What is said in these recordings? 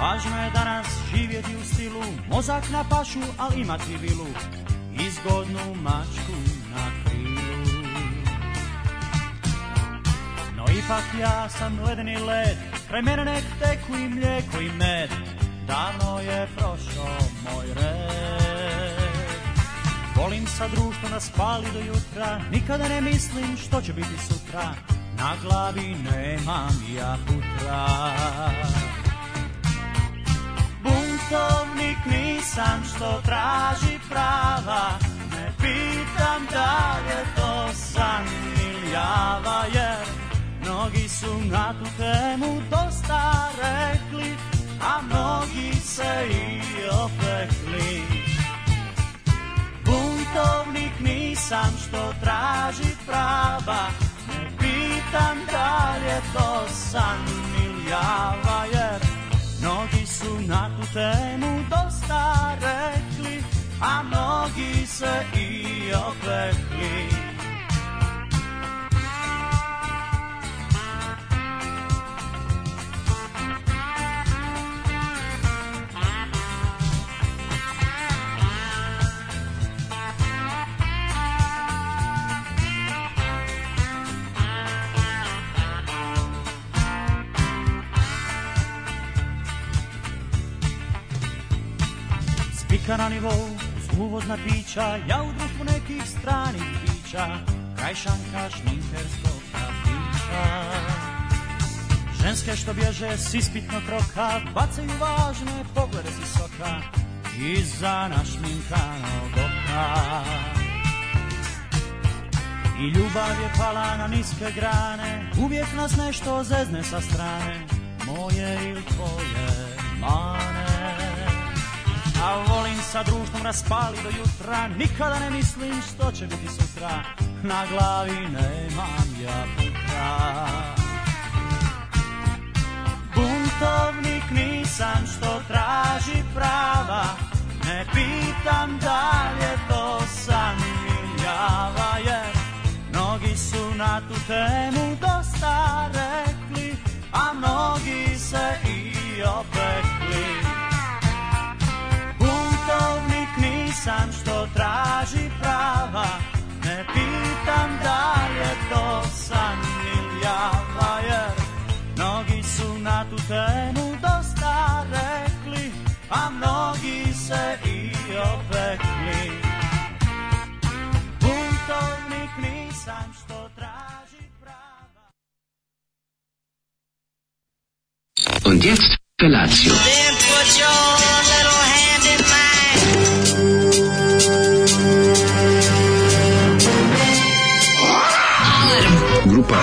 Važno je danas živjeti u stilu, mozak na pašu, al imati vilu, izgodnu mačku na krilu. No ipak ja sam ledeni led, kraj mene nek teku i mlijeko i med, davno je prošao moj red. Volim sa društvo nas pali do jutra, nikada ne mislim što će biti sutra, na glavi nemam ja putra pukovnik nisam što traži prava Ne pitam da je to san ili java jer Mnogi su na tu temu dosta rekli A mnogi se i opekli Buntovnik nisam što traži prava Ne pitam da je to san ili java jer su na tu temu dosta rekli, a mnogi se i opekli. Slika na nivou, uvozna pića, ja u društvu nekih stranih pića, krajšanka, šminkerskog kafića. Ženske što bježe s ispitnog roka, bacaju važne poglede s visoka, iza našminkanog oka. I ljubav je pala na niske grane, uvijek nas nešto zezne sa strane, moje ili tvoje mane. A volim sa društvom raspali do jutra Nikada ne mislim što će biti sutra Na glavi nemam ja putra Buntovnik nisam što traži prava Ne pitam da li je to san ili java Jer mnogi su na tu temu dosta rekli A mnogi se i opet sam što traži prava Ne pitam da li je to san ili java Jer mnogi su na tu temu dosta rekli A mnogi se i opekli Buntovnik nisam što traži prava Und jetzt Felatio. Then put your little hand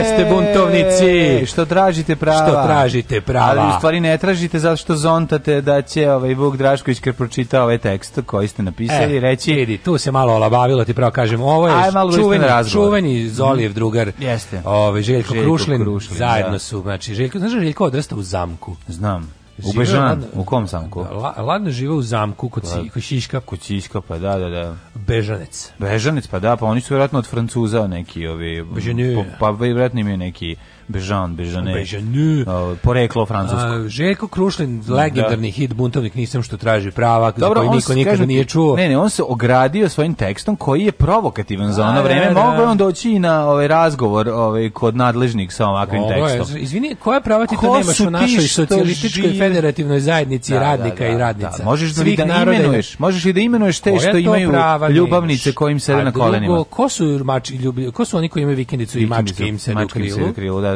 gdje ste buntovnici? Što tražite prava? Što tražite prava? Ali u stvari ne tražite zato što zontate da će ovaj Vuk Drašković kad pročita ovaj tekst koji ste napisali e, reći vidi, tu se malo olabavilo, ti pravo kažem, ovo je aj, malo da čuveni, čuveni mhm. Zolijev drugar. Jeste. Ovaj Željko, Željko Krušlin, Krušlin, zajedno da. su, znači Željko, znaš da Željko odrasta u zamku. Znam. U Bežan, u kom zamku? La, ladno žive u zamku kod, si, kod Šiška. Kod Šiška, pa da, da, da. Bežanec. Bežanec, pa da, pa oni su vjerojatno od Francuza neki, ovi, Bežanju. pa, pa vjerojatno imaju neki Bežan, Bežane. Bežanu. Uh, poreklo francusko. Uh, Željko Krušlin, legendarni da. hit, buntovnik, nisam što traži prava, Dobro, koji niko nikada nije čuo. Ne, ne, on se ogradio svojim tekstom koji je provokativan za ono vreme. Da, da. Mogu on doći i na ovaj razgovor ovaj, kod nadležnik sa ovakvim Ovo, tekstom. Izvini, koja prava ti Ko to nemaš u našoj socijalističkoj živ... federativnoj zajednici da, da radnika da, da, i radnica? Da, možeš Svih da imenuješ, možeš i da imenuješ te što imaju ljubavnice kojim sede na kolenima. Ko su, mači, ljubi, ko su oni koji imaju vikendicu i mačke im sede u krilu?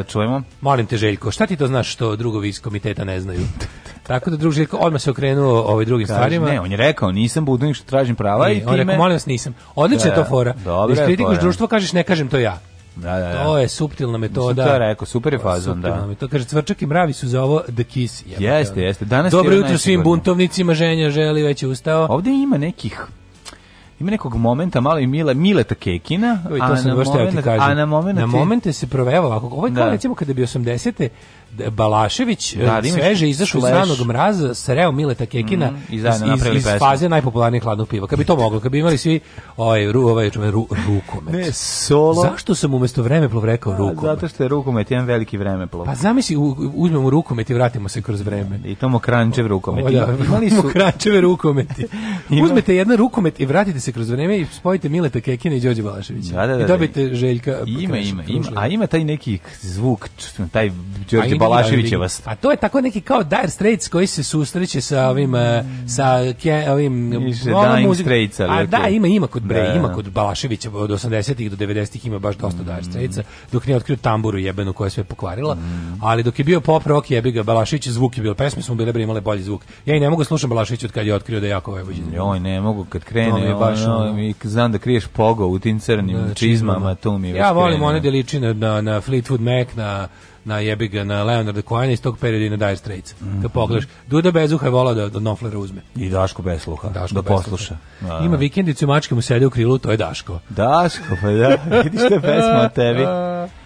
čujemo. Molim te Željko, šta ti to znaš što drugovi iz komiteta ne znaju? Tako da drug Željko odmah se okrenuo ovaj drugim Kaži, stvarima. Ne, on je rekao, nisam budnik što tražim prava ne, i time... On rekao, molim vas, nisam. Odlična je to da, fora. Dobro je fora. društvo, kažeš, ne kažem to ja. Da, da, da. To je suptilna metoda. Mislim, rekao, super je fazon, da. Metoda. Kaže, cvrčak i mravi su za ovo the kiss. Jeste, jeste. Danas Dobro jutro svim buntovnicima, ženja želi, već je ustao. Ovde ima nekih Ima nekog momenta, malo i Mile, Mileta Kekina, Uj, to a, sam baš moment, ti kažem. a na moment... Na momente se proveva ovako. Ovo je kao da. recimo kada bi 80. Balašević da, da sveže izašao iz ranog mraza, sreo Mileta Kekina mm, iz, iz, iz faze najpopularnijih hladnog piva. Kad bi to moglo, kad bi imali svi ovaj, ru, ovaj, čume, ru, rukomet. Ne, solo. Zašto sam umesto plov rekao da, rukomet? zato što je rukomet jedan veliki plov. Pa zamisli, uzmemo rukomet i vratimo se kroz vreme. I to kranđev rukomet. O, da, imali su... mokrančeve rukometi. Uzmete jedan rukomet i vratite se kroz vreme i spojite Mileta Kekina i Đorđe Balaševića. Da, da, da, I da. dobijete Željka. Ima, ima, ima. A ima taj neki zvuk, taj Đorđe Balaševićevast. A to je tako neki kao Dire Straits koji se susreće sa ovim eh, sa ke, ovim onom Straits, ali, A da, ima ima kod Bre, da, ima kod Balaševića od 80-ih do 90-ih ima baš dosta mm. Dire Straitsa, dok nije otkrio tamburu jebenu koja sve pokvarila. Mm. Ali dok je bio pop rock jebi ga Balašević zvuk je bio, pesme su bile bre imale bolji zvuk. Ja i ne mogu slušam Balaševića od kad je otkrio da je jako vojvođin. Joj, ne mogu kad krene, je baš, no, mi znam da kriješ pogo u tim crnim znači, čizmama, to mi je Ja volim one deličine na, na Fleetwood Mac, na na jebi ga na Leonarda Cohena iz tog perioda i na Dire Straits. Mm -hmm. Kad mhm. pogledaš, Duda Bezuha je volao da, da Noflera uzme. I Daško Besluha, Daško da posluša. Da. Ima da. vikendicu i mačke mu sede u krilu, to je Daško. Daško, pa da, vidiš te pesma o tebi.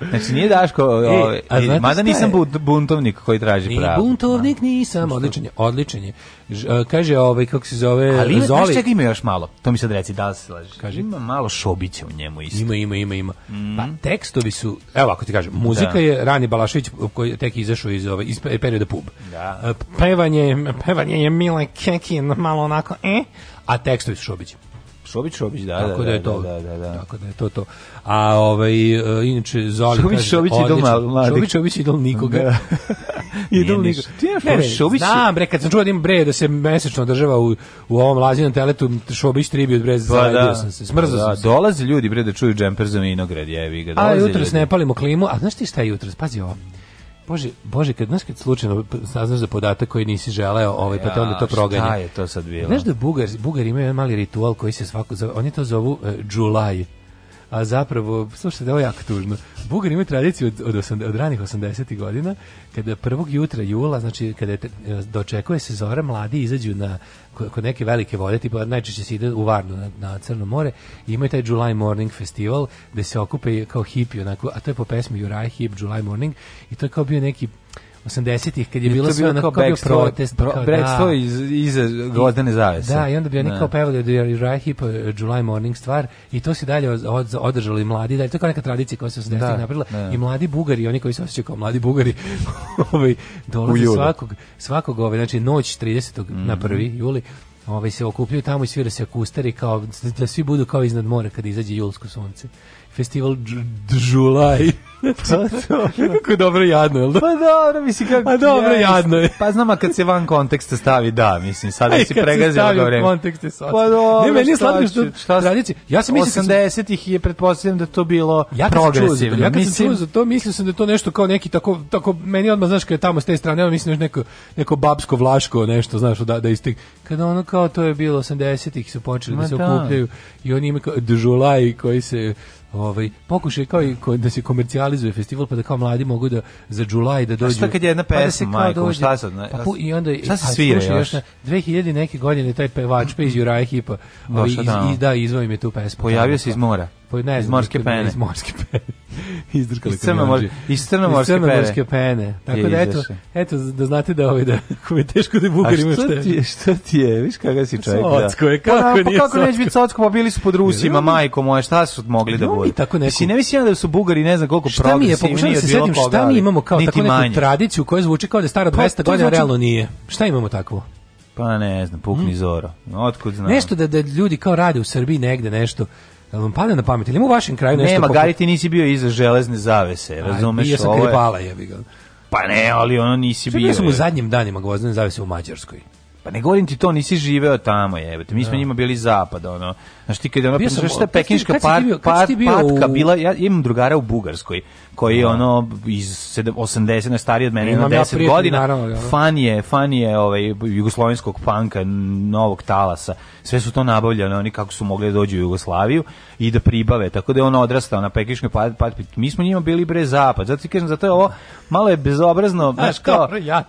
Znači nije Daško, e, ovaj, mada nisam buntovnik koji traži pravo. Ni buntovnik da. nisam, odličan je, odličan je kaže ovaj kako se zove Ali ima, Zoli. čega ima još malo? To mi sad reci da li se slažeš. Kaže ima malo šobića u njemu isto. Ima ima ima ima. Mm. Pa mhm. tekstovi su evo ako ti kažem, muzika da. je Rani Balašić koji tek izašao iz ove iz perioda pub. Da. Pevanje, pevanje je Milan Kekin malo onako eh, a tekstovi su šobići. Šobić Šobić, da, tako da, da, je da, to, da, da, da. Tako da je to to. A ovaj e, inače Zoli Šobić kaže, Šobić idol mladi. Šobić Šobić idol nikoga. Da. idol nikoga. Ti ne, ne, Šobić. Znam, bre, kad sam čuo da im bre da se mesečno država u u ovom lazinom teletu Šobić tribi od bre, pa, da. sam se. Smrzao pa da, sam se. Dolaze ljudi bre da čuju džemper za vinograd, jevi ga. A jutros ne palimo klimu, a znaš ti šta je jutros? Pazi ovo. Bože, bože, kad znaš kad slučajno saznaš za podatak koji nisi želeo, ovaj pa te onda to proganja. Šta je to sad bilo? Znaš da Bugari, Bugari imaju jedan mali ritual koji se svako oni to zovu uh, e, July a zapravo, slušajte, ovo je jako tužno. Bugari imaju tradiciju od, od, osam, od ranih 80. godina, kada prvog jutra jula, znači kada je, e, dočekuje se zora, mladi izađu na kod neke velike vode, tipa najčešće se ide u Varnu na, na Crno more, i imaju taj July Morning Festival, gde se okupe kao hipi, onako, a to je po pesmi Juraj Hip, July Morning, i to je kao bio neki 80-ih kad je, je bilo sve onako kao bio protest. Pro, kao, da. iz, iza gozdane zavese. Da, i onda bi oni da. kao pevali od Uriah eh, Heep, July Morning stvar i to se dalje od, održalo mladi, da je to kao neka tradicija koja se 80-ih da, napravila da. i mladi bugari, oni koji se osećaju kao mladi bugari, ovaj, dolaze svakog, svakog ovaj, znači noć 30. Mm -hmm. na 1. Mhm. juli, ovaj, se okupljaju tamo i svira se akustari kao, da svi budu kao iznad mora kad izađe julsko sunce festival Džulaj. Pa to. kako je dobro jadno, jel da? Pa dobro, mislim kako... Pa dobro jadno je. Pa znam, a kad se van konteksta stavi, da, mislim, sad Aj, da si pregazila ga vreme. kontekste sad. Pa dobro, ne, meni je slatko što... tradici, ja sam mislim... 80-ih je, pretpostavljam da to bilo ja progresivno. Ja kad mislim, sam čuo za to, mislio sam da to nešto kao neki tako... tako meni odmah, znaš, kad je tamo s te strane, ono mislim da još neko, neko babsko vlaško, nešto, znaš, da, da istik. Kada ono kao to je bilo 80-ih su počeli da Ma da se okupljaju i oni imaju kao Džulaj koji se ovaj pokušaj kao i da se komercijalizuje festival pa da kao mladi mogu da za July da dođu. A šta kad je jedna pesma, pa da majko, dođe, šta sad? pa pu, i onda šta se svira slušaj, još? još? 2000 neke godine taj pevač pa iz Juraja Hipa, ovaj, iz, da. i, da, izvao im je tu pesmu. Pojavio se iz da. mora. Pa ne, iz morske pene. Iz morske pene. Izdrkali iz crnomorske iz crnomorske, crnomorske pene. pene. Tako da eto, eto da znate da ovaj da kome je teško da bugari ima šta. Ti, šta ti je? Viš kakav si čovjek. Da. Socko je pa kako pa, da, nije. kako neće biti socko, pa bili su pod Rusima, majko moje, šta su mogli da budu? Tako neko. Si ne mislim da su Bugari, ne znam koliko progresivni. Šta mi je pokušavam da se setim, šta mi imamo kao tako neku tradiciju koja zvuči kao da je stara 200 pa godina, realno nije. Šta imamo takvo? Pa ne znam, pukni mm. zoro. Otkud znam? Nešto da, da ljudi kao rade u Srbiji negde nešto. Jel vam pada na pamet? Ili ima u vašem kraju nešto? Nema, Gari, ti nisi bio iza železne zavese, razumeš? Aj, bio sam ovo je... kribala, jebi ga. Pa ne, ali ono nisi Što bio. Što sam u zadnjim danima gvozdene zavese u Mađarskoj? Pa ne govorim ti to, nisi živeo tamo, jebote. Mi smo no. Da. njima bili zapad, ono. Znaš ti kad ono, bio pa sam, šta pekinška kad par, bio, kad par, bio patka u... bila, ja imam drugara u Bugarskoj koji je da. ono iz 80 ne stariji od mene na 10 ja godina. Naravno, ja. Da. Fan je, fan je ovaj jugoslovenskog panka novog talasa. Sve su to nabavljali oni kako su mogli da doći u Jugoslaviju i da pribave. Tako da je on odrastao na pekiškoj pat, pad, mi smo njima bili bre zapad. Zato ti kažem zato je ovo malo je bezobrazno, znaš kao. Ja,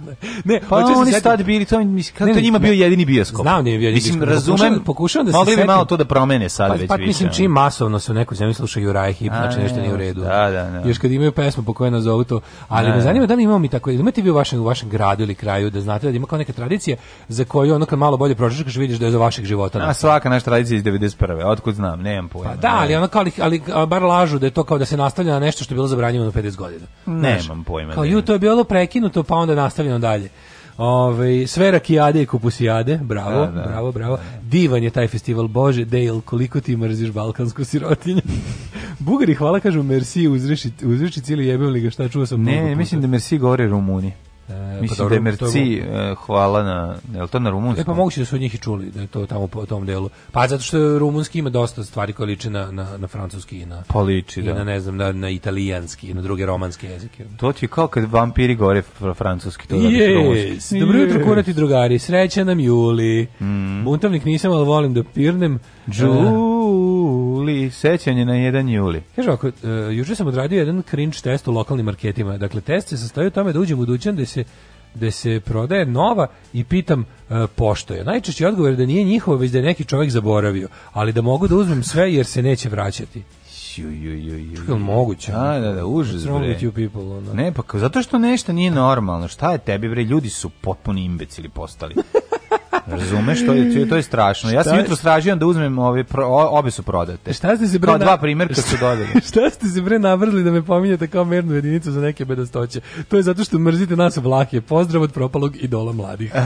ne, pa oni sad bili to mi kako to njima ne, bio jedini bioskop. Znam, nije bio Mislim razumem, pokušavam da se Mogli bi malo to da promene sad pa, već. Pa mislim čim masovno se u nekoj zemlji slušaju Rajhi, znači nešto nije u redu. Da, da, da. Još kad imaju pesmu po kojoj nazovu to, ali ne. Da, me da. zanima da li imamo mi tako, imate vi u vašem, u vašem gradu ili kraju da znate da ima kao neka tradicija za koju ono kad malo bolje pročitaš vidiš da je do vašeg života. Na svaka naša tradicija iz 91. Otkud znam, nemam pojma. Pa da, ali ona kao ali, ali bar lažu da je to kao da se nastavlja na nešto što je bilo zabranjeno zabranjivano 50 godina. Nemam pojma. Kao ju to je bilo prekinuto pa onda nastavljeno dalje. Ove, sve rakijade i kupusijade, bravo, da, da. bravo, bravo. Divan je taj festival, bože, Dale, koliko ti mrziš balkansku sirotinju. Bugari, hvala, kažu, merci, uzreši, uzreši cijeli jebem li ga, šta čuo sam? mnogo Ne, mislim da merci govori Rumuni. E, pa Mislim pa dobro, da je Merci, to... E, hvala na, je li to na rumunskom? E pa moguće da su od njih i čuli, da je to tamo po tom delu. Pa zato što rumunski ima dosta stvari koje liče na, na, na francuski i na, Poliči, pa i da. na ne znam, na, na italijanski i na druge romanske jezike. To ti kao kad vampiri gore francuski, to yes, da bi rumunski. Dobro jutro, kurati drugari, sreća nam juli. Mm. Buntovnik nisam, ali volim da pirnem. Džu. Uh, e, juli, sećanje na 1 juli. Kaže ako, uh, e, juče sam odradio jedan cringe test u lokalnim marketima. Dakle, test se sastoji u tome da uđem u dućan da se da se prodaje nova i pitam uh, pošto je. Najčešći odgovor je da nije njihovo, već da je neki čovjek zaboravio, ali da mogu da uzmem sve jer se neće vraćati ju ju moguće? A, da, da, da, užas bre. you people, ona. Ne, pa zato što nešto nije normalno. Šta je tebi bre? Ljudi su potpuni imbecili postali. Razumeš, to je, to je strašno. Ja sam jutro stražio da uzmem ove, pro, obe su prodate. Šta ste se bre... Kao dva primjerka su dodali. šta ste se bre navrzli da me pominjete kao mernu jedinicu za neke bedostoće? To je zato što mrzite nas vlake. Pozdrav od propalog idola mladih.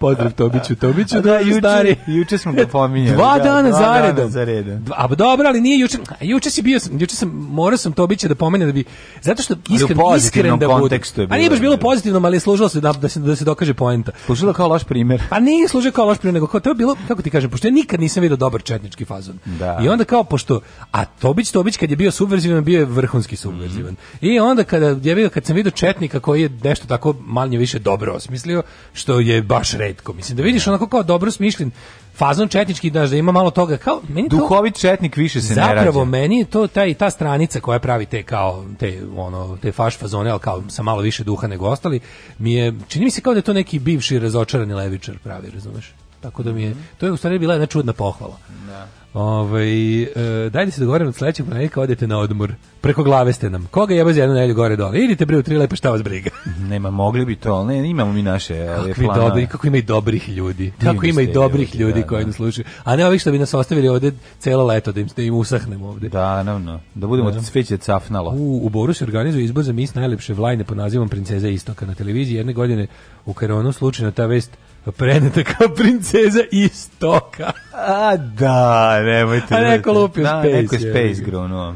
Pozdrav Tobiću, Tobiću. Da, juče, stari. juče smo ga pominjali. Dva da, dana da, za redom. Za redom. A dobro, ali nije juče. Juče si bio, juče sam, morao sam Tobića da pomenem da bi, zato što iskren, iskren da bude. A nije baš bilo pozitivno, ali je služilo se da, da se, da se dokaže poenta služilo kao loš primjer. Pa nije služilo kao loš primjer, nego kao to je bilo, kako ti kažem, pošto ja nikad nisam video dobar četnički fazon. Da. I onda kao pošto a Tobić Tobić kad je bio subverzivan, bio je vrhunski subverzivan. Mm. I onda kada je vidio kad sam video četnika koji je nešto tako manje više dobro osmislio, što je baš retko. Mislim da vidiš da. onako kao dobro smišljen fazon četnički daš da ima malo toga kao meni to, duhovit četnik više se zapravo, ne rađa. Zapravo meni je to taj ta stranica koja pravi te kao te ono te faš fazone al kao sa malo više duha nego ostali mi je čini mi se kao da je to neki bivši razočarani levičar pravi razumeš tako da mi je to je u stvari bila jedna čudna pohvala da Ove, ovaj, e, dajte se dogovorimo od da sledećeg ponedjeljka odete na odmor. Preko glave ste nam. Koga jebe za jednu nedelju gore dole? Idite bre u tri lepe šta vas briga. Nema mogli bi to, ne, imamo mi naše kako plana. Dobri, kako ima i dobrih ljudi. kako ima i dobrih ljudi, ljudi da, koji da. nas slušaju. A ne vi što bi nas ostavili ovde celo leto da im da im usahnemo ovde. Da, naravno. Da budemo da. cveće cafnalo. U, u Boru se organizuje izbor za mis najlepše vlajne pod nazivom Princeza Istoka na televiziji jedne godine u Karonu slučajno ta vest preneta kao princeza iz toka. A da, nemojte. A neko lupio da, space. Neko je space grunuo.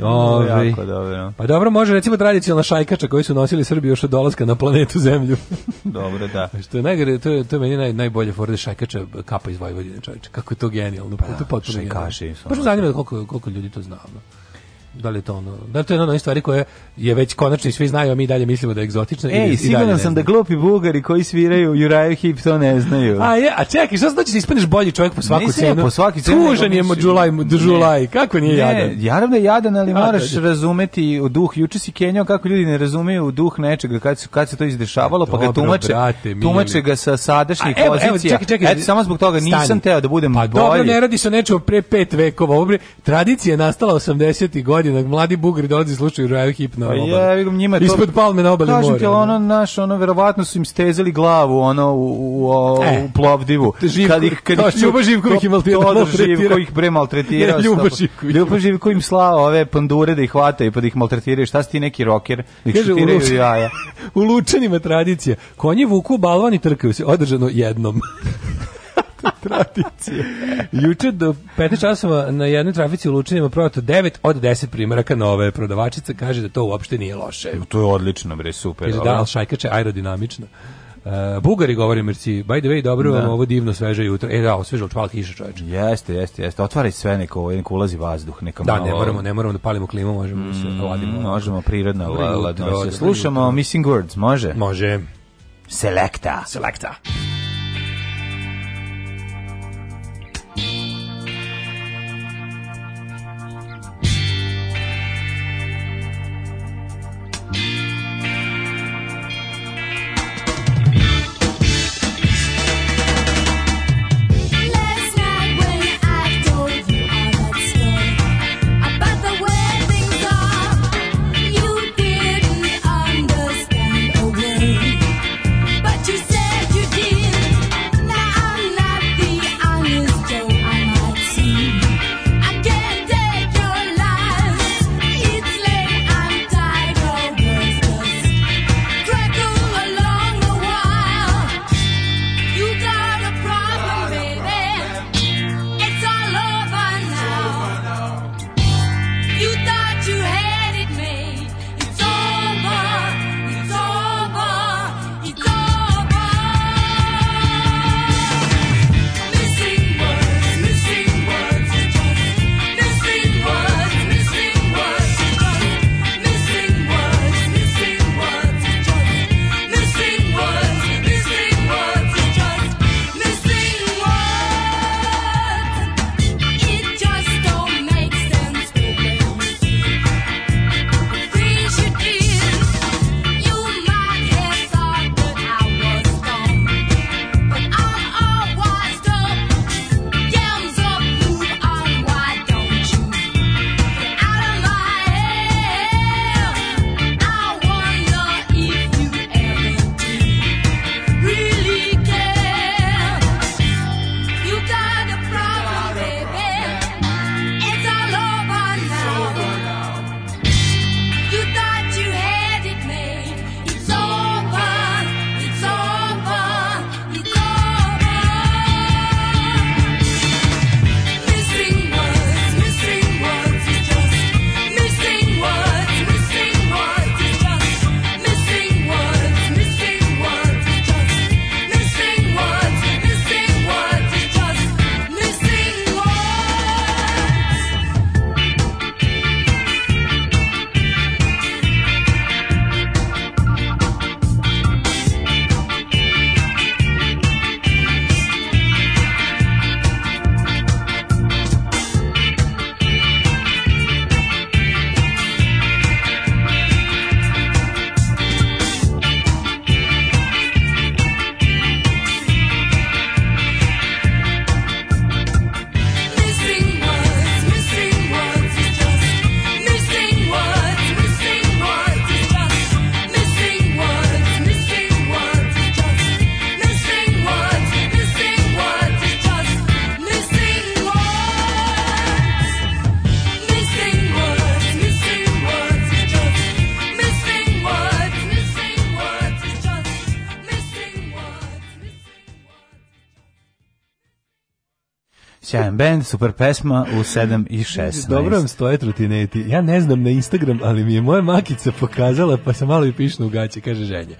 Ovi. Ovaj. Jako dobro. Pa dobro, može recimo tradicionalna šajkača koju su nosili Srbi još od dolaska na planetu Zemlju. dobro, da. Što je najgore, to je, to je meni naj, najbolje forde šajkača kapa iz Vojvodine, čovječe. Kako je to genijalno. Pa, to je potpuno genijalno. Šajkaši. Pa što zanimljivo da koliko, koliko ljudi to zna. Da li je to ono, da li to je ono stvari koje je već konačno i svi znaju, a mi dalje mislimo da je egzotično. Ej, i, siguran sam da glupi bugari koji sviraju Juraju Hip to ne znaju. A je, a čekaj, šta znači da ispaneš bolji čovjek po svaku Nisam cenu? Po svaki cenu. Tužan je Džulaj, Džulaj, kako nije ne, jadan? Naravno je jadan, ali moraš a, da, da. razumeti u duh. Juče si kenjao kako ljudi ne razumeju u duh nečega kad se kad se to izdešavalo, pa ga tumače, brate, tumače ga sa sadašnjih pozicija. Evo, čekaj, čekaj, Eto, samo zbog toga stani. teo da budem pa, bolji. Dobro, ne radi se o nečemu pre pet vekova. Obre, tradicija je nastala 80 godina, mladi bugari dolaze slušaju Juraju Hip na obali. Je, njima to... Ispod palme na obali mora. Kažete da. ono, naš, ono, verovatno su im stezali glavu, ono, u, u, u, e. u plovdivu. Da Živko, kad ih, kad pa, ih, Ljubo Živković ih da maltretirao. Todor Živko ih bre maltretirao. Ljubo Živković. Ljubo Živko im slao ove pandure da ih hvataju pa da ih maltretiraju. Šta si ti neki roker? Da Kaže, u jaja. u Lučanima tradicija. Konji vuku balvani trkaju se. Održano jednom. Tradicija. Juče do 15 časova na jednoj trafici u Lučinima prodato 9 od 10 primjeraka nove. Prodavačica kaže da to uopšte nije loše. E, to je odlično, bre, super. Kaže da, ali šajkače aerodinamično. Uh, Bugari govori merci. By the way, dobro da. vam ovo divno sveže jutro. E da, sveže očvala kiša, čoveče. Jeste, jeste, jeste. Otvaraj sve neko, neko ulazi vazduh, neka Da, malo... ne moramo, ne moramo da palimo klimu, možemo mm, da se mm, ladimo. Možemo prirodno ladimo. Slušamo Missing Words, može? Može. Selecta. Selecta. Sjajn band, super pesma u 7 i 16. Dobro vam stoje trotineti. Ja ne znam na Instagram, ali mi je moja makica pokazala, pa sam malo i pišno u gaće, kaže ženja.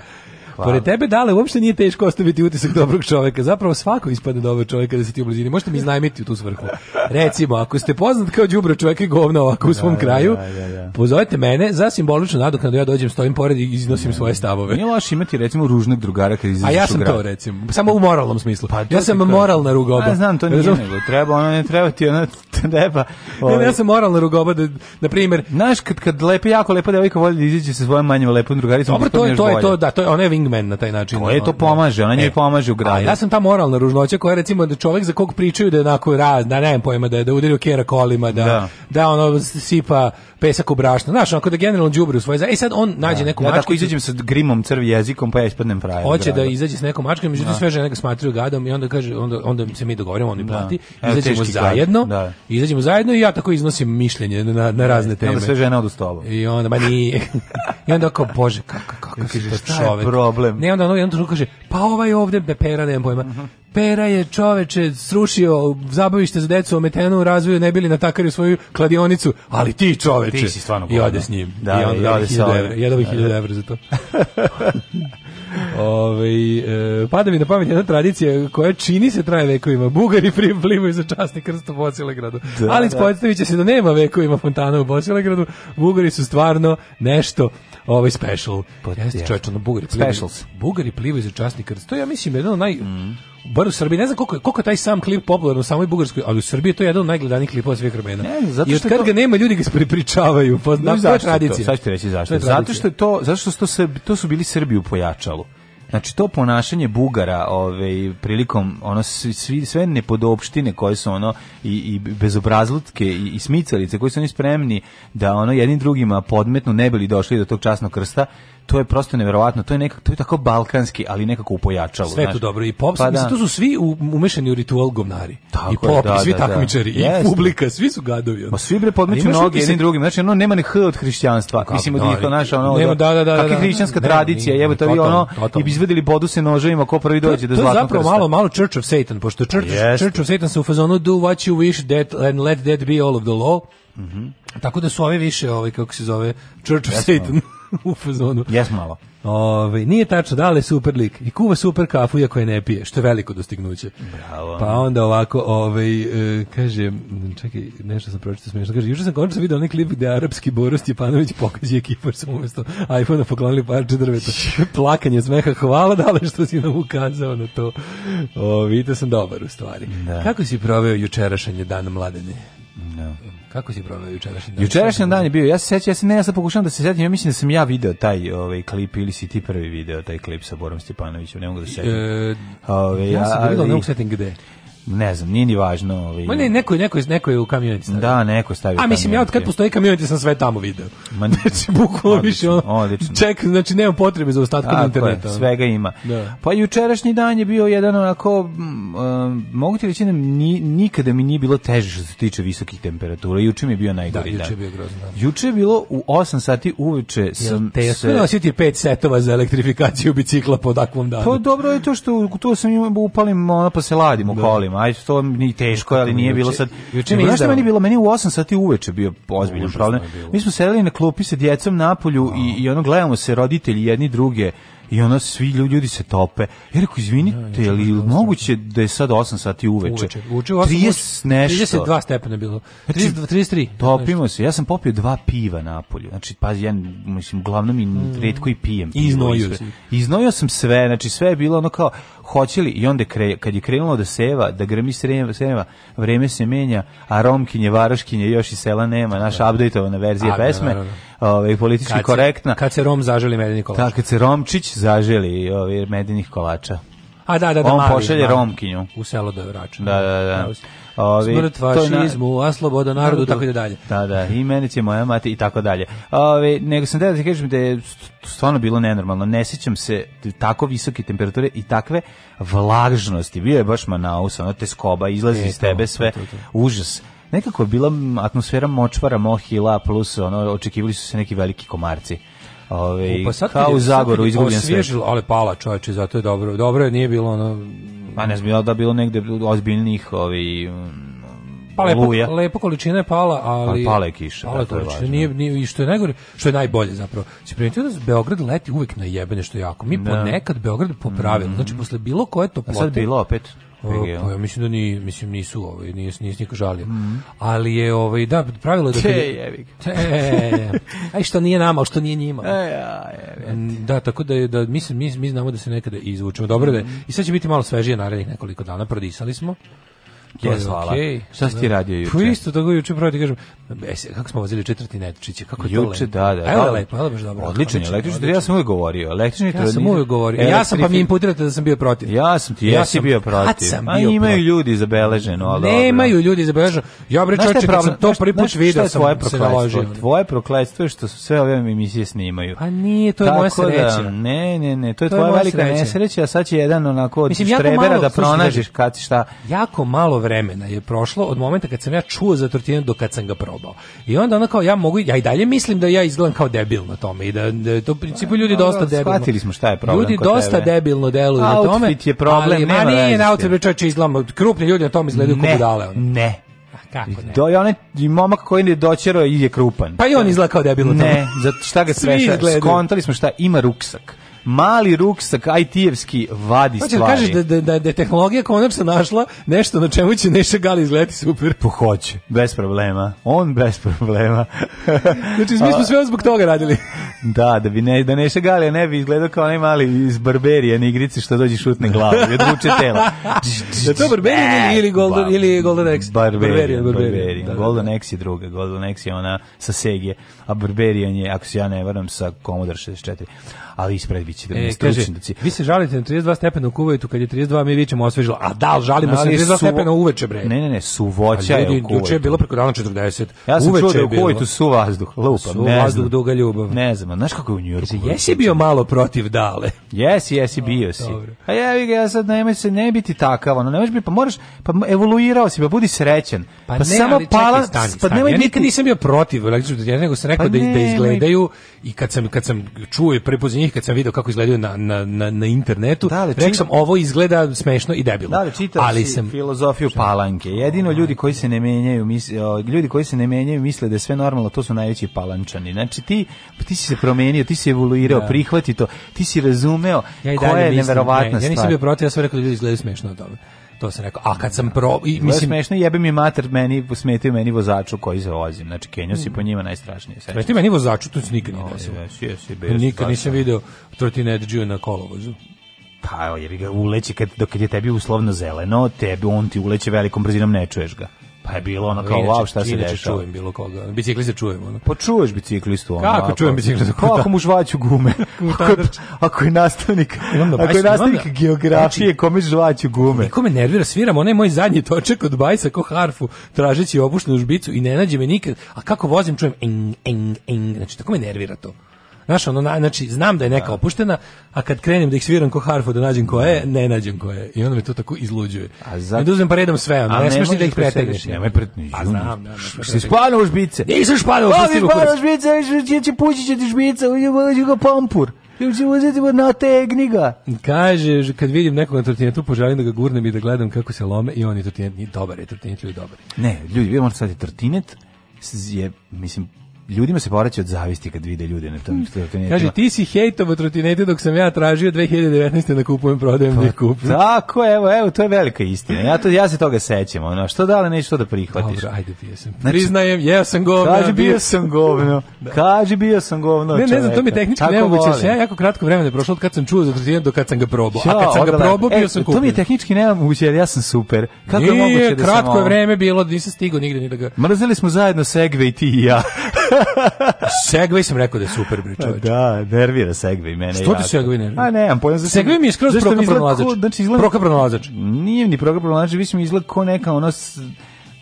Hvala. Pored tebe, dale, uopšte nije teško ostaviti utisak dobrog čoveka. Zapravo svako ispadne dobar čovjek kada se ti u blizini. Možete mi iznajmiti u tu svrhu. Recimo, ako ste poznat kao đubro čovjek i govna ovako u svom da, kraju, da, da, da. pozovite mene za simbolično nadoknadu ja dođem, stojim pored i iznosim da. svoje stavove. Nije loše imati recimo ružnog drugara kad izađeš A ja sam to recimo, samo u moralnom smislu. Pa, ja sam moralna rugoba. Ja znam, to nije Razum? nego treba, ona ne treba ti, ona treba. Ovaj. Ne, ja ovaj. sam moralna rugoba da na primjer, znaš kad kad lepa, jako lepa devojka voli da izađe sa svojom manjom lepom drugaricom. Dobro, to je to je to, da, to je ona je wingman na taj način. To je to pomaže, ona nje pomaže u gradu. Ja sam ta moralna ružnoća koja recimo da čovjek za kog pričaju da je onako rad, da ne, pojma, da je da udario kera kolima, da, da. da ono sipa pesak u brašno. Znaš, onako da generalno đubri u svoje za... i e, sad on nađe da. neku ja, mačku. tako izađem sa grimom crvi jezikom, pa ja ispadnem frajer. Hoće da izađe s nekom mačkom, međutim da. sve žene ga smatraju gadom i onda kaže, onda, onda se mi dogovorimo, on mi da. plati. Da. Izađemo zajedno, da. izađemo zajedno i ja tako iznosim mišljenje na, na razne teme. onda sve žene odu s I onda, ma nije. I onda kao, bože, kako, kako, kako, kako, kako, kako, kako, onda kako, kako, kako, kako, kako, kako, kako, kako, kako, kako, kako, Pera je čoveče srušio zabavište za decu ometenu u razvoju, ne bili natakarju svoju kladionicu, ali ti čoveče. Ti si stvarno I ode s njim. Da, I da, onda i da, ode sa ovim. Ja dobih 1000 evra za to. Ove, e, pada mi na pamet jedna tradicija koja čini se traje vekovima. Bugari primaju za časni krst u Bosilegradu. Da, ali da. se da nema vekovima fontana u Bosilegradu. Bugari su stvarno nešto ovaj special. Pot, pa Jeste ja. čovječ, ono bugari plivaju. Specials. Bugari plivaju za časni krst. To ja mislim, jedan od naj... Mm. Bar u Srbiji, ne znam koliko koliko taj sam klip popularno u samoj Bugarskoj, ali u Srbiji to je jedan od najgledanijih klipova svih vremena. Ne, I od kad to... ga nema, ljudi ga prepričavaju. Pa, no, to je tradicija. To? Sad ću ti reći zašto. Zato što, je to, zato što to, se, to su bili Srbiju pojačalo. Znači to ponašanje Bugara, ovaj prilikom ono svi sve nepodopštine koje su ono i i bezobrazlutke i, i smicalice koji su oni spremni da ono jednim drugima podmetnu ne bili došli do tog časnog krsta, to je prosto neverovatno, to je nekako to je tako balkanski, ali nekako upojačalo, Sve tu dobro i pop, pa mislim, da. tu su svi umešani u ritual govnari. Tako I pop, je, da, i svi da, da. takmičari, da. i yes. publika, svi su gadovi. Ma svi bre podmeću noge jednim drugim, znači ono nema ni h od hrišćanstva. Kako, mislim da njih to naša ono. Nema da da da. Kakva da, hrišćanska tradicija, jebe to vi ono i bi izvedili bodu se noževima ko prvi dođe do zlatnog krsta. To zapravo malo malo Church of Satan, pošto Church Church of Satan se u fazonu do what you wish that and let that be all of the law. Mhm. Tako da su ove više, ovaj kako se zove, Church of Satan. u fazonu. Jes malo. Ove, ovaj, nije tačno, da, ali super lik. I kuva super kafu, iako je ne pije, što je veliko dostignuće. Bravo. Pa onda ovako, ovaj, e, kaže, čekaj, nešto sam pročito smiješno. Kaže, juče sam konačno vidio onaj klip gde arapski Boris Stjepanović pokazuje kipar sam umjesto iPhone-a poklonili par drveta. Plakanje smeha, hvala dale što si nam ukazao na to. Ovaj, o, vidite sam dobar u stvari. Da. Kako si proveo jučerašanje dan mladene? No. Da. Kako si proveo jučerašnji dan? Jučerašnji dan je bio, ja se sećam, ja se ne, ja sad pokušavam da se setim, ja mislim da sam ja video taj ovaj klip ili si ti prvi video taj klip sa Borom Stepanovićem, ne mogu da se setim. E, ja, ovaj, ja sam video, vidio, ne mogu da setim gde ne znam, nije ni važno. Ovaj... Ma ne, neko, neko, neko je u community stavio. Da, neko stavio. A mislim, ja od kad postoji community sam sve tamo video. Ma ne, znači, bukvalno više ono, odlično. Ček, znači, nema potrebe za ostatkom interneta. Je, svega ima. Da. Pa jučerašnji dan je bio jedan onako, mm, um, mogu ti reći da ni, nikada mi nije bilo teže što se tiče visokih temperatura. Juče mi je bio najgori da, juče je bio grozno. Juče je bilo u 8 sati uveče sam te se... nositi da pet setova za elektrifikaciju bicikla pod akvom danu. Pa dobro je to što to sam upalim, ono, pa se ladimo da. kolima znam, aj to ni teško, ali nije bilo sad. Juče mi je meni bilo, meni u 8 sati uveče bio ozbiljan problem. Mi smo sedeli na klupi sa djecom na polju i i ono gledamo se roditelji jedni druge i ona svi ljudi se tope. Ja rekao, izvinite, da, ali ja, moguće da je sad 8 sati uveče? Uveče, uveče 30 nešto. 32 stepena bilo. 32, znači, 33. Topimo nešto. se. Ja sam popio dva piva na polju. Znači, pazi, ja, mislim, uglavnom i mm. retko redko i pijem. I iznojio sam. Iznojio sam sve, znači sve je bilo ono kao, hoće li i onda kre, kad je krenulo da seva, da grmi seva, vreme se menja, a romkinje, varoškinje još i sela nema, da. naša updateovana verzija a, da, pesme. Da, da, da. Ovaj politički kad korektna. Se, kad se Rom zaželi medenih kolača. Da, kad se Romčić zaželi ovaj medenih kolača. A da, da, da, On mali, pošalje Romkinju u selo da vraća. Da, da, da. da. Ovi, Smrt fašizmu, na... a sloboda narodu, tako i dalje. Da, da, i meni će moja mati i tako dalje. Ovi, nego sam da ti kažem da je stvarno bilo nenormalno. Ne sjećam se tako visoke temperature i takve vlažnosti. Bio je baš Manaus, ono te skoba, izlazi e, iz tebe sve. To, to, to. Užas nekako je bila atmosfera močvara, mohila, plus ono, očekivali su se neki veliki komarci. Ove, pa sad kao u Zagoru, izgubljen svijet. Ale pala čoveče, zato je dobro. Dobro je, nije bilo ono... Pa ne znam, da bilo negde ozbiljnih ovi, pa lepo, lepo količina je pala, pa ali pa pala je kiša. Pala tako količina, je nije, nije, i što je najgore, što je najbolje zapravo. Se primetio da Beograd leti uvek na jebene što je jako. Mi da. ponekad Beograd popravimo. Mm -hmm. Znači posle bilo koje toplote. A sad bilo opet. PGL? Pa ja mislim da ni, mislim nisu, ovaj, nije, nije niko žalio. Mm. Ali je, ovaj, da, pravilo je da... Te jevik. E, e, e, aj što nije nama, što nije njima. E, ja, da, tako da, je, da mislim, mi, mi znamo da se nekada izvučemo. Dobro mm. da, mhm. i sad će biti malo svežije narednih nekoliko dana, prodisali smo. Jes, hvala. Okay. Šta si ti radio juče? Pa isto tako juče pravo ti kažem, e, kako smo vozili četvrti netčiće, kako juče, to lepo. da, da. Evo da, lepo, evo baš dobro. Odličan je električni, ja sam uvek govorio. Električni ja sam uvek govorio. Ja sam pa mi imputirate da sam bio protiv. Ja sam ti, ja sam bio protiv. A imaju ljudi zabeleženo, al dobro. Nemaju ljudi zabeleženo. Ja bre čoveče, kad sam to prvi put video sam tvoje prokletstvo. Tvoje prokletstvo je što su sve ove emisije snimaju. Pa nije, to je moja da, sreća. Ne, ne, ne, to je tvoja velika nesreća, a sad će jedan onako od štrebera da pronađeš kad šta. Jako malo vremena je prošlo od momenta kad sam ja čuo za tortinu do kad sam ga probao. I onda ona kao ja mogu ja i dalje mislim da ja izgledam kao debil na tome i da, da to u principu ljudi dosta debilno. Shvatili smo šta je problem Ljudi dosta tebe. debilno deluju na tome. Outfit je problem, ali, nema. Ma nije na outfit, čovjek izgledam, krupni ljudi na tome izgledaju kao budale. Ne, Ne, kako ne? Do, i onaj i momak koji je doćero i je krupan. Pa i on izgleda kao debil. Ne, za šta ga sve Skontali smo šta ima ruksak mali ruksak IT-evski vadi Hoće da stvari. kažeš da kažeš da, da, da je tehnologija konačno našla nešto na čemu će Neša Gali izgledati super? Pohoće, pa bez problema. On bez problema. znači, mi smo sve zbog toga radili. da, da bi ne, da Neša Gali ne bi izgledao kao onaj mali iz Barberije na igrici što dođe šutne glavu i odvuče telo. da to Barberian ili, ili, Golden, ba, ili Golden X? Barberian, Barberian. Da, da, Golden X je druga, Golden X je ona sa Segije, a Barberian je, ako se ja ne varam, sa Commodore 64 ali ispred vi da ćete e, stručni da Vi se žalite na 32 stepena u Kuvajtu kad je 32, mi vičemo osvežilo. A da, žalimo no, se na 32 suvo... stepena uveče bre. Ne, ne, ne, suvoća voća je u Kuvajtu. Juče je bilo preko dana 40. Ja sam uveče čuo da u Kuvajtu su vazduh, lupa, su ne vazduh znam. duga ljubav. Ne znam, znaš kako je u Njujorku. Kaže, jesi bio malo protiv dale. Jesi, jesi bio si. A ja ga ja sad nemoj se ne biti takav, ono, nemoj biti, pa moraš, pa evoluirao si, pa budi srećan. Pa, pa samo pala, pa nemoj ja nikad nisam bio protiv električnih nego sam pa rekao da, da izgledaju i kad sam, kad sam čuo i prepozio njih kad sam video kako izgledaju na, na, na, na internetu, da, da rekao sam ovo izgleda smešno i debilo. Da, li da, čitaš ali sam filozofiju palanke. Jedino ovaj. ljudi koji se ne menjaju, misle, ljudi koji se ne menjaju misle da je sve normalno, to su najveći palančani. Znači ti pa ti si se promenio, ti si evoluirao, da. prihvati to, ti si razumeo ja koja je neverovatna stvar. ja nisam bio protiv, ja sam rekao da ljudi izgledaju smešno dobro. To sam rekao. A kad sam pro... I, mislim, smešno, jebe mi mater, meni, smetio meni vozaču koji se vozim. Znači, Kenjo si po njima najstrašnije. Smetio meni vozaču, to se nikad nije desilo. Jesi, jesi, nikad nisam video trotineđu na kolovozu pa jer ga uleće kad dok je tebi uslovno zeleno, tebi on ti uleće velikom brzinom ne čuješ ga. Pa je bilo ono kao, wow, šta se da dešava. čujem bilo koga. Biciklista čujem. Ono. Pa čuješ biciklistu. Ono, Kako čujem biciklistu? Kako pa ako mu žvaću gume? ako, ako je nastavnik, onda, ako je nastavnik onda, geografije, znači, kome žvaću gume? Niko me nervira, sviram onaj moj zadnji točak od bajsa ko harfu, tražeći obušnu žbicu i ne nađe me nikad. A kako vozim, čujem eng, eng, eng. Znači, tako me nervira to. Znaš, ono, na, znači, znam da je neka da. opuštena, a kad krenem da ih sviram ko harfu da nađem ko je, da. ne nađem ko je. I onda me to tako izluđuje. A za... Ne da uzmem pa redom sve, ono, ne ne smiješ da ih pretegneš. Nemoj pretniš. Pa znam, da. Si spano žbice. Nisam špano, pustimo kurac. Ovi špano žbice, će pući će ti žbica, uđe ga pampur. Ili će uzeti na te ga. Kaže, kad vidim nekog na trotinetu, poželim da ga gurnem i da gledam kako se lome i on je trotinet, dobar je trotinet, ljudi dobar. Ne, ljudi, vi možete sad je trotinet, je, mislim, ljudima se poreće od zavisti kad vide ljude na tom trotinetima. Kaže, ti si hejtovo trotinete dok sam ja tražio 2019. da kupujem, prodajem, ne da pa, kupim. Tako, evo, evo, to je velika istina. Ja, to, ja se toga sećam, ono, što da li neću da prihvatiš? Dobro, ajde, bio sam. Znači, Priznajem, ja sam govno. Kaže, bio sam govno. da. Kaži, bio sam govno. Ne, ne znam, to mi tehnički Tako nemoguće. Volim. Ja jako kratko vremena je prošlo od kad sam čuo za trotinet do kad sam ga probao. Ja, A kad sam ga probao, bio e, sam kupio. To mi tehnički tehnički nemoguće, jer ja sam super. Kako Nije, moguće da kratko sam, je vreme bilo, nisam stigao nigde ni da ga... Mrzeli smo zajedno Segve i ti i ja. Segway sam rekao da je super bre, čoveče. Da, nervira Segway mene. Što ti Segway nervira? A ne, am pojam za Segway. mi je skroz proka pronalazač. Znači izgleda proka pronalazač. Nije ni proka pronalazač, više mi izgleda kao neka ona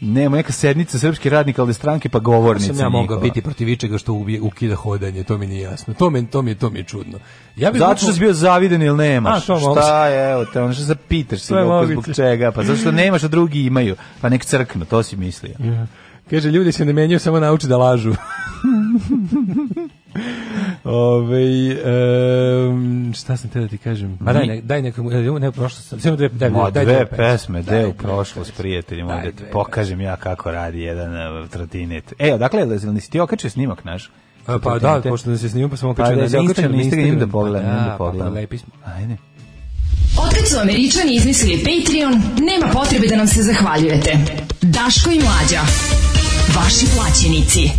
nema neka sednica srpski radnik ali stranke pa govornici. Sam ja mogao biti protiv ičega što ubije, ukida hodanje, to mi nije jasno. To mi to mi to mi je čudno. Ja bih zato što si bio zaviden ili nemaš. A, šta je, evo te, ono što pitaš si zbog čega, pa zašto nemaš, a drugi imaju. Pa nek crknu, to si mislio. Yeah. Kaže, ljudi se ne menjaju, samo nauči da lažu. Ove, um, šta sam te da ti kažem? Ma pa daj, ne, daj nekom, e, ne, prošlost, samo dve, daj, Ma, daj, dve, dve pesme, daj, u prošlost, prijateljima, da ti pokažem ja kako radi jedan uh, trotinet. E, odakle, nisi ti okačio snimak naš? E, pa da, pošto da se snimam, pa sam pa okačio da, da pa, da, pa, da, da, da, da, da, da, da, da, da, da, da, da, da, da, da, da, da, Otkad su američani izmislili Patreon, nema potrebe da nam se zahvaljujete. Daško i Mlađa. Vaši plaćenici.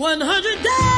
One hundred days.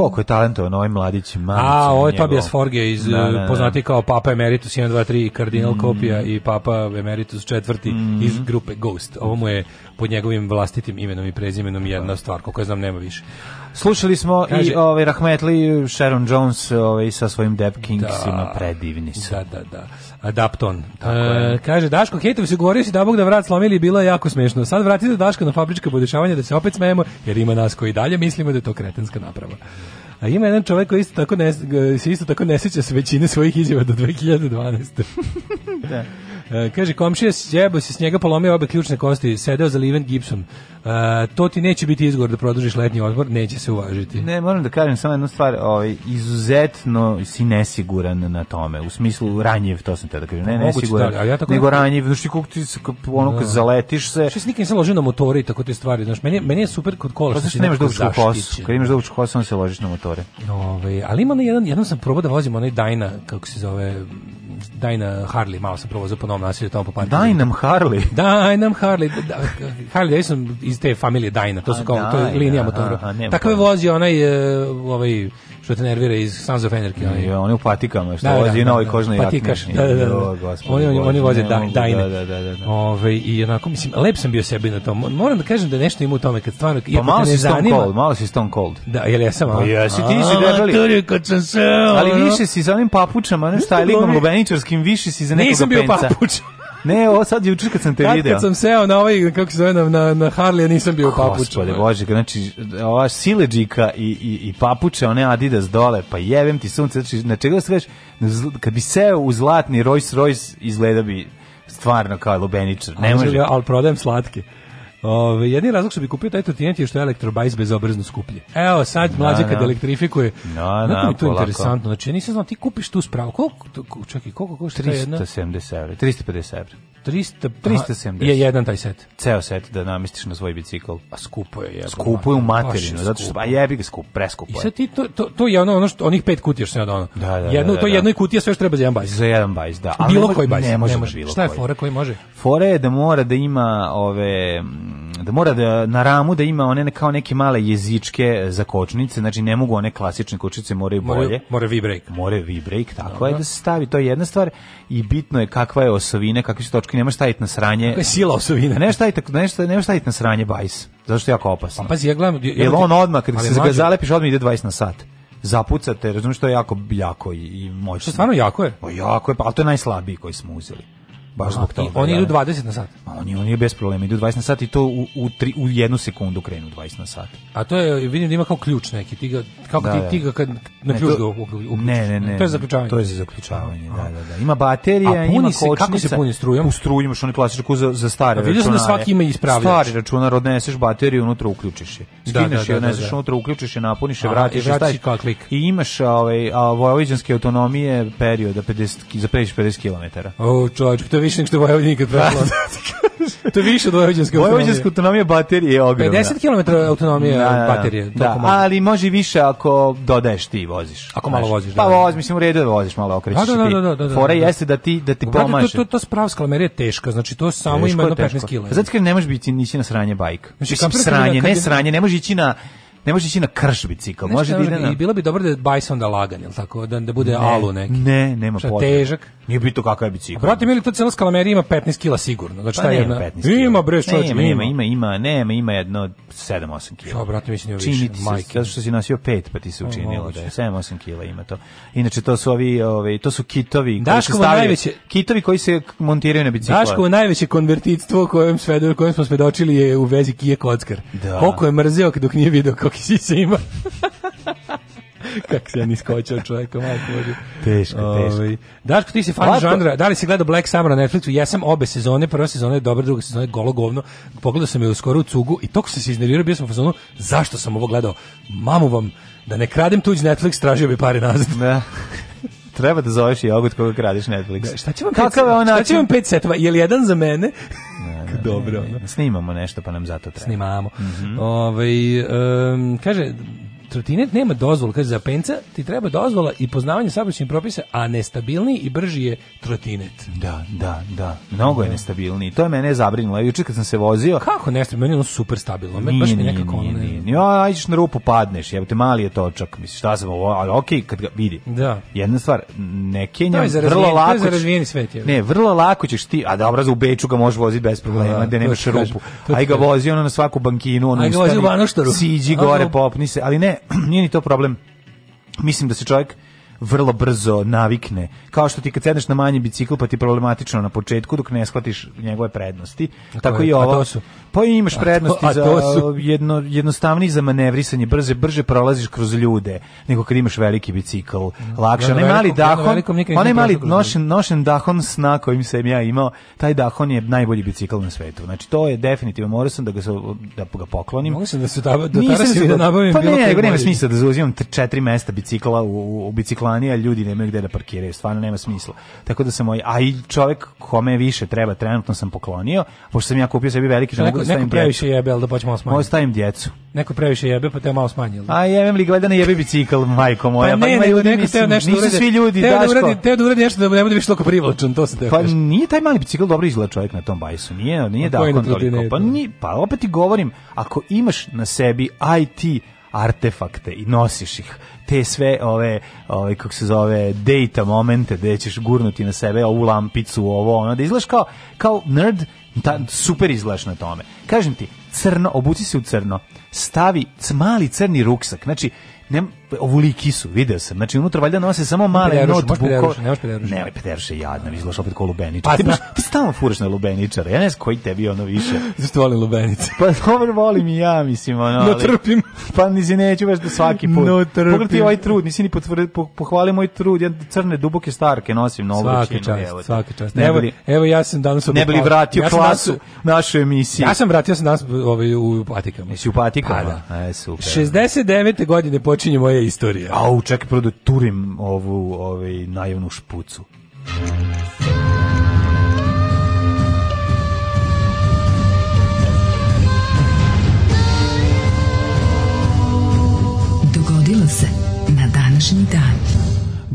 koliko je talentovan ovaj mladić mamić. A, ovo je Tobias Forge, iz, da, da, da, poznati kao Papa Emeritus 1, 2, 3, Kardinal mm. Kopija i Papa Emeritus 4 mm. iz grupe Ghost. Ovo mu je pod njegovim vlastitim imenom i prezimenom jedna stvar, koliko ja znam nema više. Slušali smo Kaže, i ovaj Rahmetli Sharon Jones ovaj sa svojim Deb da. Kingsima predivni su. Da, da, da. Adapton. Tako e, kaže Daško Hejtov se govorio si da Bog da vrat slomili bilo je jako smešno. Sad vratite Daška na fabrička podešavanja da se opet smejemo jer ima nas koji dalje mislimo da je to kretenska naprava. A ima jedan čovek koji isto tako ne, se isto tako ne sjeća se većine svojih izjava do 2012. da. E, kaže, komšija sjebo se s njega polomio obe ključne kosti, sedeo za liven gipsom. E, to ti neće biti izgovor da produžiš letnji odmor, neće se uvažiti. Ne, moram da kažem samo jednu stvar, ovaj, izuzetno si nesiguran na tome, u smislu ranjiv, to sam te da kažem, ne, pa nesiguran, da, ja tako nego ranjiv, znaš ti kako ti ono kad da. zaletiš se. Što se nikad nisam ložio na motore i tako te stvari, znaš, meni, meni je super kod kola. Pa što nemaš dugučku kosu, kad imaš dugučku kosu, onda se ložiš na motore. Ove, ali ima na jedan, jednom sam probao da vozim onaj Dyna, kako se zove, daj na Harley, malo sam provozao po novom nasilju tamo po parku. Daj nam Harley. Daj nam Harley. Da, da Harley Davidson iz te familije Dajna, to su kao, to je linija da, motora. Takve vozi onaj, e, ovaj, što te nervira iz Sons of Anarchy. Ja, on u patikama, što da, vozi da, novi kožni patikaš. Da, da, da. Oni oni oni voze da, da, da, da, da. Ove i onako mislim lep sam bio sebi na tom. Moram da kažem da nešto ima u tome kad stvarno pa malo si Stone Cold, malo si Stone Cold. Da, jel ja sam. Ja si ti si debeli. Ali više si za onim papučama, ne stajlingom lubeničarskim, više si za nekoga penca. Nisam bio papuč. Ne, ovo sad juče kad sam te kad, video. Kad sam seo na ovaj, kako se zove, na, na Harley, nisam bio u papuču. Bože, znači, ova sileđika i, i, i papuče, one Adidas dole, pa jebem ti sunce, znači, na čega da se kažeš, kad bi seo u zlatni Rolls Royce, izgleda bi stvarno kao lobeničar. Ne može. Ja, ali prodajem slatke. Ove, jedni razlog što bi kupio taj trotinet je što je elektrobajs bezobrazno skuplje. Evo, sad da, mlađe da. kad elektrifikuje. Da, na, na, mi to polako. interesantno. Znači, ja nisam znao, ti kupiš tu spravu. Koliko, čekaj, koliko košta 370 evra, 350 evra. 300, 370. Je jedan taj set. Ceo set da namestiš na svoj bicikl. A skupo je, jebo. Skupo je u materinu, zato što, a jebi ga skupo, preskupo je. I sad ti, to, to, to je ono, ono što, onih pet kutija što sam ja donao. Da, da, Jedno, da, da, To je jednoj kutija sve što treba za jedan bajs. Za jedan bajs, da. Ali bilo koji bajs. Ne može, ne može. Šta je fora koji može? Fora je da mora da ima ove da mora da na ramu da ima one kao neke male jezičke e, za kočnice, znači ne mogu one klasične kočnice, moraju bolje. Mora more V-break. Mora V-break, tako Dobro. je da se stavi, to je jedna stvar i bitno je kakva je osovina, kakve su točke, nemaš staviti na sranje. Kakva je sila osovina? Ne staviti, ne staviti, staviti na sranje bajs, zato što je jako opasno. Pa pazi, ja gledam... Ja, Jer on odmah, kad se ga zalepiš, odmah ide 20 na sat zapucate, razumiješ, to je jako, jako i, moćno. Što stvarno jako je? Pa jako je, pa, ali to je najslabiji koji smo uzeli baš zbog toga. oni idu 20 da. na sat. Ma oni oni bez problema idu 20 na sat i to u u, tri, u jednu sekundu krenu 20 na sat. A to je vidim da ima kao ključ neki, ti ga kako da, ti da. ti ga kad na ključ ga uključiš. Ne, ne, ne. To je zaključavanje. To je za zaključavanje, da, da, da. Ima baterija, ima kočnica. kako se puni strujom? U struju imaš onaj plastičku za za stare računare. Vidiš da svaki ima ispravljač. Stari računar odneseš bateriju, unutra uključiš je. Da, Skineš da, je, odneseš unutra, uključiš je, napuniš je, vratiš je, staviš kao klik. I imaš ovaj vojvođanske autonomije perioda 50 za 50 km. O, čovjek, to je više nego što je Vojvodina ikad prošla. Da, da, da, to je više od vojvođanske autonomije. Vojvođanska autonomija baterije je ogromna. 50 km autonomije da, baterije. Da, malo. ali može više ako dodaješ ti voziš. Ako malo voziš. Pa voz, mislim, u redu da voziš malo, okrećeš da, da, da, da, da, da, Fora jeste da ti, da ti pa pomaže. To, to, to sprava skalamerija je teška, znači to samo ima jedno 15 kg. Zato kad ne možeš biti nisi na sranje bajka. Znači, mislim, sranje, ne sranje, ne možeš ići na ne možeš ići na krš bicikl, može da ide na... I bilo bi dobro da je bajs onda lagan, jel tako? Da, da bude ne, alu neki. Ne, nema potrebe. Težak? Nije bitno kakav je bicikl. Brate, mili, to cela skalamerija ima 15 kila sigurno. Znači, pa ta jedna... 15 Ima, bre, čovječ, nema, ima. Ima, ima, nema, ima jedno 7-8 kila. Ja, brate, mislim, da više. Čini ti se, zato što si nosio 5, pa ti se učinilo o, da je 7-8 kila ima to. Inače, to su ovi, ove, to su kitovi koji Daškovo se stavljaju, najveće... kitovi koji se montiraju na bicikla. Daškovo najveće konvertitstvo kojem, svedo, kojem smo svedočili je u vezi Kije Kockar. Da. Koliko je mrzeo dok nije video kako si se ima. Kak se ja niskočio čovjeka, majko bože. Teško, teško. Ovaj, Daško, ti si fan Lako. žanra, da li si gledao Black Summer na Netflixu? Ja sam obe sezone, prva sezona je dobra, druga sezona je golo govno. Pogledao sam je skoro u cugu i toliko sam se iznervirao, bio sam u fazonu, zašto sam ovo gledao? Mamu vam, da ne kradem tuđ Netflix, tražio bi pare nazad. Da. Treba da zoveš jogurt koga gradiš Netflix. Da, šta će vam Kakav pet, šta će vam pet setova? Je li jedan za mene? Ne, ne, Dobro. Ne, ne, Snimamo nešto pa nam zato treba. Snimamo. Mm -hmm. Ove, ovaj, um, kaže, trotinet nema dozvolu, kaže za penca ti treba dozvola i poznavanje saobraćajnih propisa, a nestabilni i brži je trotinet. Da, da, da. Mnogo je da. nestabilni. To je mene zabrinulo. Juče kad sam se vozio, kako nestabilno, ono super stabilno. Me baš mi nekako ono. Nije, nije. Ja, ajdiš na rupu padneš, jebote mali je točak. Misliš, šta sam ovo, ali okej, kad ga vidi. Da. Jedna stvar, ne Kenja, vrlo lako. To je za razvijeni svet, je. Ne, vrlo lako ćeš ti, a dobro, za u Beču ga možeš voziti bez problema, da, nemaš rupu. Aj ga vozi ono na svaku bankinu, ono. Aj ga vozi u Siđi gore, popni se, ali ne, nije ni to problem. Mislim da se čovjek vrlo brzo navikne. Kao što ti kad sedneš na manji bicikl pa ti je problematično na početku dok ne shvatiš njegove prednosti. Tako, Tako je, i ovo. Su? Pa imaš prednosti a to, a to za jedno, jednostavniji za manevrisanje, brže, brže prolaziš kroz ljude nego kad imaš veliki bicikl. Mhm. Lakše. Onaj mali dahon, onaj mali nošen, nošen dahon sna kojim sam ja imao, taj dahon je najbolji bicikl na svetu. Znači to je definitivno, morao sam da ga, da ga poklonim. Mogu sam da se da, da, da, da, nabavim pa bilo ne, nema smisla da zauzimam četiri mesta bicikla u, u, u bicikla vani, ljudi nemaju gde da parkiraju, stvarno nema smisla. Tako da sam moj, ovaj, a i čovjek kome više treba, trenutno sam poklonio, pošto sam ja kupio sebi veliki, što da mogu da stavim Neko previše jebe, ali da počnemo smanjiti. Mogu da stavim djecu. Neko previše jebe, pa te malo smanjili. Da? A jebem li gleda na jebe bicikl, majko moja. Pa, pa ne, pa ljudi, neko teo nešto nisu uredi, svi ljudi, teo Daško. Da uredi, teo da uredi nešto da ne bude više toliko privlačan, to se teo Pa nije taj mali bicikl dobro izgleda čovjek na tom bajsu, nije, nije da toliko. Pa, ni, pa opet ti govorim, ako imaš na sebi IT artefakte i nosiš ih te sve ove, ove kako se zove, data momente gde ćeš gurnuti na sebe ovu lampicu, ovo, ono, da izgledaš kao, kao nerd, ta, super izgledaš na tome. Kažem ti, crno, obuci se u crno, stavi mali crni ruksak, znači, ne, ovuliki su, video sam. Znači unutra valjda nose samo male notebookove. Ne, pederuše, ne, pederuše jadna, izlaš opet ko lubeničar. Pa, ti, baš, ti stalno furaš na lubeničara. Ja ne znam koji tebi ono više. Zašto volim lubenice? Pa dobro volim i ja, mislim, ono. No trpim. Pa nisi neću baš da svaki put. No trpim. Pogledaj ovaj trud, nisi ni potvrdi, po, pohvali moj trud. Ja crne duboke starke nosim na obručinu. Svaka čast, svaka čast. Ne evo, evo ja sam danas ne bili vratio ja klasu našu emisiju. Ja sam vratio sam danas ovaj u patikama. Jesi u patikama? Pa, da. E, super. 69. godine počinje moje je istorija. Au, čekaj, prvo da turim ovu ovaj, najavnu špucu. Dogodilo se na današnji dan.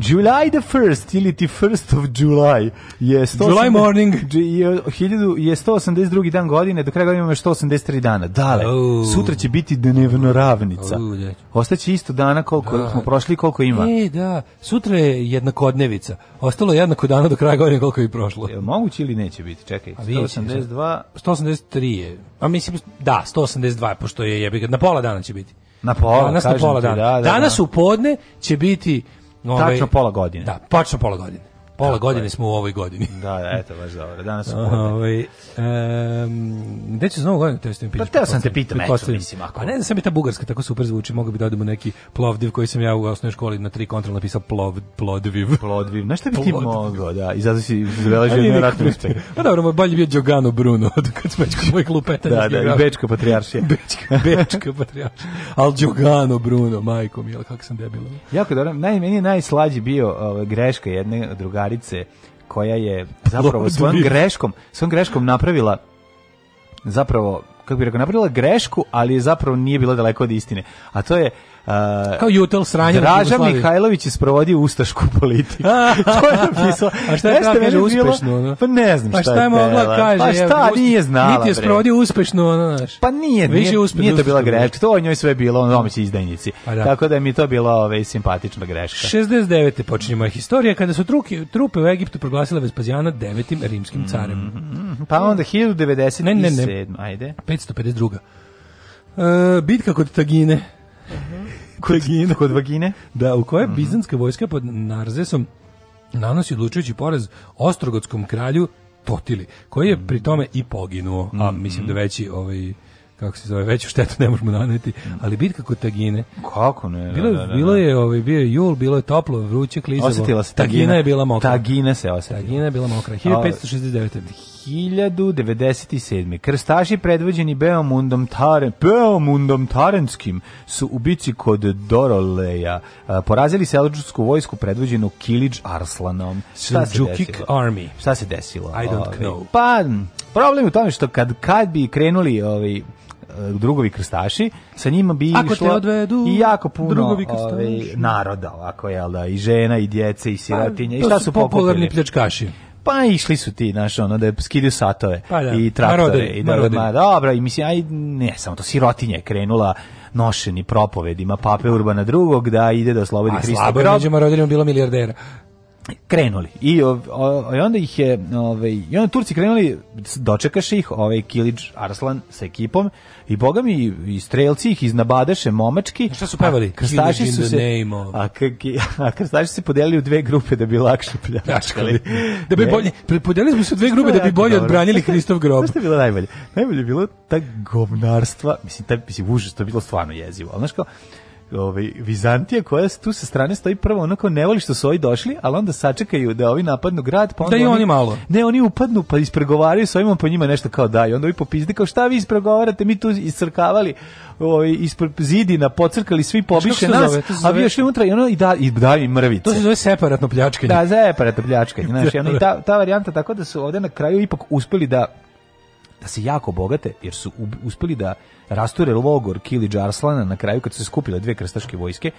July the first ili ti first of July je 180, July morning je, 1000, je 182. dan godine do kraja godine imamo 183 dana dale oh. sutra će biti dnevno ravnica oh, ostaće isto dana koliko da. smo prošli koliko ima e da sutra je jednakodnevica ostalo je jednako dana do kraja godine koliko je prošlo je moguće ili neće biti čekaj 182 183 je a mislim da 182 pošto je jebi na pola dana će biti na pola danas na pola dana da, da, danas da. u podne će biti Ove, tačno pola godine. Da, tačno pola godine. Pola Tako godine smo u ovoj godini. Da, da, eto, baš dobro. Danas smo Ovaj um, gde ćeš za novu godinu te ste Pa teo sam te pitam, eto, mislim, ako... A pa ne, znam, sam i ta bugarska tako super zvuči, mogu bi da odemo neki plovdiv koji sam ja u osnovnoj školi na tri kontrol napisao plov, plodviv. Plodviv, znaš šta bi ti mogao, da, i zato si zabeležio nevjerojatno uspeh. Pa dobro, moj bolje bio Giogano Bruno, od kad smo već kod mojih lupetanja. Da, da, i Bečka patrijaršija. Bečka, Bečka patrijaršija. Al Giogano Bruno, majko mi, kako sam debilan. Jako dobro, naj, meni je najslađi bio ovaj, greška jedne druga drugarice koja je pa zapravo svojom greškom, svojom greškom napravila zapravo kako bih rekao, napravila grešku, ali zapravo nije bila daleko od istine. A to je Kao jutel sranje Draža Mihajlović je sprovodio ustašku politiku. to je napisao. A šta je ta kaže uspešno? Ono? Pa ne znam šta, pa šta je mogla kaže. Pa šta nije znala. Niti je sprovodio uspešno, ono, znaš. Pa nije, nije, uspešno, nije to bila greška. To o njoj sve bilo, ono domaći izdajnici. Pa da. Tako da je mi to bila ove, simpatična greška. 69. počinje moja historija, kada su truke, trupe u Egiptu proglasila Vespazijana devetim rimskim mm, carem. Mm, mm, pa onda 1097. Ne, ne, ne. Ajde. 552. Uh, e, bitka kod Tagine kod, kod vagine. Da, u kojoj mm -hmm. bizanska vojska pod Narzesom nanosi odlučujući poraz ostrogotskom kralju Totili, koji je pri tome i poginuo, a mhm. mislim da veći ovaj kako se zove, veću štetu ne možemo naneti, mhm. ali bitka kod tagine. Kako ne? Bilo, da, da, da. bilo da. je, ovaj, bio je jul, bilo je toplo, vruće, klizavo. Osetila se tagina. tagina je bila mokra. Tagina se osetila. Tagina je bila mokra. 1569. 1097. Krstaši predvođeni Beomundom, Taren, Beomundom Tarenskim su u bici kod Doroleja porazili selđučku vojsku predvođenu Kilić Arslanom. Šta se Army. Šta se desilo? I don't ovi, know. Pa, problem je u tome što kad, kad bi krenuli ovi, e, drugovi krstaši, sa njima bi Ako išlo odvedu, i jako puno ove, naroda, ovako, jel da, i žena, i djece, i pa, sirotinje, pa, i šta su popularni pljačkaši. Pa išli su ti, znaš, ono, da skidaju satove pa, da. i traktore. Marode, i da, ma, dobro, i mislim, aj, ne, samo to sirotinja je krenula nošeni propovedima Pape Urbana drugog da ide da oslobodi Hrista grob. A slabo je među marodilima bilo milijardera krenuli. I, o, o, i onda ih je, ovaj, i onda Turci krenuli, dočekaše ih, ovaj Kilić Arslan sa ekipom i boga mi i strelci ih iznabadeše momački. Šta su pevali? Krstaši su se a, a krstaši se podelili u dve grupe da bi lakše pljačkali. da bi bolje podelili smo se u dve grupe da bi bolje odbranili Kristov grob. Šta je bilo najbolje? Najbolje je bilo ta govnarstva, mislim taj mislim užas, to je bilo stvarno jezivo. Al znači kao ovaj, Vizantija koja tu sa strane stoji prvo onako ne voli što su ovi došli, ali onda sačekaju da ovi napadnu grad, pa da onda da i oni, oni malo. Ne, oni upadnu pa ispregovaraju sa ovima pa njima nešto kao daj, onda ovi popizdi kao šta vi ispregovarate, mi tu iscrkavali ovaj ispred zidina pocrkali svi pobiše nas, zove, zove, a vi još unutra i ono i da i da i mrvice. To se zove separatno pljačkanje. Da, separatno pljačkanje, Znaš, ono, i ta ta varijanta tako da su ovde na kraju ipak uspeli da da se jako bogate jer su uspeli da rasture logor Kili Arslana na kraju kad su se skupile dve krstaške vojske.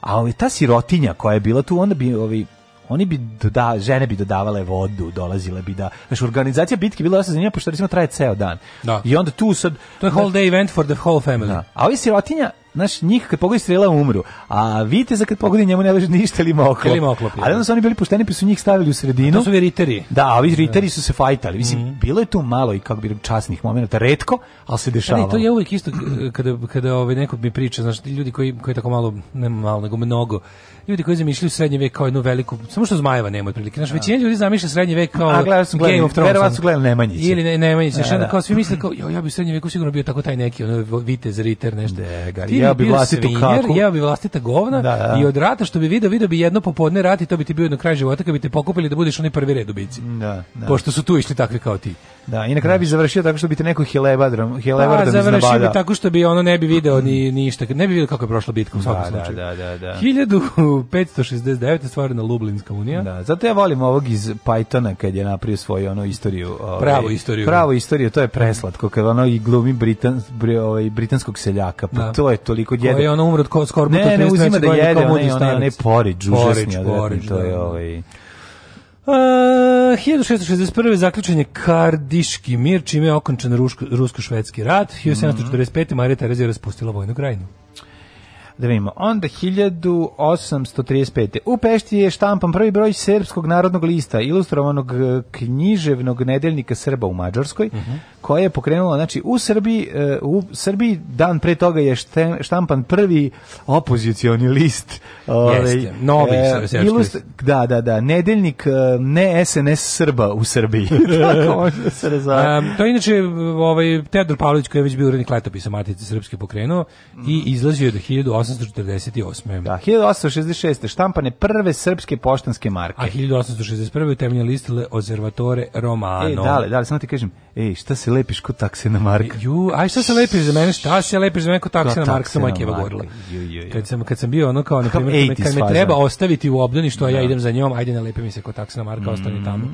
A ovaj, ta sirotinja koja je bila tu onda bi ovi, oni bi doda, žene bi dodavale vodu, dolazile bi da, znači organizacija bitke bila dosta zanimljiva pošto recimo traje ceo dan. Da. I onda tu sad to je whole day event for the whole family. Da. A ovi sirotinja Znaš, njih kad pogodi strela umru, a vidite za kad pogodi njemu ne leži ništa ili moklop. Ili moklop. Ali onda su oni bili pušteni pa su njih stavili u sredinu. A to su veriteri. Da, a ovi riteri su se fajtali. Mislim, mm -hmm. bilo je tu malo i kako bi časnih momenata, retko, ali se dešavalo. Pa ne, to je uvijek isto eh, kada, kada ovaj neko mi priča, znaš, ljudi koji, koji tako malo, ne malo, nego mnogo ljudi koji zamišljaju srednji vek kao jednu veliku, samo što Zmajeva nema otprilike. Znaš, većina ljudi zamišlja srednji vek kao A, gledali su Game of Thrones. Verovatno su gledali Nemanjića. Ili ne, Nemanjića. Da, da. kao svi misle kao, jo, ja bi u srednjem veku sigurno bio tako taj neki, ono, vitez, riter, nešto. Dega, ja bi vlastitu kaku. Ja bi vlastita govna da, da. i od rata što bi video, video bi jedno popodne rat i to bi ti bio na kraju života kad bi te pokupili da budeš onaj prvi red ubici. Da, da. Pošto su tu išli takvi kao ti. Da, i na kraju bi završio tako što bi te neko helebadrom, pa, helebadrom pa, iznabada. završio bi tako što bi ono ne bi video ni ništa, ne bi video kako je prošla bitka u svakom da, da, slučaju. Da, da, da, da. 1569 je stvarna Lublinska unija. Da, zato ja volim ovog iz Pythona kad je napravio svoju ono istoriju. Ovaj, pravu istoriju. Pravo istoriju, to je preslatko, kad ono i glumi Britan, bri, ovaj, britanskog seljaka, pa da. to je toliko jede. Koji je ono umro od skorbuta. Ne, ne, uzima da jede, onaj, onaj, onaj, onaj porič, užasnja, to je da. ovaj... Uh, 1661. zaključen je Kardiški mir, čime je okončan rusko-švedski rat. 1745. Marija Terezija raspustila vojnu krajinu. Da vidimo. Onda 1835. U Pešti je štampan prvi broj srpskog narodnog lista, ilustrovanog e, književnog nedeljnika Srba u Mađarskoj, uh mhm. -huh. koja je pokrenula, znači, u Srbiji, e, u Srbiji dan pre toga je štampan prvi opozicioni list. Ovaj, Jeste, novi e, ilust, Da, da, da, nedeljnik e, ne SNS Srba u Srbiji. Tako može se um, to je inače ovaj, Teodor Pavlović koji je već bio urednik letopisa Matice Srpske pokrenuo i mhm. izlazio je do 1800 1848. Da, 1866. štampane prve srpske poštanske marke. A 1861. utemljen list Le Ozervatore Romano. E, dale, dale, samo ti kažem, Ej, šta se lepiš ko takse na Mark? Ju, aj šta se lepiš za mene? Šta se lepiš za mene ko takse na Marka? Sam majke govorila. Kad sam kad sam bio ono kao na primjer kad me treba ostaviti u obdaništu, a ja da. idem za njom, ajde lepi mi se ko takse na Marka, ostani mhm. tamo.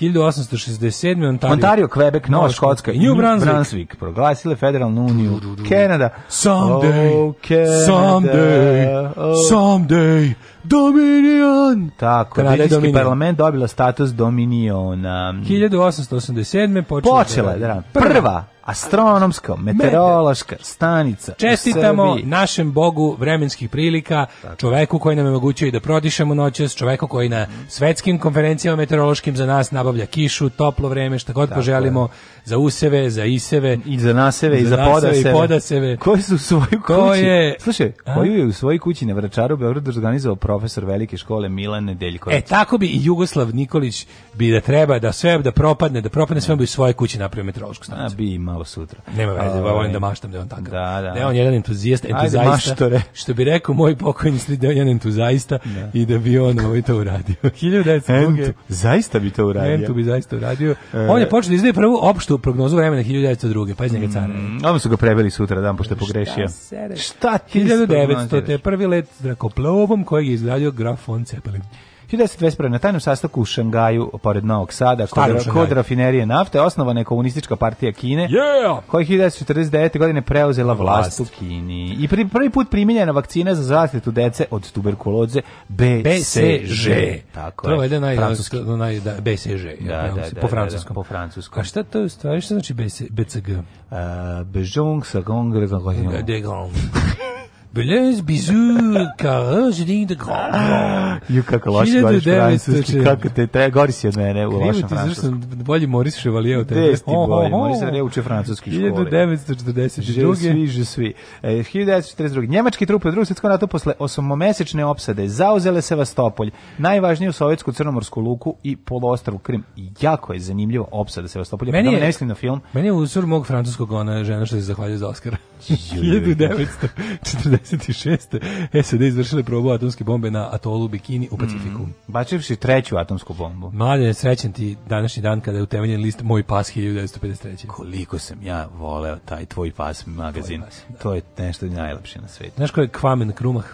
1867. Ontario, Ontario Quebec, Nova Škotska New Brunswick. Brunswick proglasile federalnu uniju Kanada. Someday, oh, Canada, someday, oh. someday, Dominion. Tako, britanski parlament dobila status Dominiona. 1887. Počela, počela je, da, da. prva, prva astronomska, meteorološka stanica. Čestitamo našem bogu vremenskih prilika, Tako. čoveku koji nam omogućuje da prodišemo noćas, čoveku koji na svetskim konferencijama meteorološkim za nas nabavlja kišu, toplo vreme, šta god Tako poželimo, je. za useve, za iseve. I za naseve, i za, za podaseve. I podaseve. Koji su u svojoj kući? Je, Slušaj, a? je u svojoj kući na Vračaru u organizovao profesor velike škole Milan Nedeljković. E, tako bi i Jugoslav Nikolić bi da treba da sve da propadne, da propadne, sve bi u svojoj kući napravio meteorološku stanicu. A, bi imao ponovo sutra. Nema veze, ba, ovaj, volim da maštam da je on takav. Da, da. Ne, da on je jedan entuzijasta, entuzaista, Ajde, što bi rekao moj pokojni slid, da jedan entuzaista da. i da bi on ovaj to uradio. 1902. Entu, zaista bi to uradio. Entu bi zaista uradio. E, on je počeo da izdaje prvu opštu prognozu vremena 1902. Pa iz njega cara. Mm, Ovo su ga preveli sutra dan, pošto je pogrešio. Šta, Šta ti 1900. Te prvi let zrakoplovom kojeg je izgradio graf von Zeppelin. 1921. na tajnom sastanku u Šangaju, pored Novog Sada, kod, kod rafinerije nafte, osnovana je komunistička partija Kine, yeah! koja je 1949. godine preuzela vlast, vlast u Kini. I pri, prvi put primijenjena vakcina za zaštitu dece od tuberkuloze BCG. Tako to je. valjda naj, naj, da, BCG. Da da da, da, da, da, po francuskom. po francuskom. A šta to je stvari? Šta znači BCG? Uh, Bejong Sagong Regagong. Belez, bizu, karaj, ding, da grand. Ah, ju, kako loš govoriš francuski, kako te treba, gori si od mene u lošem francuskom. bolji Moris Chevalier od tebe. Des bolji, Moris Chevalier uče francuski školi. 1942. Je svi, je svi. 1942. E, Njemački trupe u drugom svjetskom ratu posle osmomesečne opsade zauzele se Vastopolj, najvažniju sovjetsku crnomorsku luku i poluostrvu Krim. Jako je zanimljivo opsada se Vastopolja. Meni da je, ne mislim na film. Meni je usur mog francuskog ona žena što se zahvaljuje za Oscar. 1940. 1986. SAD izvršile probu atomske bombe na atolu Bikini u Pacifiku. Mm, bačivši treću atomsku bombu. Mladen je srećen ti današnji dan kada je utemeljen list Moj pas 1953. Koliko sam ja voleo taj tvoj pas magazin. Tvoj pas, da. To je nešto najlepše na svetu. Znaš ko je Kvamen Krumah?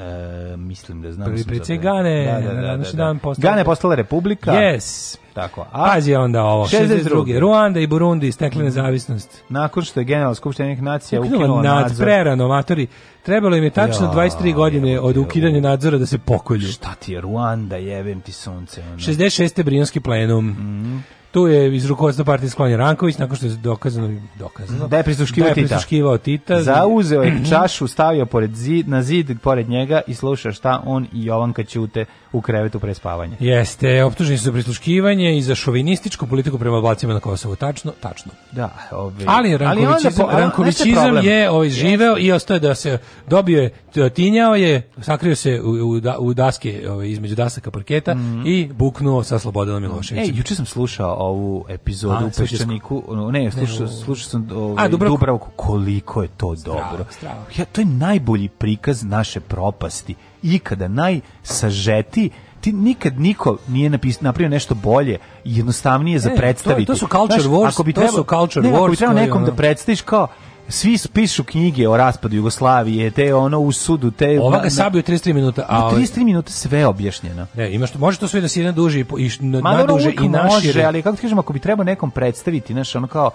E, mislim da znam. Prvi preci Gane, da, da, da, da, da. dan postala... Gane postala republika. Yes. Tako. A Azija onda ovo, 62. 62. Ruanda i Burundi stekle nezavisnost. Nakon što je general skupština jednih nacija ukinula nadzor. Prerano, matori. Trebalo im je tačno ja, 23 godine je, od ukidanja nadzora da se pokolju. Šta ti je Ruanda, jebem ti sunce. Ono. 66. Brinski plenum. Mhm. Tu je iz rukovodstva partije sklonjen Ranković nakon što je dokazano dokazano da je prisluškivao da Tita. Zauzeo je čašu, stavio pored zid, na zid pored njega i sluša šta on i Jovanka Ćute u krevetu pre spavanja. Jeste, optuženi su za prisluškivanje i za šovinističku politiku prema Albancima na Kosovu. Tačno, tačno. Da, obi. Ovaj, ali rankovićizam, ali rankovićizam je ovaj živeo i ostao da se dobio je, tinjao je, sakrio se u, u, da, u daske, ovaj, između dasaka parketa mm -hmm. i buknuo sa Slobodanom Miloševićem. Ej, juče sam slušao ovu epizodu A, u Peščaniku, ne, slušao, slušao sam ovaj, A, Dubravku. Dubravku, koliko je to strava, dobro. Strava. Ja, to je najbolji prikaz naše propasti ikada, najsažeti ti nikad niko nije napisao napravio nešto bolje i jednostavnije za e, predstaviti. To, to su culture Znaš, wars, ako bi trebao, to su culture ne, wars. Ako bi trebalo nekom da ono... da predstaviš kao, svi pišu knjige o raspadu Jugoslavije, te ono u sudu, te... Ova ga sabio 33 minuta. A, 33 minuta sve objašnjeno. Ne, ima što može to sve da se jedan duže i, na duže i naši ali kako kažemo ako bi trebalo nekom predstaviti, znaš, ono kao,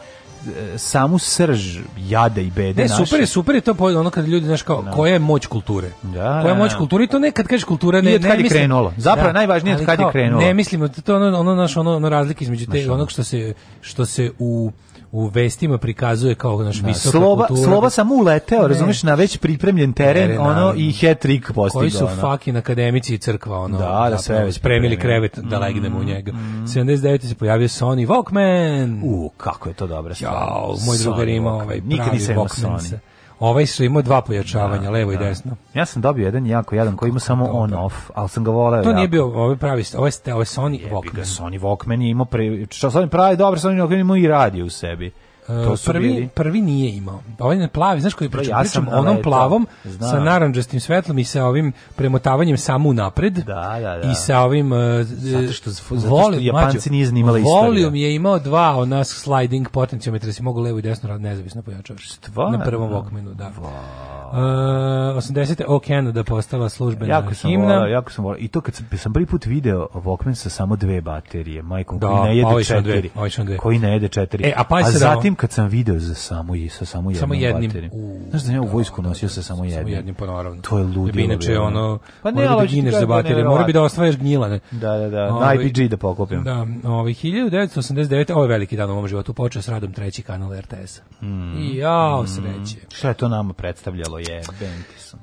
samu srž jada i bede ne, naše. super je, super je to ono kad ljudi, znaš kao, no. Da. koja je moć kulture? Da, koja da, je moć da. kulture? I to ne kad kažeš kultura, ne, ne I od kad je krenulo. Zapravo da, najvažnije od kad je krenulo. Ne, mislimo, to je ono, ono, naš, ono, ono razlike između te, naš, onog što se, što se u u vestima prikazuje kao naš da, slova, kultura. Slova samo uleteo, razumiješ, na već pripremljen teren, teren ono, i hat-trick postigao. Koji su ono. fucking akademici i crkva, ono, da, da sve spremili krevet da legnemo u njega. Mm. 79. se pojavio Sony Walkman. U, kako je to dobra stvar. Jao, moj drugar ima ovaj pravi Walkman. Ovaj su imao dva pojačavanja, da, levo da. i desno. Ja sam dobio jedan jako jedan koji ima samo on off, ali sam ga voleo. To jako. nije bio ovaj pravi, ovaj ste ovaj Sony Walkman. Ga, Sony Walkman je imao pre, Sony pravi, dobro, Sony Walkman ima i radio u sebi. To uh, prvi, bili. prvi nije imao. Pa ovaj je plavi, znaš koji pa pričam, ja pričam onom leto. plavom Znam. sa naranđastim svetlom i sa ovim premotavanjem samo napred da, da, da. i sa ovim uh, zato što, zato što Japanci nije zanimala Volium je imao dva od nas sliding potencijometra, si mogu levo i desno rad nezavisno pojačavaš. Na prvom Walkmanu, da. Wow. Uh, 80. O Canada da postala službena jako sam himna. Volao, jako sam volao. I to kad sam, sam prvi put video Walkman sa samo dve baterije, majkom, da, koji ne jede pa četiri. Dve, koji ne jede četiri. E, a, pa a da- zatim kad sam video za samo i da da, da, sa samo jednim. Samo jednim. U, Znaš da ja u vojsku nosio sa samo jednim. Samo jednim pa naravno. To je ludilo. Da inače bilo. ono pa ne ali gineš za baterije, mora bi da osvajaš gnjilane. Da, da, da. Ove, ovaj, na IPG da pokopim. Da, ovaj 1989, ovo veliki dan u mom životu, počeo s radom treći kanal RTS. Mm. I jao mm. sreće. Šta je to nama predstavljalo je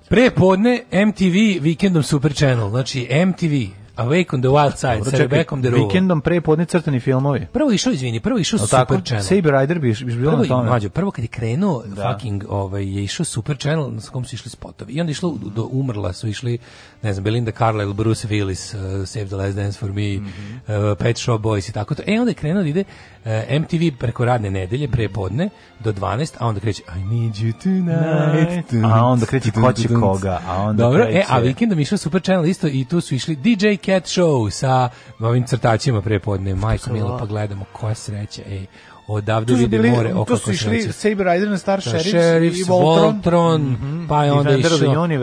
Pre podne MTV vikendom Super Channel, znači MTV Awake on the Wild Side Dobro, sa Rebekom de Vikendom pre podne crtani filmovi. Prvo išao, izvini, prvo išao Super tako, Channel. Saber Rider bi, bi bilo prvo, na tome. Mlađo, prvo kad je krenuo da. fucking ovaj, je išao Super Channel na kom su išli spotovi. I onda išlo mm do umrla su išli, ne znam, Belinda Carlisle, Bruce Willis, uh, Save the Last Dance for Me, mm -hmm. uh, Pet Shop Boys i tako to. E onda je krenuo da ide uh, MTV preko radne nedelje, pre podne, do 12, a onda kreće I need you tonight. tonight. A onda kreće ko će koga. A onda Dobro, kreće... e, a vikendom išao Super Channel isto i tu su išli DJ Cat Show sa ovim crtačima prepodne. Majko Milo, pa gledamo koja sreća, ej odavde vide bili, more oko To su išli Saber Rider na Star Sheriffs, da, Sheriffs i Voltron, Voltron mm -hmm. pa je onda išao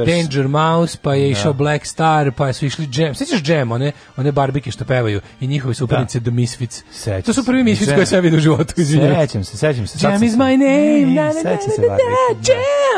Danger Mouse, pa je da. išao Black Star, pa su išli Jam. Sećaš Jam, one, one barbike što pevaju i njihovi su suparnice da. The Misfits. Sećam to su prvi Misfits koje sam vidio u životu, izvinjavam. Sećam se, sećam se. Jam is my name, mm, na, na, na, na,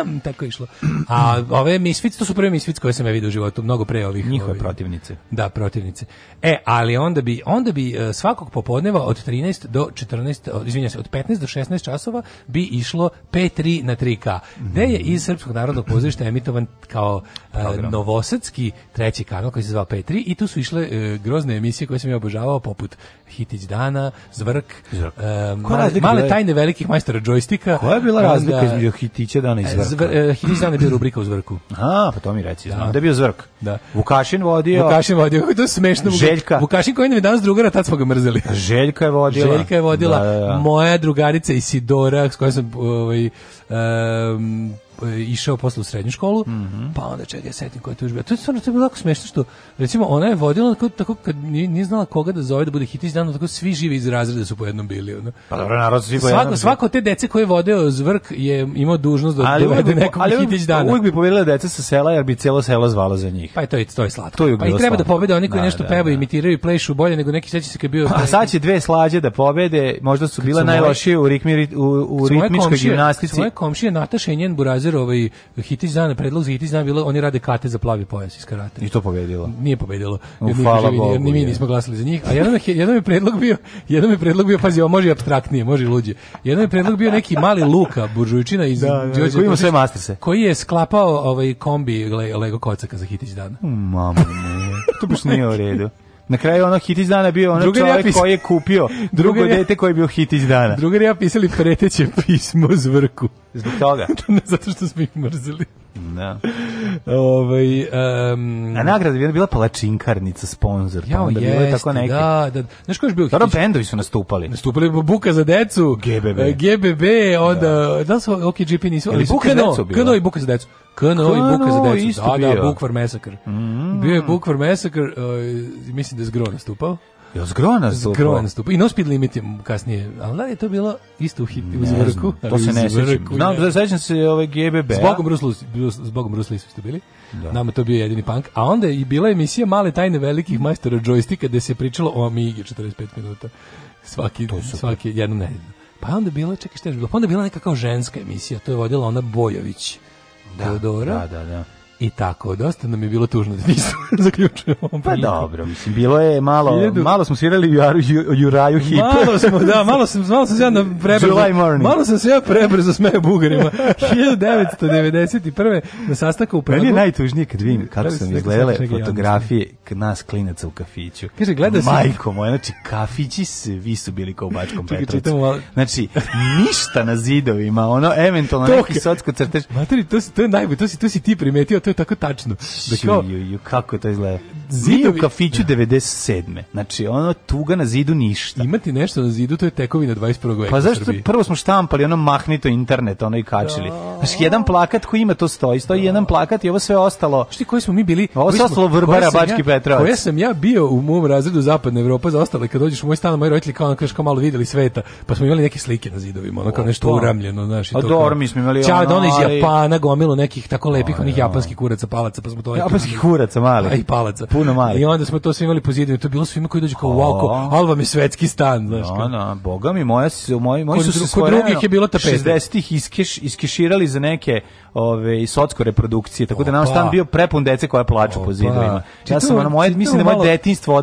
Jam! Tako je išlo. A ove Misfits, to su prvi Misfits koje sam ja vidio u životu, mnogo pre ovih. Njihove protivnice. Da, protivnice. E, ali onda bi, onda bi e, svakog popodneva od 13 do 14, izvinjam se, od 15 do 16 časova bi išlo P3 na 3K, gde je iz Srpskog narodnog pozorišta emitovan kao uh, novosadski treći kanal koji se zvao P3 i tu su išle uh, grozne emisije koje sam ja obožavao, poput Hitić dana, Zvrk, Zvrk. Uh, male, male tajne velikih majstora džojstika. Koja je bila razlika između Hitića dana i Zvrka? Zvr, Hitić dana je bio rubrika u Zvrku. A, pa to mi reci, znam da, da je bio Zvrk. Da. Vukašin vodio. Vukašin vodio, kako je to smešno. Željka. Vukašin koji nam je danas drugara, tad smo ga mrzeli. Željka je vodila. Željka je vodila. Da, da, da moja drugarica Isidora s kojom sam ovaj, um, E, išao posle u srednju školu, mm -hmm. pa onda čekaj, setim koja je tužba. To je stvarno to je bilo tako smešno što, recimo, ona je vodila tako, tako kad nije, nije znala koga da zove da bude hitić dan, tako svi živi iz razreda su po jednom bili. Ono. Pa dobro, narod svi po jednom svako, svako te dece koje je vodeo zvrk je imao dužnost da ali dovede nekom ali hitić dana. Uvijek bi pobedila deca sa sela, jer bi cijelo selo zvalo za njih. Pa je to, to je slatko. To je pa i treba da slatko. da pobede oni koji da, nešto da, pevaju, da. imitiraju i plešu bolje nego neki seća se kad bio... A pa sad će dve slađe da pobede, možda su bile najlošije u, ritmi, u, u ritmičkoj gimnastici. Svoje komšije Nataša i njen burazer Kajzer, ovaj Hitić zna, predlog za Hitić zna bilo, oni rade kate za plavi pojas iz karate. I to pobedilo. Nije pobedilo. Jer, mi, jer mi nismo glasali za njih. A jedan, jedan je predlog bio, jedan je predlog bio, pazi, ovo može apstraktnije, može i luđe. Jedan je predlog bio neki mali Luka Buržujčina iz da, da, da koji ima sve masterse. Koji je sklapao ovaj kombi Lego kocaka za Hitić dana. Mamo, to baš nije u redu. Na kraju ono hit iz dana je bio onaj čovjek pisa... koji je kupio drugo ja... dete koji je bio hit iz dana. Drugari ja pisali preteće pismo zvrku. Zbog toga? Zato što smo ih mrzili. Da. Ovaj um, A nagrada je bila palačinkarnica sponzor, pa onda jest, bilo je tako neki. Da, da. Znaš ko je bio? Dobro, bendovi su nastupali. Nastupali Buka za decu, GBB, e, GBB, onda da, da su OK GP nisu, ali Buka za decu. Kano i Buka za decu. Kano i Buka za decu. Da, da, Bukvar Massacre. Mm. Bio je Bukvar Massacre, uh, mislim da je Zgro nastupao. Jo, zgrona stupa. Zgrona stupa. I no speed limit je kasnije. Ali da je to bilo isto u hit, u zvrku? To se ne sećam. Znam, da sećam se ove GBB. Zbogom Bruce zbogom Bruce Lee ste bili. Da. Nama to bio jedini punk. A onda je i bila emisija Male tajne velikih majstora džojstika gde se pričalo o Amigi 45 minuta. Svaki, svaki, jednom nedeljno. Pa onda bila, čekaj šta je bilo, pa onda bila neka kao ženska emisija, to je vodila ona Bojović. Da, Teodora. Da, da, da. I tako, dosta nam je bilo tužno da nisam zaključio ovom Pa dobro, mislim, bilo je malo, Hiljadu... malo smo svirali Juraju, juraju hip. Malo smo, da, malo sam, malo sam se ja na prebrzo, malo sam se ja prebrzo smeo bugarima. 1991. na sastaku u Pragu. Meni je najtužnije kad vidim kako sam izgledale fotografije k nas klinaca u kafiću. Kaže, gleda se... Majko moja, znači, kafići svi su bili kao u Bačkom Petrovcu. Znači, ništa na zidovima, ono, eventualno neki socko crtež. Materi, to, si, to je najbolj, to si, to si ti primetio to je tako tačno. Da dakle, kao, ju, ju, kako to izgleda? Zid u kafiću 97. Da. Znači, ono tuga na zidu ništa. Imati nešto na zidu, to je tekovina 21. veka Pa zašto prvo smo štampali ono mahnito internet, ono i kačili. Da. jedan plakat koji ima to stoji, stoji da. jedan plakat i ovo sve ostalo. Šti koji smo mi bili? Ovo sve ostalo Vrbara, Bački ja, Petrovac. Koja sam ja bio u mom razredu Zapadne Evrope, za ostale, kad dođeš u moj stan, moji roditelji kao ono kao malo videli sveta, pa smo imali neke slike na zidovima, ono kao nešto uramljeno, znaš, to. A dobro, mi smo imali ono, Čao, ono iz Japana, gomilu nekih tako lepih, onih japanskih kuraca, palaca, pa smo to... Japanskih kuraca, mali. Aj, palaca puno mali. I onda smo to sve imali po zidu to je bilo svima koji dođu kao, wow, ko, ali vam svetski stan, znači. No, no, boga mi, moja, se moj moj su se svoje drugih je bilo tapeta. 60-ih iskeš, iskeširali za neke ove, socko reprodukcije, tako da nam stan bio prepun dece koja plaču po zidovima. Ja sam, ono, moje, mislim da moje detinjstvo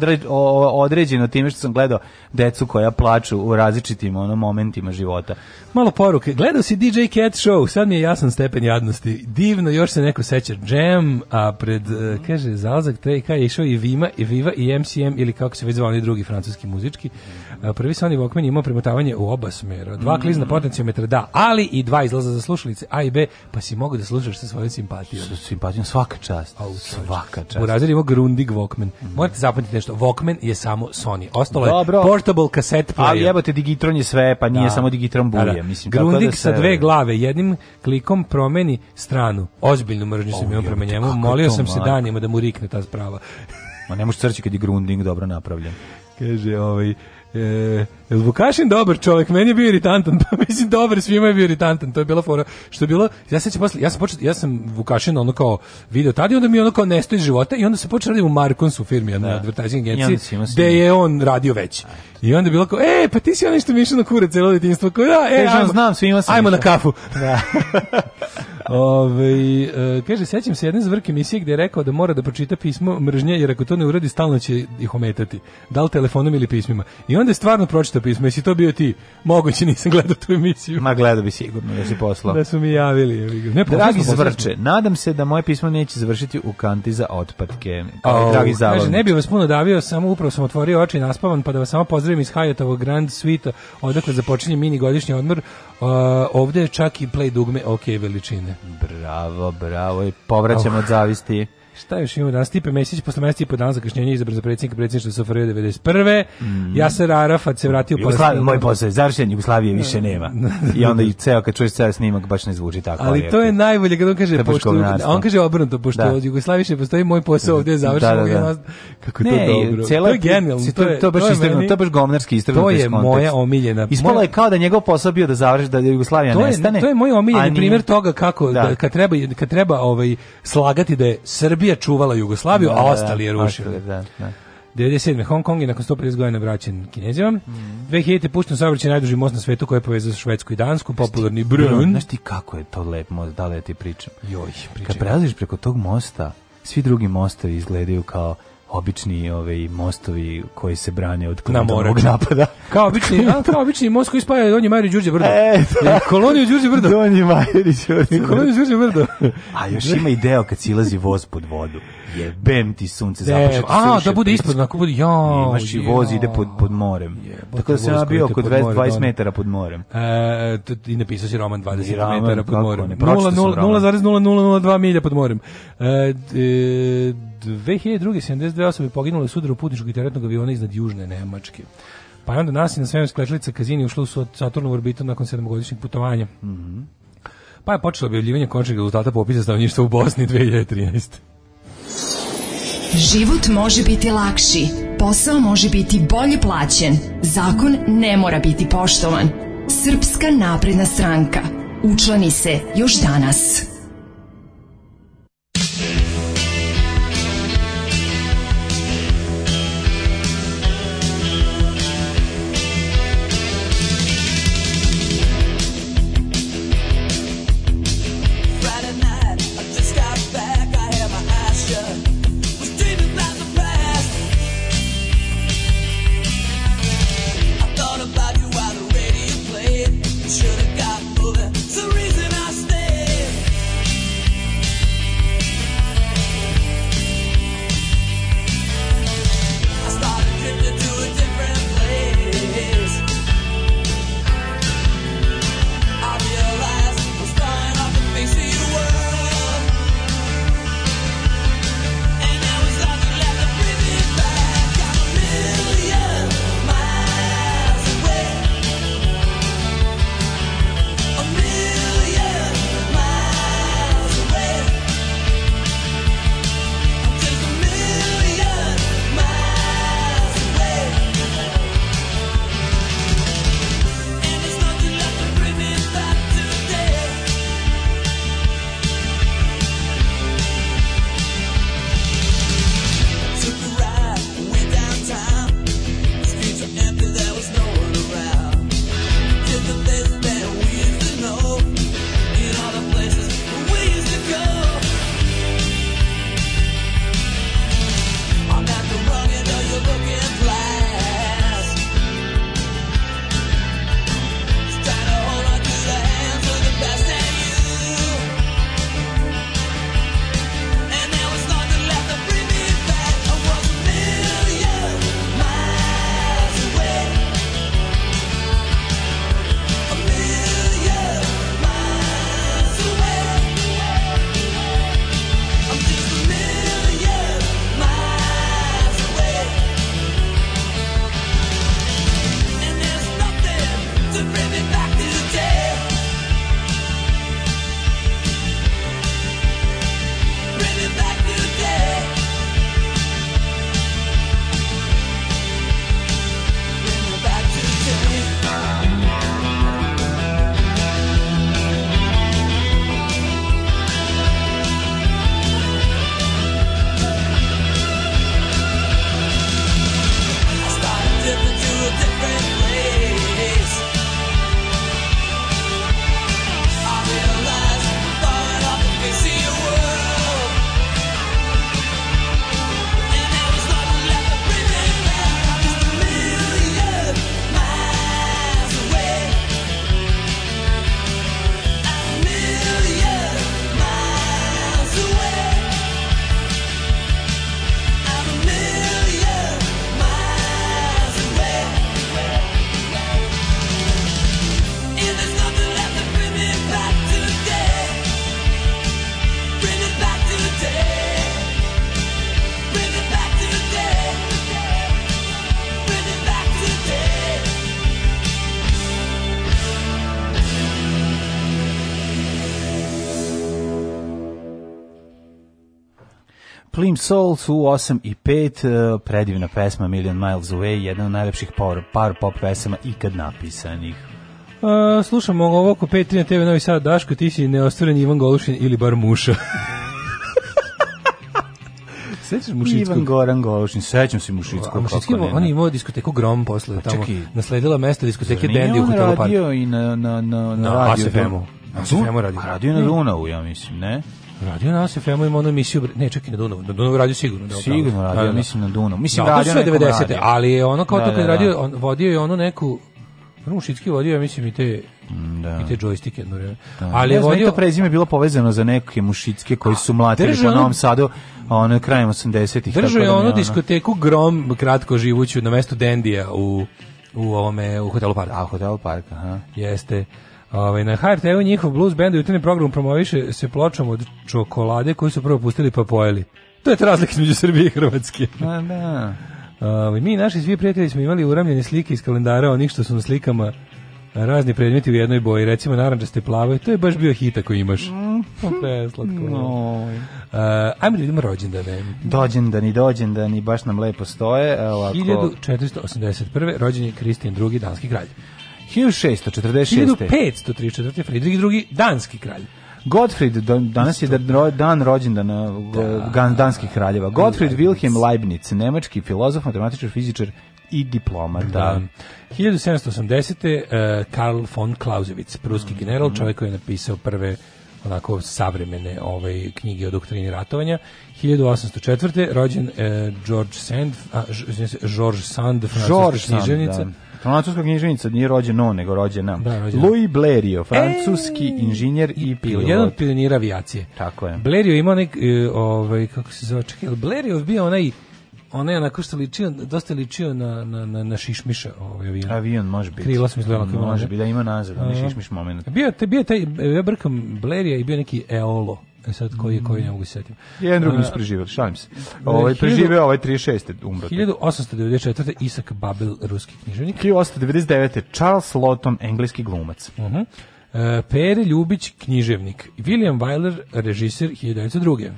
određeno time što sam gledao decu koja plaču u različitim ono, momentima života. Malo poruke. Gledao si DJ Cat Show, sad mi je jasan stepen jadnosti. Divno, još se neko seća Jam, a pred, e, kaže, zalazak TK je išao i Vima, i Viva, i MCM, ili kako se već zvao drugi francuski muzički. Prvi Sony Walkman imao premotavanje u oba smjera. Dva klizna mm. potencijometra, da, ali i dva izlaza za slušalice A i B, pa si mogu da slušaš sa svojom simpatijom. Sa simpatijom svaka čast. Au, svaka čast. U razredu imao Grundig Walkman. Mhm. Morate zapamtiti nešto, Walkman je samo Sony. Ostalo Dobro. je portable kaset player. Ali jebate, Digitron je sve, pa nije da. samo Digitron bulje. Da, da. Mislim, Grundig da se... sa dve glave, jednim klikom promeni stranu. Ozbiljnu mržnju sam imao prema njemu. Molio sam se danima da mu rikne ta sprava. Ma ne možeš crći kad je Grundig dobro napravljen. Kaže, ovaj, 嗯。Vukašin dobar čovjek, meni je bio iritantan, pa mislim dobar, svima je bio iritantan, to je bila fora. Što je bilo, ja se posle, ja sam počeo, ja sam Vukašin ono kao video tad i onda mi ono kao nestoji života i onda se počeo raditi u Markonsu firmi, na da. advertising agenciji, gde je on radio već. I onda je bilo kao, e, pa ti si onaj što mišao na kure celo detinjstvo, kao da, e, ajmo, znam, svima sam ajmo na kafu. Da. Ove, e, kaže, sećam se jedne zvrke emisije gdje je rekao da mora da pročita pismo mržnje, jer ako to ne uradi, stalno će ih ometati. Da li telefonom ili pismima. I onda je stvarno pročita pismo. Jesi to bio ti? Moguće nisam gledao tu emisiju. Ma gledao bi sigurno da si poslao. Da su mi javili. Ne, dragi poslu, zvrče, poslu. nadam se da moje pismo neće završiti u kanti za otpadke. Kao oh, dragi kaže, ne bi vas puno davio, samo upravo sam otvorio oči i naspavan, pa da vas samo pozdravim iz Hayatovog Grand Suite, odakle započinje mini godišnji odmor. Uh, ovde je čak i play dugme ok veličine. Bravo, bravo. I povraćam oh. od zavisti. Šta još imamo danas? Stipe Mesić posle mesta i po dana zakašnjenja izabran za predsjednika predsjedništva Sofarija 91. Mm. Jasar Arafat se vratio Jugoslavi, Moj posao je završen, Jugoslavije više da. nema. I onda i ceo, kad čuješ ceo snimak, baš ne zvuči tako. Ali to je najbolje kad on kaže, pošto, on kaže obrnuto, pošto da. od Jugoslavije više postoji moj posao ovdje je da, završen. Da, da, da. Kako je ne, to dobro. to je genijalno. To, je, to, baš to, je to baš gomnarski istrgnuto To je moja omiljena. Ispalo je kao da njegov posao bio da završi, da Jugoslavija nestane. To je moj omiljeni primjer toga kako, da. kad treba, kad treba ovaj, slagati da je Srbija Srbija čuvala Jugoslaviju, da, a da, da. ostali je rušili. Da, da. 97. Hong Kong je nakon 150 godina vraćen Kinezima. Mm. 2000. pušten saobraćaj najduži most na svetu koji je povezao Švedsku i Dansku, popularni Brun. Znaš ti kako je to lep most, da li ja ti pričam? Joj, pričam. Kad prelaziš preko tog mosta, svi drugi mostovi izgledaju kao obični ovaj mostovi koji se brane od komunalnog napada. kao obični, kao obični most koji spaja Donji Majri Đurđe Brdo. E, da. koloniju Đurđe Brdo. Donji Majri Đurđe Brdo. Koloniju Đurđe Brdo. a još ima i deo kad silazi voz pod vodu. Jebem ti sunce e, započeo. A, da bude ispod, onako bude, ja. Imaš i voz ide pod, pod morem. Tako da sam ja bio oko 20, da, metara pod morem. E, I napisao si roman 20 metara pod morem. 0,002 milja pod morem. e, e 2002. 72 osobe poginule u sudaru putničkog i teretnog aviona iznad Južne Nemačke. Pa je onda nas i na svemirska letelica Kazini ušla u Saturnovu orbitu nakon sedmogodišnjeg putovanja. Mm -hmm. Pa je počelo objavljivanje končnih rezultata popisa stanovništva u Bosni 2013. Život može biti lakši, posao može biti bolje plaćen, zakon ne mora biti poštovan. Srpska napredna stranka. Učlani se još danas. Scream Souls u 8 i 5, e, predivna pesma Million Miles Away, jedna od najlepših power, power pop pesama ikad napisanih. Uh, e, slušamo ovo oko 5 na TV Novi Sad, Daško, ti si neostvoren Ivan Golušin ili bar Muša. Sećaš Mušickog? Ivan Goran Golušin, sećam se Mušickog. A Mušicki, on je imao diskoteku Grom posle, pa tamo nasledila mesto diskoteke Dendi u hotelu Park. Nije on radio i na, na, na, na, na, na, na, na, na, na, na, na, na, na, na, na, na, na, na, Radio nas SFM-u ima onu emisiju, ne, čekaj, na Dunavu, na Dunavu radio sigurno. Da, sigurno radio, da, da, mislim na Dunavu. Mislim, da, radio to sve 90. Radio. Ali je ono kao da, to kad da, da. radio, on, vodio je onu neku, Rušitski vodio, ja mislim, i te da. i te džojstike jedno vreme. Da. Ali je vodio... to prezime bilo povezano za neke mušitske koji su mlatili po Novom Sadu ono, krajem 80-ih. Držao da je ono diskoteku Grom, kratko živuću, na mestu Dendija u, u, ovome, u hotelu Park. A, hotelu Park, aha. Jeste. Ovaj na HRT-u njihov blues band u jutarnjem programu promoviše se pločom od čokolade koju su prvo pustili pa pojeli. To je ta razlika između Srbije i Hrvatske. A, pa da. Ovaj mi naši svi prijatelji smo imali uramljene slike iz kalendara, onih što su na slikama razni predmeti u jednoj boji, recimo narandžaste plave, to je baš bio hit ako imaš. Mm. Pa preslatko. No. Uh, ajmo da vidimo rođendane. Dođendani, dođendani, baš nam lepo stoje. Ovako... 1481. rođen je Kristijan II. danski kralj. 1646. 1534. Friedrich II. Danski kralj. Gottfried, danas je dan rođendana uh, da, danskih kraljeva. Gottfried Wilhelm Leibniz, nemački filozof, matematičar, fizičar i diplomat. Da. 1780. Uh, Karl von Clausewitz, pruski general, mhm. čovjek koji je napisao prve onako savremene ove ovaj, knjige o doktrini ratovanja 1804. rođen eh, George Sand a, George Sand francuska književnica da. Francuska književnica nije rođen on, nego rođena. nam. Da, rođen Louis Blériot, francuski Ej, inženjer i pilot. Jedan od pionira avijacije. Tako je. Blériot imao nek, e, ovaj, kako se zove, čekaj, Blériot bio onaj onaj onako što ličio, dosta ličio na, na, na, na šišmiša ovaj avion. Avion može biti. Krila su izgledala kao može. Može biti da ima nazad, da, na šišmiš moment. Bio, te, bio taj, e, ja brkam Blérija i bio neki Eolo. E sad koji je koji ne mogu se setiti. Jedan drugi nisu preživeli, šalim se. Ovaj preživeo ovaj 36. umro. 1894. Isak Babel, ruski književnik. 1899. Charles Lawton, engleski glumac. Uh mhm. -huh. e, Pere Ljubić, književnik. William Wyler, režiser 1902.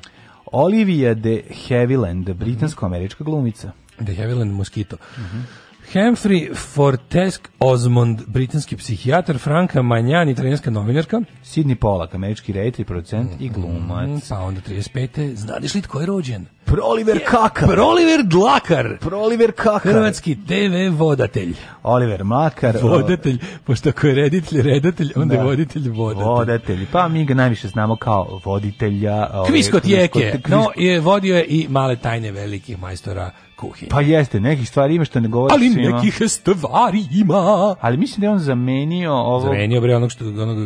Olivia de Havilland, britansko-američka glumica. De Havilland Mosquito. Uh mhm. -huh. Humphrey Fortesk Osmond, britanski psihijatar, Franka Manjan, italijanska novinarka. Sidney Polak, američki rejtri, producent mm, i mhm, glumac. Mm, pa onda 35. Znadiš li tko je rođen? Proliver je, Kakar. Proliver Dlakar. Proliver Kakar. Hrvatski TV vodatelj. Oliver Makar. Vodatelj, pošto ako je reditelj, redatelj, onda da. je voditelj, vodatelj. Vodatelj, pa mi ga najviše znamo kao voditelja. Ovaj, kviskot Jeke, kvisko... no, je, vodio je i male tajne velikih majstora kuhinji. Pa jeste, nekih stvari ima što ne govori Ali svima. nekih stvari ima. Ali mislim da je on zamenio ovo... Zamenio bre onog što... Onog,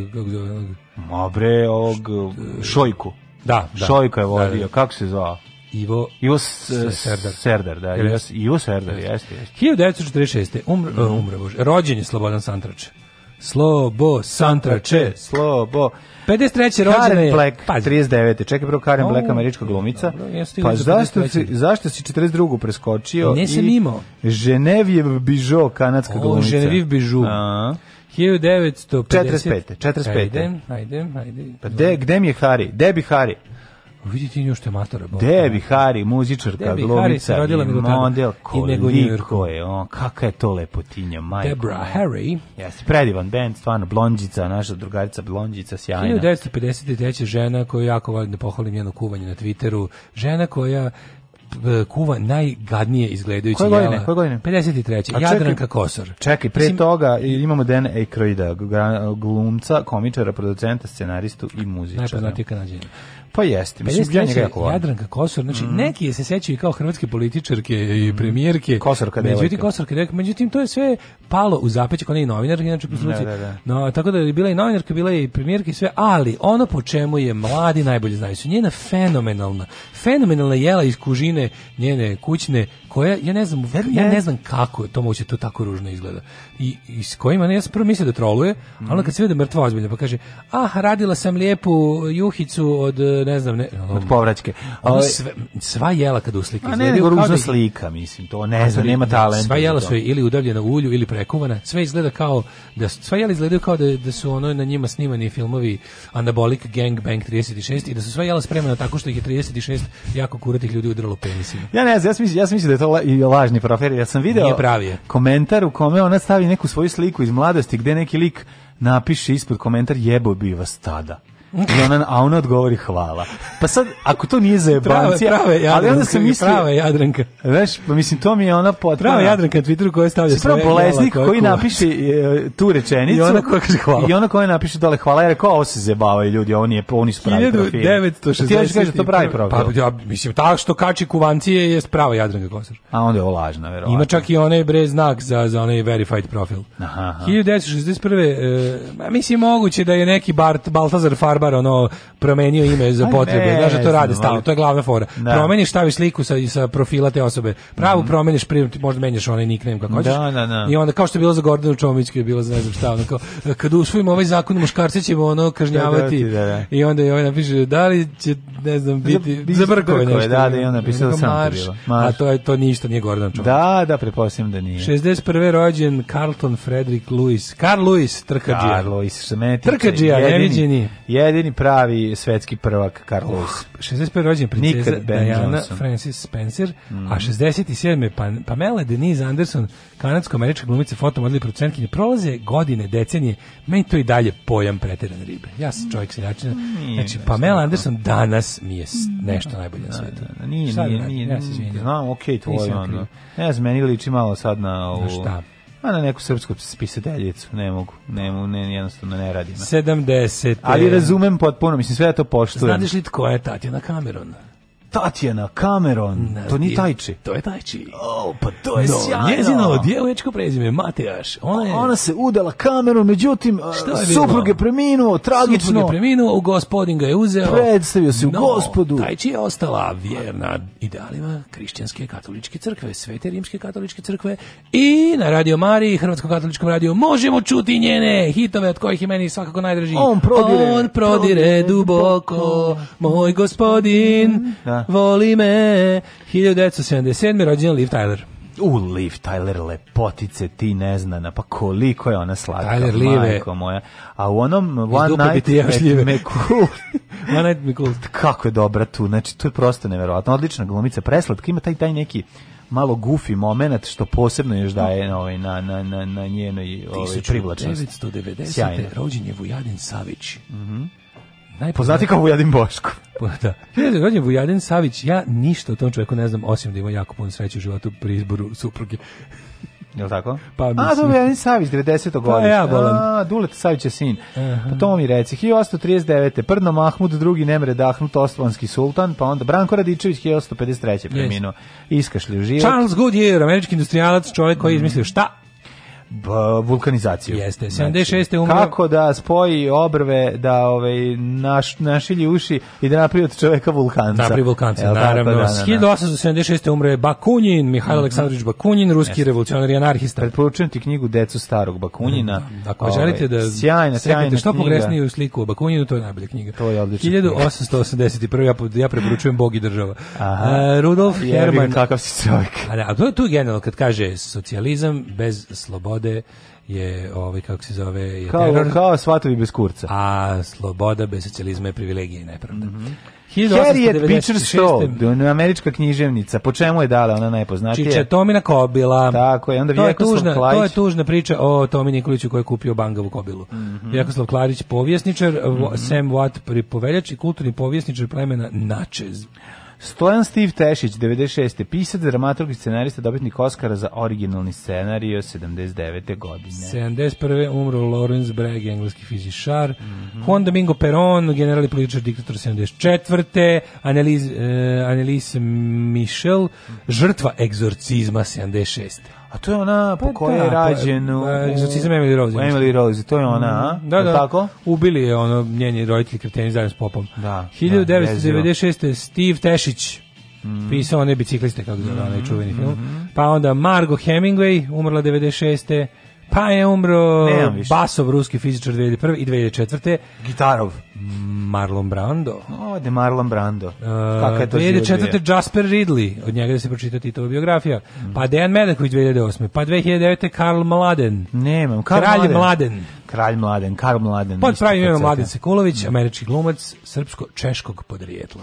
onog, Ma bre, ovog... Šojku. Da, da. Šojka je da, vodio, da, da. kako se zvao? Ivo Ivo Serdar. Serdar, da. Yes. Ivo Serdar, jeste, jeste. 1946. Umr, mm. umre, bože. Rođen je Slobodan Santrače. Slobo Santrače. Slobo. 53. rođena je... Black, pazi. 39. Čekaj prvo Karen oh, Black, američka glumica. Dobro, pa zašto si, zašto si 42. preskočio? Ne sam imao. Genevieve Bižo, kanadska oh, glumica. Genevieve Bižo. 1955. 45. Ajde, ajde, ajde. Pa de, gde mi je Hari? Debi Hari. Vidi ti nju što je matora Debi Hari, muzičarka, Debbie glumica i model, koliko je on, kaka je to lepotinja, majko. Debra Harry. Jeste, predivan band, stvarno, blondžica, naša drugarica blondžica, sjajna. 1953. žena koju jako volim da pohvalim njeno kuvanje na Twitteru, žena koja kuva najgadnije izgledajući koje godine, Koje godine? 53. Pa Jadranka Kosor. Čekaj, pre Mislim, toga imamo Dan Aykroyda, glumca, komičara, producenta, scenaristu i muzičara. Najpoznatiji kanadjenja. Pa jeste, mislim, da je jako volim. Jadranka Kosor, znači mm. neki je se sećaju kao hrvatske političarke i mm. premijerke. Kosor Kosorka je. Međutim, Kosorka devojka, međutim, to je sve palo u zapećak, ona je novinar, inače, da, da, da. No, tako da je bila i novinarka, bila je i premijerka i sve, ali ono po čemu je mladi najbolje znaju su njena fenomenalna, fenomenalna jela iz kužine njene kućne koja ja ne znam Zem, ja ne znam kako je to moguće da to tako ružno izgleda i, i s kojima ne ja sam prvo mislio da troluje mm -hmm. ali kad se vidi da mrtva ozbiljno pa kaže ah radila sam lijepu juhicu od ne znam ne od povraćke ono sve, sva jela kad uslika izgleda ne nego ružna da, slika mislim to ne znam da nema talenta sva jela su ili udavljena u ulju ili prekuvana sve izgleda kao da sva jela izgledaju kao da, da su ono na njima snimani filmovi Anabolic Gang Bang 36 i da su sva jela spremana tako što ih je 36 jako kuratih ljudi udaralo penisima ja ne znam ja sam mislio, ja sam mislio da je to lažni profil. Ja sam video komentar u kome ona stavi neku svoju sliku iz mladosti gde neki lik napiše ispod komentar jebo bi vas tada. I ona, a ona odgovori hvala. Pa sad, ako to nije zajebancija... Prave, prave ali onda sam mislio... Prava Jadranka. Veš, pa mislim, to mi je ona potpuna... Prava Jadranka na Twitteru koja stavlja sve... Pravo bolesnik koja koji napiše e, tu rečenicu... I ona koja kaže hvala. I ona koja napiše dole hvala. jer ko ovo se zajebavaju ljudi, ovo nije, oni su pravi profil. 1960... Ti još kaže, da to pravi profil. Pa, ja, mislim, ta što kači kuvancije je prava Jadranka Kosar. A onda je ovo lažna, verovatno. Ima čak i onaj bre znak za, za onaj verified profil. Aha, aha. 1961. E, mislim, moguće da je neki Bart, Baltazar Far barbar ono promenio ime za potrebe. Znaš da to radi stalno, to je glavna fora. Da. Promeniš, staviš sliku sa, sa profila te osobe. Pravu mm. promeniš, možda menjaš onaj nickname kako da, hoćeš. Da, da, da. I onda kao što je bilo za Gordana Čomićka je bilo za ne znam šta, ono kao kad usvojimo ovaj zakon muškarci ćemo ono kažnjavati. Da, da, da, da. I onda je ovaj napiše da li će ne znam biti za, brkove nešto. Da, da, i on napisao sam marš, bilo. Marš. A to je to ništa nije Gordana Čomić. Da, da, pretpostavljam da nije. 61. rođen Carlton Frederick Lewis. Carl Lewis, trkađija. Carl Lewis, smetite. Trkađija, neviđeni. Jedini, jedini pravi svetski prvak Carlos. Uh, 65. rođen princeza Diana Francis Spencer, mm. a 67. Mhm. Pa, Pamela Denise Anderson, kanadsko-američka glumica, fotomodel i producentkinja, prolaze godine, decenije, meni to i dalje pojam preterane ribe. Ja sam čovjek seljačina. Mm, znači, Pamela Anderson danas mi je mm, da. nešto najbolje na da, svijetu. Da, da, nije, da nije, nije, nije, ja se izvinjam. Znam, okej, okay, tvoj, ono. Ne znam, meni liči malo sad na ovu... Na šta? Pa na neku srpsku spisedeljicu, ne mogu, ne ne, jednostavno ne radim. 70. Ali razumem potpuno, mislim sve ja to poštujem. Znadeš li tko je Tatjana Cameron? Tatjana Cameron, to ni Tajči. To je Tajči. O, oh, pa to je no, sjajno. Njezino djevoječko prezime, Matejaš. Ona, je... ona se udala Cameron, međutim, suprug je preminuo, tragično. Suprug je preminuo, u gospodin ga je uzeo. Predstavio se u no, gospodu. Tajči je ostala vjerna idealima krišćanske katoličke crkve, svete rimske katoličke crkve i na Radio Mariji, Hrvatskom katoličkom radiju, možemo čuti njene hitove od kojih je meni svakako najdraži. On prodire. On prodire, prodire duboko, moj gospodin. Da voli me. 1977. rođen Liv Tyler. U Liv Tyler lepotice ti ne znana, pa koliko je ona slatka, Tyler Live. moja. A u onom One Night Me Cool. One Night Me Cool. Kako je dobra tu, znači to je prosto neverovatno. Odlična glumica, preslatka, ima taj taj neki malo gufi moment što posebno još daje na mm. ovaj na na na na njenoj ovaj privlačnosti. 1990. rođen je Vujadin Savić. Mhm. Mm Najpoznati kao Vujadin Boško. Pa da. Rođen Vujadin Savić, ja ništa o tom čovjeku ne znam, osim da ima jako puno sreće u životu pri izboru supruge. Je li tako? Pa, mislim. A, dobro, Vujadin Savić, 90. godišnje. Pa ja bolam. A, Dulet Savić je sin. Uh Pa to mi reci. 1839. Prdno Mahmud, drugi Nemre Dahnut, Osmanski sultan, pa onda Branko Radičević, 1853. preminuo. Yes. Iskašlju život. Charles Goodyear, američki industrijalac, čovjek koji je mm. izmislio šta? vulkanizaciju. Jeste, 76. Znači, umro... Kako da spoji obrve, da ovaj, naš, našilji uši i da napravi od čoveka vulkanca. Napravi vulkanca, naravno. Da, da, da, da. 1876. umre je Bakunin, Mihajlo mm. Aleksandrović Bakunin, ruski Jeste. revolucionar i anarhista. Preporučujem ti knjigu Decu starog Bakunina. Mm. Ako ovaj, želite da sjajna, sjajna što pogresniju sliku o Bakuninu, to je najbolja knjiga. To je odlična 1881. Ja, ja preporučujem Bog i država. Aha. Uh, Rudolf Herman. Kakav si čovjek. A, da, a to je tu generalno kad kaže socijalizam bez slobode slobode je ovaj kako se zove je kao, teror. kao svatovi bez kurca. A sloboda bez socijalizma je privilegija i nepravda. Mm -hmm. Harriet Beecher Stowe, američka književnica. Po čemu je dala ona najpoznatija? Čiče Tomina Kobila. Tako je, onda to je tužna, Klajić. To je tužna priča o Tomi Nikoliću koji je kupio Bangavu Kobilu. Mm -hmm. Vjekoslav Klarić, povjesničar, mm -hmm. Sam Watt, pripoveljač i kulturni povjesničar plemena Načez. Stojan Steve Tešić, 96. Pisac, dramaturg i scenarista, dobitnik Oscara za originalni scenario 79. godine. 71. umro Lawrence Bragg, engleski fizišar. Mm -hmm. Juan Domingo Perón, generalni političar, diktator 74. Annelies, eh, Annelise Michel, mhm. žrtva egzorcizma 76. A to je ona pa po pa kojoj je da, pa, rađen u... Egzorcizam Emily Rose. Emily Rose, to je ona, mm, da, a? Da, da. Tako? Ubili je ono njeni roditelji kreteni zajedno s popom. Da. 1996. Da, Steve Tešić mm. pisao one bicikliste, kako zove, mm, onaj čuveni mm, film. Mm, mm. Pa onda Margo Hemingway, umrla 96. Pa je umro Basov, ruski fizičar 2001. i 2004. Gitarov. Marlon Brando. Ode Marlon Brando. Uh, je to 2004. Jasper Ridley, od njega da se pročita Titova biografija. Mm. Pa Dejan Medaković 2008. Pa 2009. Karl Mladen. Nemam. Karl Kralj Mladen. Mladen. Kralj Mladen, Karl Mladen. Pod pravim imenom Mladen Sekulović, američki glumac srpsko-češkog podrijetla.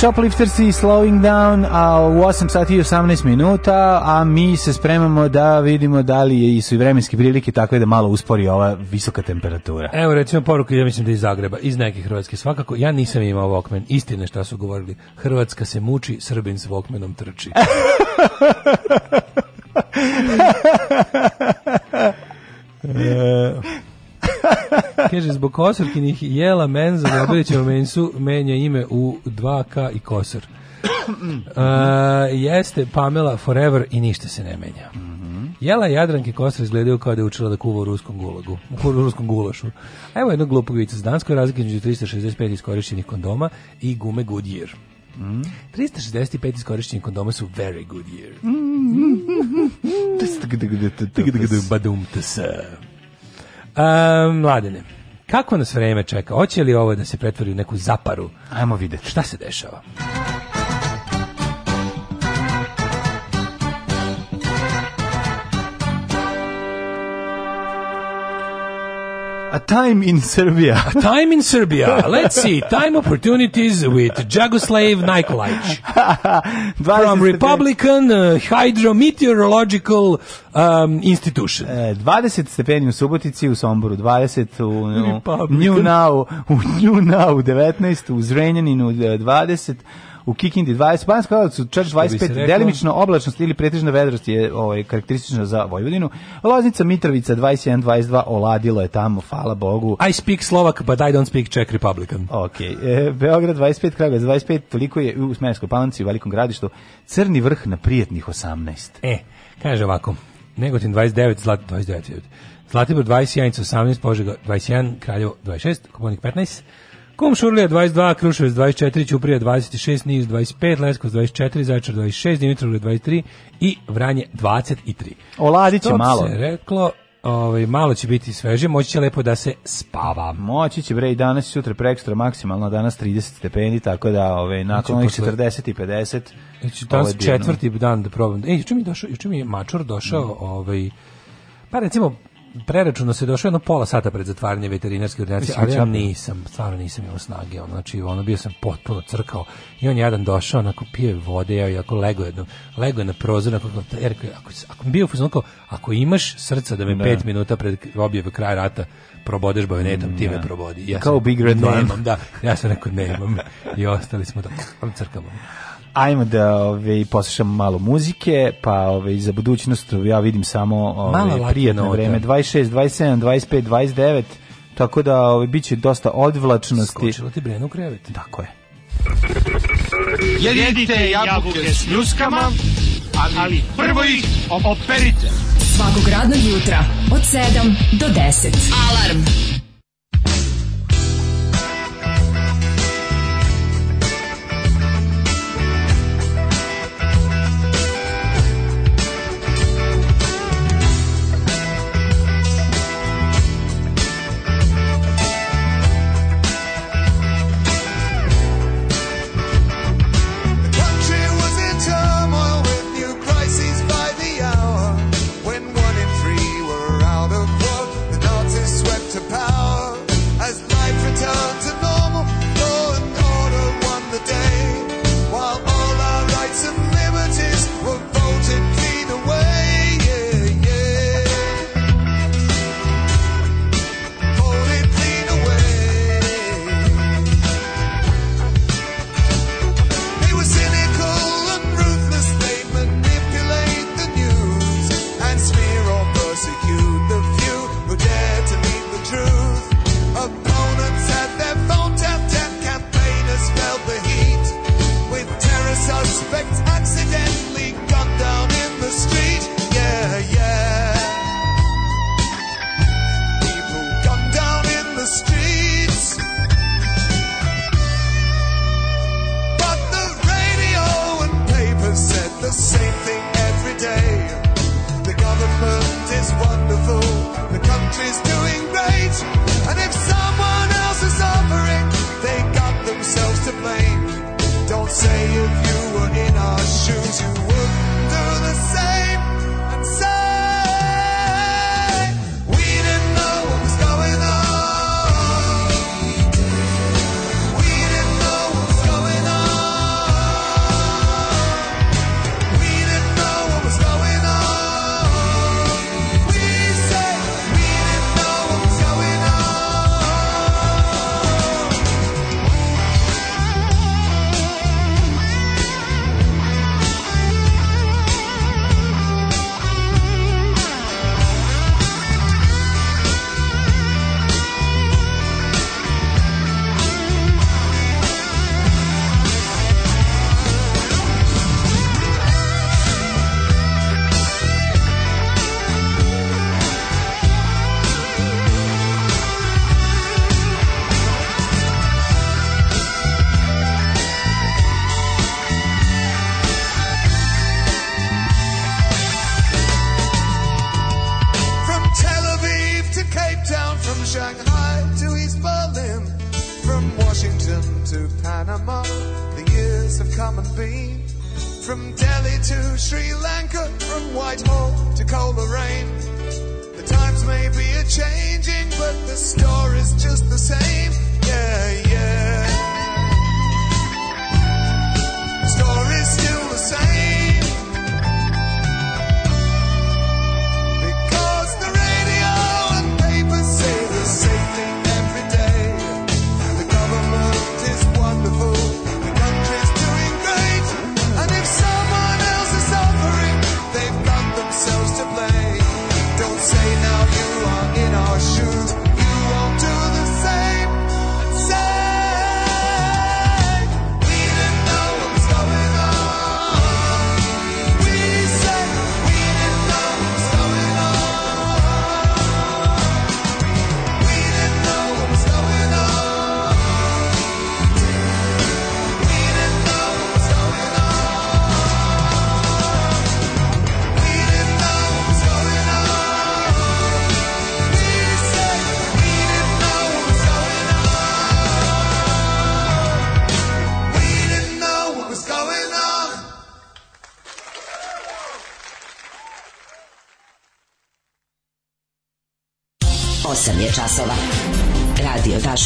Shoplifters i Slowing Down, a u 8 sati i 18 minuta, a mi se spremamo da vidimo da li su i vremenske prilike takve da malo uspori ova visoka temperatura. Evo recimo poruku, ja mislim da iz Zagreba, iz neke Hrvatske svakako, ja nisam imao Walkman, istine šta su govorili, Hrvatska se muči, Srbin s Vokmenom trči. e, Kaže, zbog kosorkinih jela menza Dobirićeva mensu menja ime u 2K i kosor. Uh, jeste Pamela forever i ništa se ne menja. Mhm. Jela Jadranke Kosor izgledaju kao da je učila da kuva u ruskom gulagu, u ruskom gulašu. evo jednog glupog vica s Danskoj razlike između 365 iskorišćenih kondoma i gume Goodyear. Mm. 365 iskorišćenih kondoma su very good year. Mm. Um, mladene, kako nas vreme čeka? Hoće li ovo da se pretvori u neku zaparu? Ajmo vidjeti. Šta se dešava? A Time in Serbia. A time in Serbia. Let's see. Time opportunities with Jagoslav Nikolic. From Republican uh, Hydrometeorological um, Institution. E, 20 stepeni u Subotici, u Somboru 20, u, u New Now, u New Now 19, u Zrenjaninu 20, e, u Kikindi 20, Banjska Karlovac čak 25, delimično oblačnost ili pretežna vedrost je ovaj, karakteristična za Vojvodinu, Loznica Mitrovica 21, 22, oladilo je tamo, hvala Bogu. I speak Slovak, but I don't speak Czech Republican. Okej. e, Beograd 25, Kragovac 25, toliko je u Smenskoj palanci, u Velikom gradištu, Crni vrh na prijetnih 18. E, kaže ovako, Negotin 29, Zlat 29, Zlatibor 21, 18, Požega 21, Kraljevo 26, Koponik 15, Komšurlija 22, Kruševac 24, Ćuprija 26, Niš 25, Leskovac 24, Zaječar 26, Dimitrovgrad 23 i Vranje 23. Oladić je malo. se reklo, ovaj, malo će biti sveže, moći će lepo da se spava. Moći će bre i danas i sutra prekstra maksimalno danas 30 stepeni, tako da ovaj znači, nakon onih 40 i 50. Znači danas četvrti dan da probam. Ej, juče mi je došao, juče mi je mačor došao, mm. ovaj pa recimo preračuno se došao jedno pola sata pred zatvaranje veterinarske ordinacije, ali ja nisam, stvarno nisam imao snage, ono, znači, ono, bio sam potpuno crkao i on jedan došao, onako, pije vode, ja, jako lego jedno, lego je na prozor, onako, jer, ako, ako bio onako, ako imaš srca da me ne. pet minuta pred objave kraja rata probodeš bajonetom, ti me probodi. Ja Kao sam, Big Red Nemam, da, ja sam rekao nemam i ostali smo da crkamo. Ajmo da ove, poslušamo malo muzike, pa ove, za budućnost ja vidim samo ove, prijatno vreme. 26, 27, 25, 29, tako da ove, bit će dosta odvlačnosti. Skočilo ti brenu krevet. Tako je. Jedite jabuke s ljuskama, ali prvo ih operite. Svakog radnog jutra od 7 do 10. Alarm! From Washington to Panama, the years have come and been. From Delhi to Sri Lanka, from Whitehall to Coleraine. The times may be a changing, but the story's just the same. Yeah, yeah.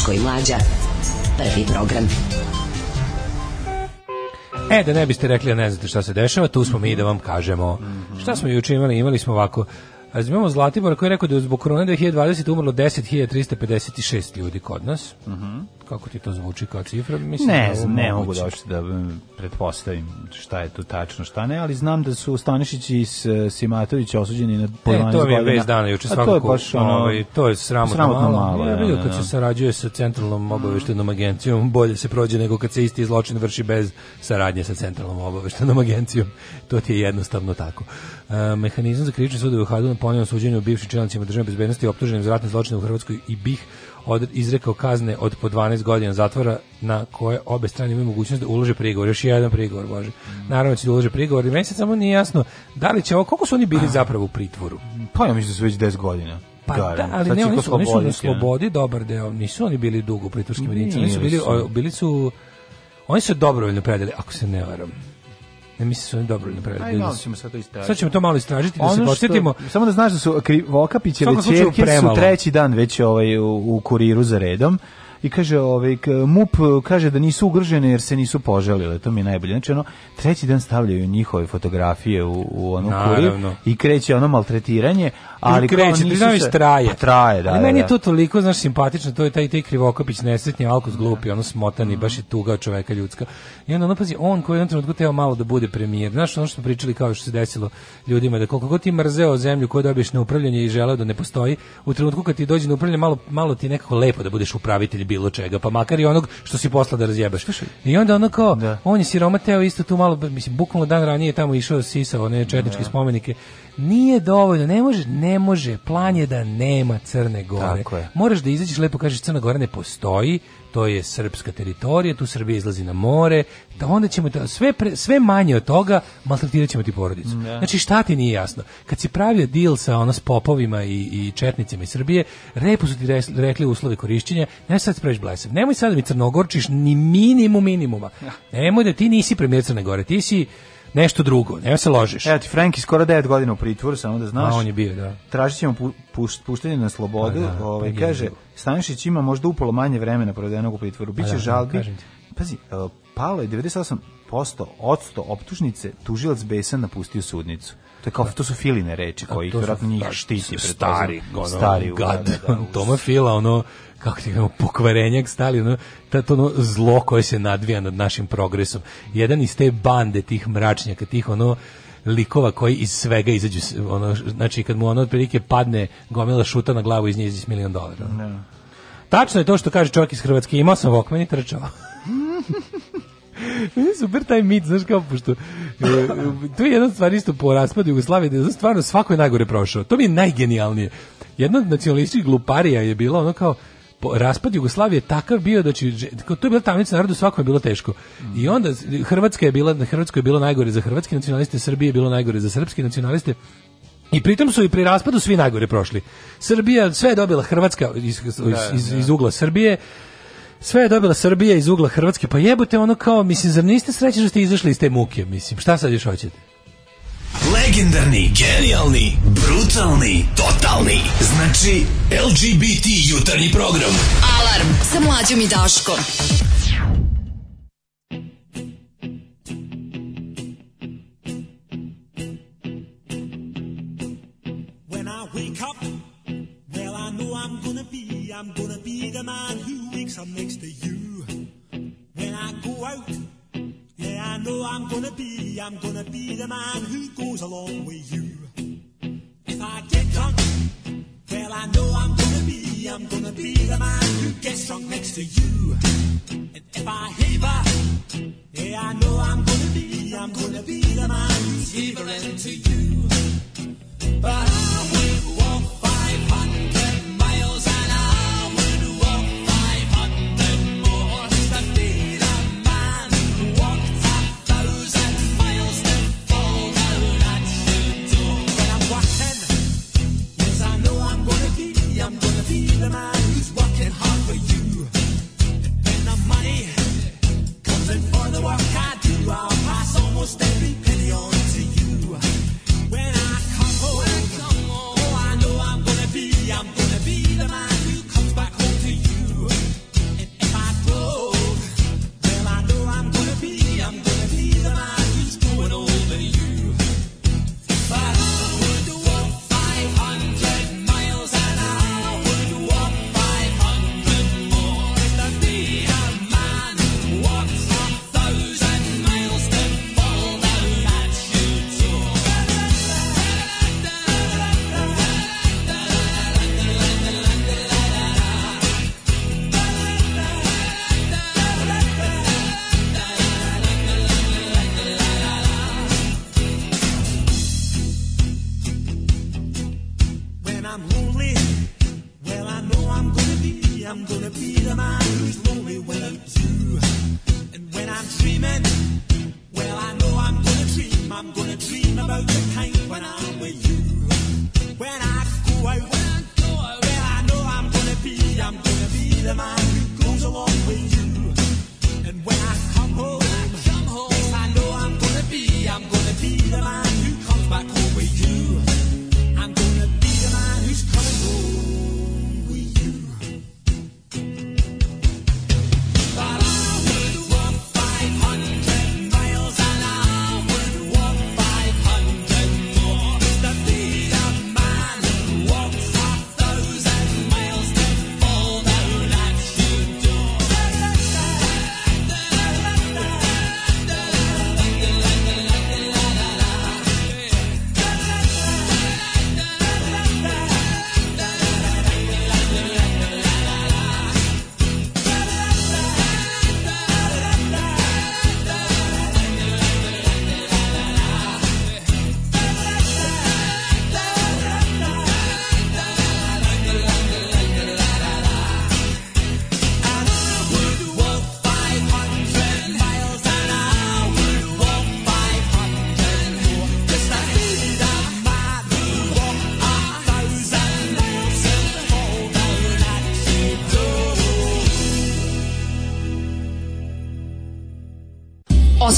Daško i Mlađa. Prvi program. E, da ne biste rekli, ne znate šta se dešava, tu smo mi da vam kažemo. Šta smo juče imali? Imali smo ovako Razumemo Zlatibora koji je rekao da je zbog korone 2020 umrlo 10.356 ljudi kod nas. Uh mhm. -huh. Kako ti to zvuči kao cifra? Mislim, ne da znam, ne mogu doći da, da pretpostavim šta je tu tačno, šta ne, ali znam da su Stanišić i Simatović osuđeni na po 12 godina. E, to je već dana, juče svakako. A to je baš ono, ovaj, to je sramotno, sramotno malo. malo ja, da, vidio da, kad se sarađuje sa centralnom obaveštenom agencijom, bolje se prođe nego kad se isti zločin vrši bez saradnje sa centralnom obaveštenom agencijom. To ti je jednostavno tako. E, mehanizam za krivični sud u Hadu na ponovnom suđenju bivšim čelnicima državne bezbednosti optuženim za ratne zločine u Hrvatskoj i BiH od, izrekao kazne od po 12 godina zatvora na koje obe strane imaju mogućnost da ulože prigovor. Još jedan prigovor, Bože. Mm. Naravno da će da ulože prigovor i meni se samo nije jasno da li će ovo, koliko su oni bili ah. zapravo u pritvoru? Pa ja mislim da su već 10 godina. Pa da, ali ne, oni su, oni su na slobodi dobar deo, nisu oni bili dugo u pritvorskim jedinicama, oni su bili, bili su, oni su dobrovoljno predali, ako se ne varam. Ja mislim da su oni dobro napravili. Ajde, malo ćemo sad to istražiti. Sad ćemo to malo istražiti, da ono se podsjetimo. Samo da znaš da su Vokapićeve čerke su treći dan već ovaj, u, u kuriru za redom i kaže ovaj MUP kaže da nisu ugržene jer se nisu požalile, to mi je najbolje. Znači ono treći dan stavljaju njihove fotografije u u onu kurir i kreće ono maltretiranje, ali kreće, ti znaš se... traje. Pa traje, da. Ali da, meni je da. to toliko znaš simpatično, to je taj taj Krivokapić nesretni alkos glupi, ono smotan mm. baš je tuga čoveka ljudska. I onda ono pazi, on koji je jednom trenutku teo malo da bude premijer. Znaš ono što pričali kao što se desilo ljudima da koliko god ti mrzeo zemlju koju dobiješ na upravljanje i želeo da ne postoji, u trenutku kad ti dođe na upravljanje malo malo ti nekako lepo da budeš upravitelj bilo čega, pa makar i onog što si posla da razjebaš. I onda ono kao, da. on je siromateo isto tu malo, mislim, bukvalno dan ranije tamo išao da sisa one četničke da. spomenike. Nije dovoljno, ne može, ne može, plan je da nema Crne Gore. Tako je. Moraš da izađeš lepo, kažeš Crna Gora ne postoji, to je srpska teritorija, tu Srbija izlazi na more, da onda ćemo da sve pre, sve manje od toga maltretirat ćemo ti porodicu. Da. Znači šta ti nije jasno? Kad si pravio deal sa ono s popovima i, i četnicima iz Srbije, repu su ti re, rekli uslove korišćenja, ne sad da spraviš blesav. Nemoj sad da mi crnogorčiš ni minimum minimuma. Nemoj da ti nisi premijer Crne Gore, ti si nešto drugo, ne se ložiš. Evo ti, Frank je skoro 9 godina u pritvoru, samo da znaš. A on je bio, da. Tražit ćemo pu, puštenje na slobodu, pa da, ovaj, pa kaže, Stanišić ima možda upolo manje vremena provedenog u pritvoru, pa biće da, da, žalbi. Pazi, uh, palo je 98% odsto optužnice, tužilac Besan napustio sudnicu. To je kao to su filine reči koji verovatno njih štiti stari, stari, ono, stari gad. Da, da, da Toma Fila ono kako ti kažemo, pokvarenjak stali, ono, ta, to ono zlo koje se nadvija nad našim progresom. Jedan iz te bande tih mračnjaka, tih ono, likova koji iz svega izađu ono znači kad mu ono otprilike padne gomila šuta na glavu iz nje iz milion dolara. No. Da. Tačno je to što kaže čovjek iz Hrvatske, imao sam Walkman i trčao. super taj mit, znaš kao, pošto e, tu je jedna stvar isto po raspadu Jugoslavije, da je stvarno svako je najgore prošao. To mi je najgenijalnije. Jedna od nacionalističkih gluparija je bila ono kao, raspad Jugoslavije takav bio da će to je bila tamnica narodu svako je bilo teško. I onda Hrvatska je bila na Hrvatskoj je bilo najgore za hrvatske nacionaliste, Srbije je bilo najgore za srpske nacionaliste. I pritom su i pri raspadu svi najgore prošli. Srbija sve je dobila Hrvatska iz, iz, da, da. iz ugla Srbije sve je dobila Srbija iz ugla Hrvatske, pa jebote ono kao, mislim, zar niste srećni što ste izašli iz te muke, mislim, šta sad još hoćete? Legendarni, genijalni, brutalni, totalni. Znači, LGBT jutarnji program. Alarm sa mlađom i Daškom. When I wake up, well I know I'm gonna be, I'm gonna be the man who wakes up next to you. When I go out, know I'm gonna be, I'm gonna be the man who goes along with you. If I get drunk, well I know I'm gonna be, I'm gonna be the man who gets drunk next to you. And if I haver, yeah I know I'm gonna be, I'm gonna be the man who's havering to you.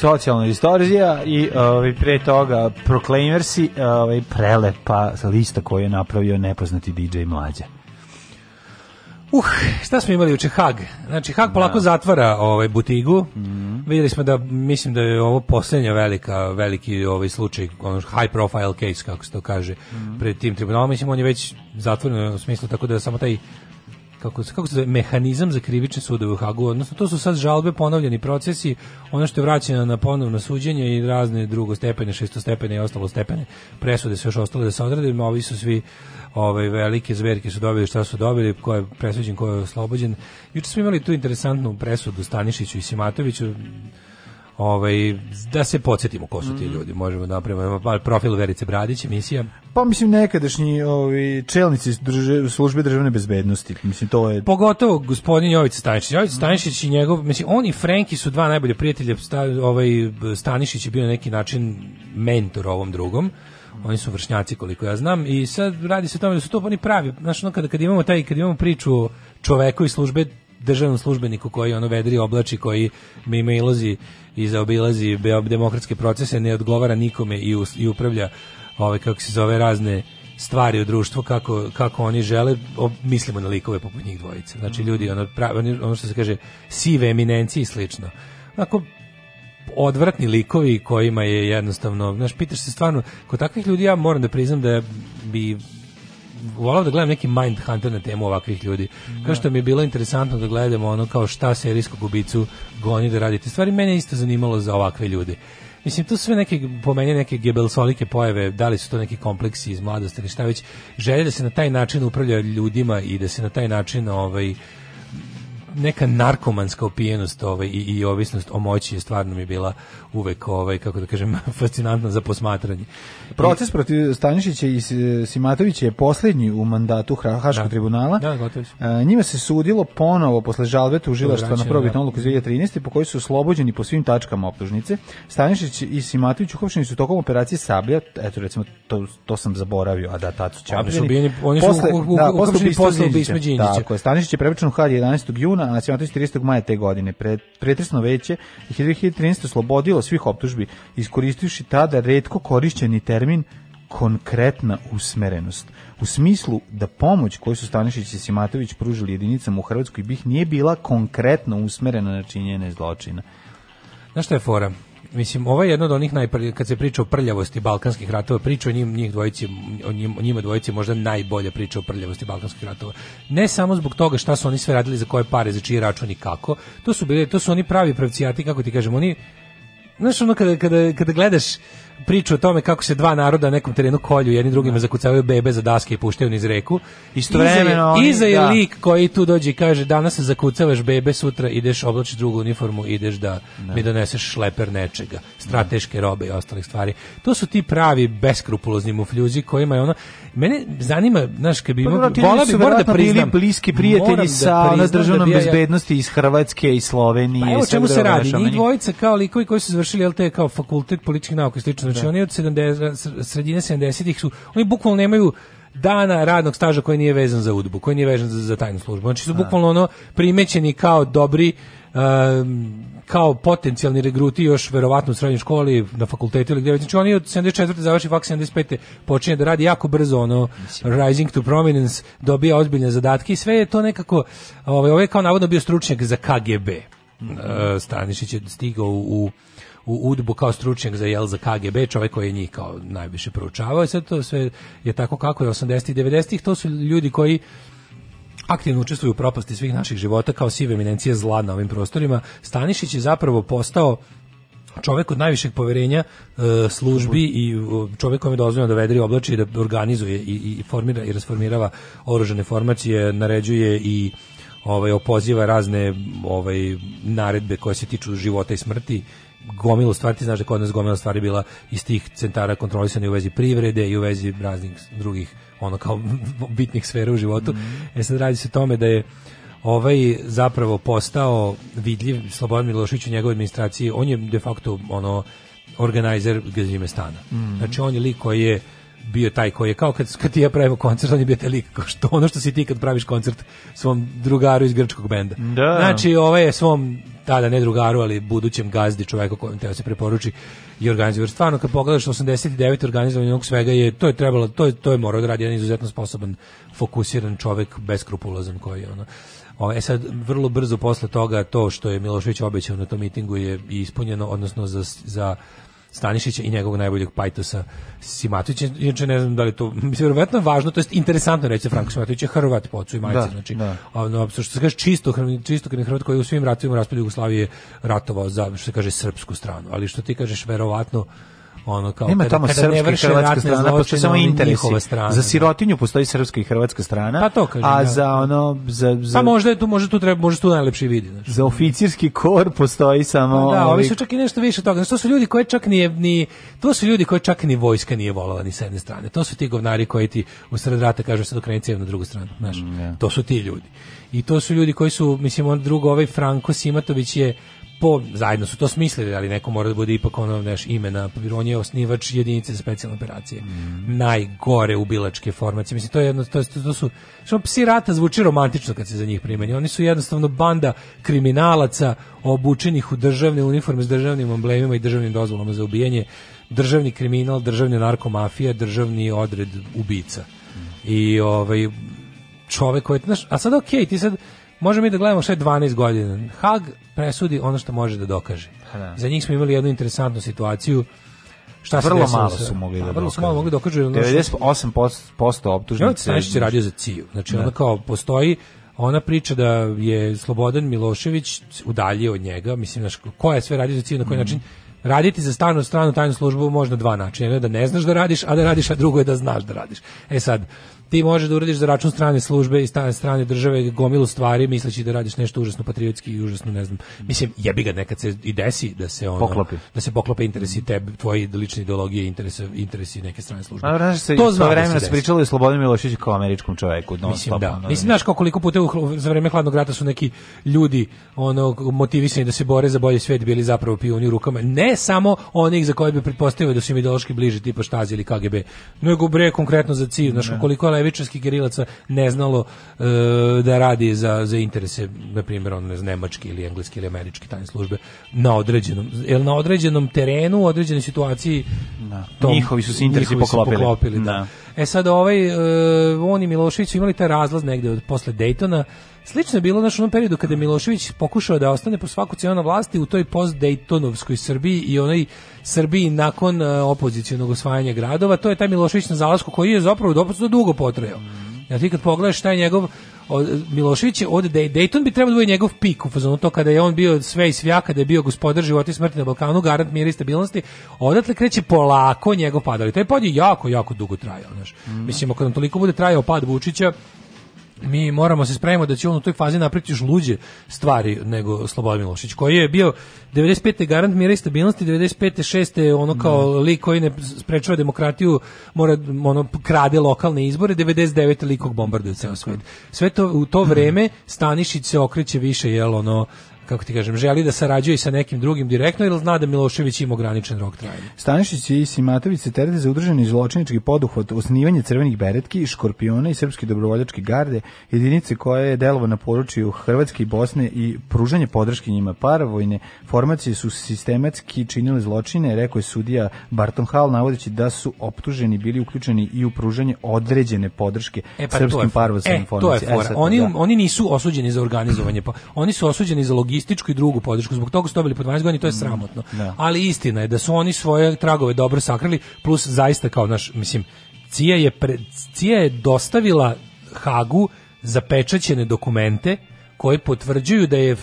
socijalna istorija i ovaj pre toga Proclaimersi, ovaj prelepa lista koju je napravio nepoznati DJ Mlađa. Uh, šta smo imali juče Hag? Znači Hag polako da. zatvara ovaj butigu. Mm -hmm. Vidjeli smo da mislim da je ovo poslednja velika veliki ovaj slučaj, ono high profile case kako se to kaže mm -hmm. pred tim tribunalom. Mislim on je već zatvoren u smislu tako da samo taj kako se kako se zove, mehanizam za krivične sudove u Hagu, odnosno to su sad žalbe, ponovljeni procesi, ono što je vraćeno na ponovno suđenje i razne drugostepene, šestostepene i ostalo stepene presude su još ostale da se odrade, ovi su svi ovaj velike zverke su dobili šta su dobili, ko je presuđen, ko je oslobođen. Juče smo imali tu interesantnu presudu Stanišiću i Simatoviću ovaj, da se podsjetimo ko su ti mhm. ljudi. Možemo da napravimo profil Verice Bradić, emisija. Pa mislim nekadašnji ovi čelnici drže, službe državne bezbednosti. Mislim to je Pogotovo gospodin Jović Stanišić. Jović mhm. Stanišić i njegov, mislim on i Frenki su dva najbolja prijatelja. ovaj Stanišić je bio na neki način mentor ovom drugom oni su vršnjaci koliko ja znam i sad radi se o tome da su to oni pravi znači ono kada kad imamo taj kad imamo priču čoveku i službe državnom službeniku koji ono vedri oblači koji ima ilozi i zaobilazi demokratske procese, ne odgovara nikome i, us, i upravlja ove, ovaj, kako se zove, razne stvari u društvu kako, kako oni žele, o, mislimo na likove poput njih dvojice. Znači ljudi, ono, pravi, ono što se kaže, sive eminencije i slično. Ako odvratni likovi kojima je jednostavno, znaš, pitaš se stvarno, kod takvih ljudi ja moram da priznam da bi volao da gledam neki mind hunter na temu ovakvih ljudi. Kao što mi je bilo interesantno da gledamo ono kao šta serijsko ubicu goni da radite. Stvari mene isto zanimalo za ovakve ljude. Mislim, tu sve neke, po meni, neke gebelsolike pojave, da li su to neki kompleksi iz mladosti ili šta već, želje da se na taj način upravlja ljudima i da se na taj način ovaj, neka narkomanska opijenost ovaj, i, i ovisnost o moći je stvarno mi bila uvek ovaj kako da kažem fascinantno za posmatranje. Proces protiv Stanišića i Simatovića je poslednji u mandatu Haškog da. tribunala. Da, gotovo. E, njima se sudilo ponovo posle žalbe tužilaštva na prvobitnu da. odluku iz 2013. po kojoj su oslobođeni po svim tačkama optužnice. Stanišić i Simatović uhapšeni su tokom operacije Sablja, eto recimo to, to sam zaboravio, a da tad su Oni su ubijeni, oni su posle, u, u, da, posle, posle ubistva Đinđića. Tako je, Stanišić je prebačen u Haag 11. juna, a Simatović 30. maja te godine. Pre, pretresno veće 2013. slobodilo odustala svih optužbi, iskoristivši tada redko korišćeni termin konkretna usmerenost. U smislu da pomoć koju su Stanišić i Simatović pružili jedinicama u Hrvatskoj bih nije bila konkretno usmerena na činjenje zločina. Znaš što je fora? Mislim, ovo je jedno od onih najprlj, kad se priča o prljavosti balkanskih ratova, priča o, njim, njih dvojici, o, njim, o njima dvojici možda najbolje priča o prljavosti balkanskih ratova. Ne samo zbog toga šta su oni sve radili, za koje pare, za čiji račun i kako. To su, bili, to su oni pravi pravcijati, kako ti kažem, oni Znaš, ono, kada, kada, kada gledaš priču o tome kako se dva naroda na nekom terenu kolju, jedni drugima zakucavaju bebe za daske i puštaju niz reku. Istovremeno iza je da. lik koji tu dođe i kaže danas se zakucavaš bebe, sutra ideš oblači drugu uniformu, ideš da ne. Da. mi doneseš šleper nečega, strateške robe i ostalih stvari. To su ti pravi beskrupulozni mufljuzi kojima je ono mene zanima, znaš, kad bi pa, mogu, vola bi moram da priznam, bili bliski prijatelji da sa da državnom da bezbednosti iz Hrvatske i Slovenije. Pa evo čemu se radi? Njih dvojica kao likovi koji su završili LT kao fakultet političkih nauka i slično znači da. oni od 70 sredine 70-ih su oni bukvalno nemaju dana radnog staža koji nije vezan za udbu, koji nije vezan za, za tajnu službu. Znači su da. bukvalno ono primećeni kao dobri um, kao potencijalni regruti još verovatno u srednjoj školi, na fakultetu ili gde već. Znači oni od 74. završi fak 75. počinje da radi jako brzo ono Rising to Prominence, dobija ozbiljne zadatke i sve je to nekako ovaj, ovaj kao navodno bio stručnjak za KGB. Mm -hmm. E, uh, Stanišić je stigao u, u u Udbu kao stručnjak za jel za KGB, čovjek koji je njih kao najviše proučavao sve to sve je tako kako je 80-ih, 90-ih, to su ljudi koji aktivno učestvuju u propasti svih naših života kao sive eminencije zla na ovim prostorima. Stanišić je zapravo postao čovjek od najvišeg poverenja e, službi i čovjek kojem je dozvoljeno da vedri oblači da organizuje i, i formira i rasformirava oružane formacije, naređuje i ovaj opoziva razne ovaj naredbe koje se tiču života i smrti gomilo stvari, ti znaš da kod nas gomila stvari bila iz tih centara kontrolisane u vezi privrede i u vezi raznih drugih ono kao bitnih sfera u životu. Mm E sad radi se o tome da je ovaj zapravo postao vidljiv Slobodan Milošević u njegovoj administraciji, on je de facto ono organizer Gazimestana. Mm -hmm. Znači on je lik koji je bio taj koji je kao kad, kad ti ja pravimo koncert, on je bio taj lik kao što ono što si ti kad praviš koncert svom drugaru iz grčkog benda. Da. Znači, ovaj je svom tada ne drugaru, ali budućem gazdi čoveku kojem teo da se preporuči i organizuje. Stvarno kad pogledaš 89 organizovanog svega je to je trebalo to je to je morao da radi jedan izuzetno sposoban, fokusiran čovjek beskrupulozan koji je ono. O, ovaj, e sad, vrlo brzo posle toga to što je Milošević obećao na tom mitingu je ispunjeno, odnosno za, za Stanišića i njegovog najboljeg pajtosa Simatovića. Inače ne znam da li to mislim verovatno važno, to jest interesantno reći Franko Simatović je Hrvat po ocu i majci, da, znači da. ono što se kaže čisto čisto Hrvat koji u svim ratovima raspadu Jugoslavije ratovao za što se kaže srpsku stranu, ali što ti kažeš verovatno ono kao Nema tamo kada srpska i hrvatska strana, postoje samo interesi. Strana, za da. sirotinju postoji srpska i hrvatska strana. Pa to kažem, A ja. za ono za, za Pa možda je tu možda tu treba možda tu najlepši vidi, znači. Za oficirski kor postoji samo pa Da, ovi su čak i nešto više toga. Znači, to su ljudi koji čak nije ni to su ljudi koji čak ni vojska nije volala ni sa jedne strane. To su ti govnari koji ti u sred rata kažu da se dokrencije na drugu stranu, Znači, Mm, yeah. To su ti ljudi. I to su ljudi koji su, mislim, on drugo, ovaj Franko Simatović je po, zajedno su to smislili, ali neko mora da bude ipak ono naš imena, on je osnivač jedinice za specijalne operacije. Mm. Najgore ubilačke formacije. Mislim, to je jedno, to, to, to su, što psi rata zvuči romantično kad se za njih primeni. Oni su jednostavno banda kriminalaca obučenih u državne uniforme s državnim emblemima i državnim dozvolama za ubijanje. Državni kriminal, državna narkomafija, državni odred ubica. Mm. I ovaj, čovek koji, znaš, a sad okej, okay, ti sad, Možemo mi da gledamo sve 12 godina. Hag presudi ono što može da dokaže. Da. Za njih smo imali jednu interesantnu situaciju. Šta se vrlo malo su mogli da, da vrlo su malo mogli da dokažu. 98% optužnice. Ja, je radio za Ciju. Znači, da. ona kao postoji ona priča da je Slobodan Milošević udaljio od njega, mislim, znaš, ko je sve radio za Ciju, na koji mm. način raditi za stanu stranu tajnu službu možda dva načina. Jedno je da ne znaš da radiš, a da radiš, a drugo je da znaš da radiš. E sad, ti možeš da uradiš za račun strane službe i strane, strane države gomilu stvari misleći da radiš nešto užasno patriotski i užasno ne znam. Mislim jebi ga nekad se i desi da se ono poklopi. da se poklope interesi tebe, tvoje lične ideologije, interese interesi neke strane službe. A, znaš, se, to zna da vremena da se pričalo i Slobodni Milošević kao američkom čoveku, no, Mislim stop, da. Ono, mislim znaš koliko puta u, za vreme hladnog rata su neki ljudi ono motivisani da se bore za bolji svet bili zapravo pioni u rukama ne samo onih za koje bi pretpostavio da su im ideološki bliži tipa Štazi ili KGB, nego bre konkretno za cilj, znaš da. koliko je levičarskih gerilaca ne znalo e, da radi za, za interese, na primjer, on, ne znam, nemački ili engleski ili američki tajne službe na određenom, jel na određenom terenu, u određenoj situaciji da. Tom, njihovi su se interesi poklopili. poklopili da. da. E sad ovaj, uh, on i Milošević imali taj razlaz negde od, posle Daytona. Slično je bilo naš u onom periodu kada je Milošević pokušao da ostane po svaku cijenu na vlasti u toj post-Daytonovskoj Srbiji i onoj Srbiji nakon uh, opozicionog osvajanja gradova. To je taj Milošević na zalasku koji je zapravo dobro dugo potrajao. Ja ti kad pogledaš taj njegov Milošević je od Dayton bi trebalo da bude njegov pik u fazonu to kada je on bio sve i svja, kada je bio gospodar života i smrti na Balkanu, garant mira i stabilnosti, odatle kreće polako njegov pad, ali taj pad je jako, jako dugo trajao, znaš. Mm. Mislim, ako nam toliko bude trajao pad Vučića, mi moramo se spremimo da će on u toj fazi napraviti još luđe stvari nego Slobodan Milošić, koji je bio 95. garant mira i stabilnosti, 95. 6. ono kao mm. lik koji ne sprečava demokratiju, mora ono, krade lokalne izbore, 99. likog bombarduje ceo svet. Sve to, u to vreme Stanišić se okreće više, jel, ono, kako ti kažem, želi da sarađuje sa nekim drugim direktno ili zna da Milošević ima ograničen rok trajanja. Stanišić i Simatović se terete za udruženi zločinički poduhvat, osnivanje crvenih beretki, škorpiona i srpske dobrovoljačke garde, jedinice koje je delova na području Hrvatske i Bosne i pružanje podrške njima paravojne formacije su sistematski činile zločine, rekao je sudija Barton Hall navodeći da su optuženi bili uključeni i u pružanje određene podrške e, pa srpskim e, paravojnim e, formacijama. Oni, da. oni nisu osuđeni za organizovanje, pa, oni su osuđeni za logistiku aktivističku i drugu podršku. Zbog toga su dobili po 12 godina i to je mm, sramotno. Da. Ali istina je da su oni svoje tragove dobro sakrili, plus zaista kao naš, mislim, Cija je, pre, Cija je dostavila Hagu zapečaćene dokumente koji potvrđuju da je uh,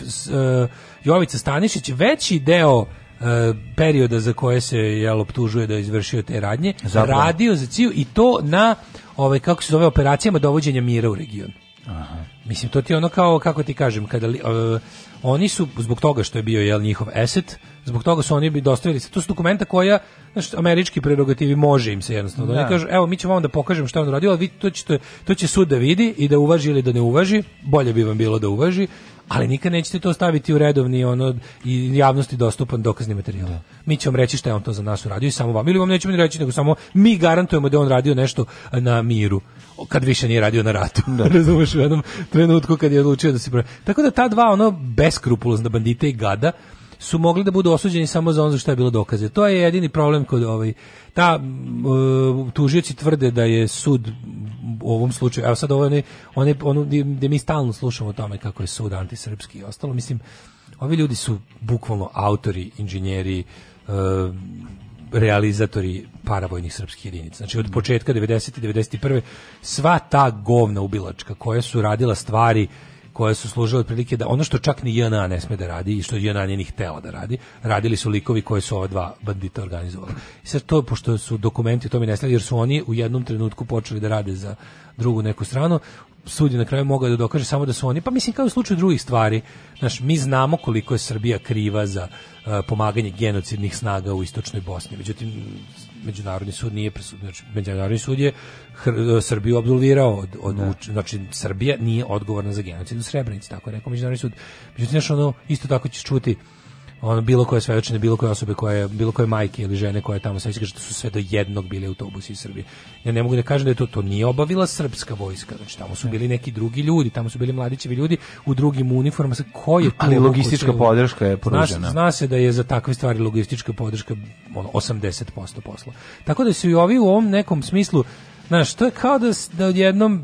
Jovica Stanišić veći deo e, perioda za koje se jel optužuje da je izvršio te radnje, Zapravo. radio za ciju i to na ovaj kako se zove operacijama dovođenja mira u region. Aha. Mislim, to ti ono kao, kako ti kažem, kada li, uh, oni su, zbog toga što je bio jel, njihov asset, zbog toga su oni bi dostavili se. To su dokumenta koja, znaš, američki prerogativi može im se jednostavno. Da. Oni kažu, evo, mi ćemo vam da pokažem šta on radio, ali vi, to, će, to, to će sud da vidi i da uvaži ili da ne uvaži, bolje bi vam bilo da uvaži, ali nikad nećete to staviti u redovni ono i javnosti dostupan dokazni materijal. Da. Mi ćemo reći šta je on to za nas uradio i samo vam. Ili vam nećemo ni reći, nego samo mi garantujemo da on radio nešto na miru kad više nije radio na ratu. Da. Razumeš u jednom trenutku kad je odlučio da se Tako da ta dva ono beskrupulozna bandita i gada su mogli da budu osuđeni samo za ono za što je bilo dokaze. To je jedini problem kod ovaj ta e, tužioci tvrde da je sud u ovom slučaju, evo sad oni oni one, ono gdje mi stalno slušamo o tome kako je sud antisrpski i ostalo, mislim, ovi ljudi su bukvalno autori, inženjeri, e, realizatori paravojnih srpskih jedinica. Znači od početka 90. i 91. sva ta govna ubilačka koja su radila stvari koje su služile otprilike da ono što čak ni JNA ne sme da radi i što JNA nije ni htela da radi, radili su likovi koje su ova dva bandita organizovali. I sad to, pošto su dokumenti, to mi nestali, jer su oni u jednom trenutku počeli da rade za drugu neku stranu, sud na kraju mogao da dokaže samo da su oni, pa mislim kao u slučaju drugih stvari, znaš, mi znamo koliko je Srbija kriva za uh, pomaganje genocidnih snaga u istočnoj Bosni. Međutim, međunarodni sud nije presudio, znači međunarodni sud je Hr Srbiju absolvirao od, od da. uč, znači Srbija nije odgovorna za genocid u Srebrenici, tako je rekao međunarodni sud. Međutim, što ono, isto tako ćeš čuti ono bilo koje svedočenje bilo koje osobe koje bilo koje majke ili žene koje tamo se kaže da su sve do jednog bili autobusi iz Srbije. Ja ne mogu da kažem da je to to nije obavila srpska vojska, znači tamo su bili neki drugi ljudi, tamo su bili mladićevi ljudi u drugim uniformama sa koje ali logistička koče, da- podrška je pružena. Zna, zna, se da je za takve stvari logistička podrška ono 80% posla. Tako da se i ovi u ovom nekom smislu Znaš, to je kao da, da odjednom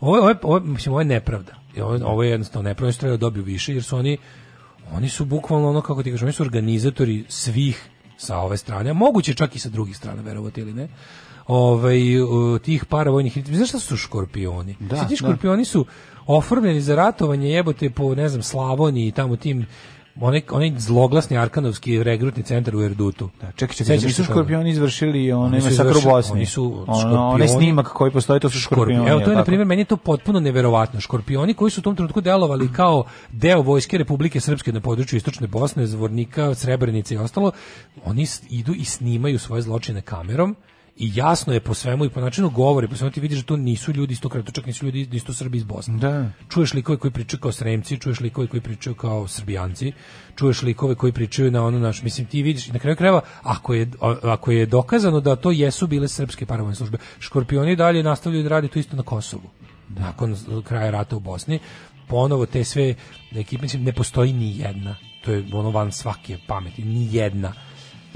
ovo, ovo, ovo, mislim, ovo je nepravda. Ovo, ovo je jednostavno nepravda, što treba da dobiju više, jer su oni Oni su bukvalno ono, kako ti kažeš, oni su organizatori svih sa ove strane, a moguće čak i sa drugih strana, verovati ili ne, ovaj, tih paravojnih... Znaš šta su škorpioni? Da, Svi ti da. škorpioni su oformljeni za ratovanje jebote po, ne znam, Slavoniji i tamo tim oni oni zloglasni Arkanovski regrutni centar u Erdutu. Da, čekaj, čekaj, da su škorpioni izvršili one sa Bosni. Oni su ono, onaj snimak koji postoji, to su škorpioni. škorpioni. Evo, to je, na primjer, meni je to potpuno neverovatno. Škorpioni koji su u tom trenutku delovali kao deo vojske Republike Srpske na području Istočne Bosne, Zvornika, Srebrenice i ostalo, oni idu i snimaju svoje zločine kamerom i jasno je po svemu i po načinu govori, po svemu ti vidiš da to nisu ljudi iz tog čak nisu ljudi nisu Srbi iz Bosne. Da. Čuješ likove koji pričaju kao Sremci, čuješ likove koji pričaju kao Srbijanci, čuješ likove koji pričaju na ono naš, mislim ti vidiš na kraju krajeva ako je ako je dokazano da to jesu bile srpske paravojne službe, škorpioni dalje nastavljaju da rade to isto na Kosovu. Da. Nakon kraja rata u Bosni ponovo te sve ekipe ne postoji ni jedna. To je ono van svake pameti, ni jedna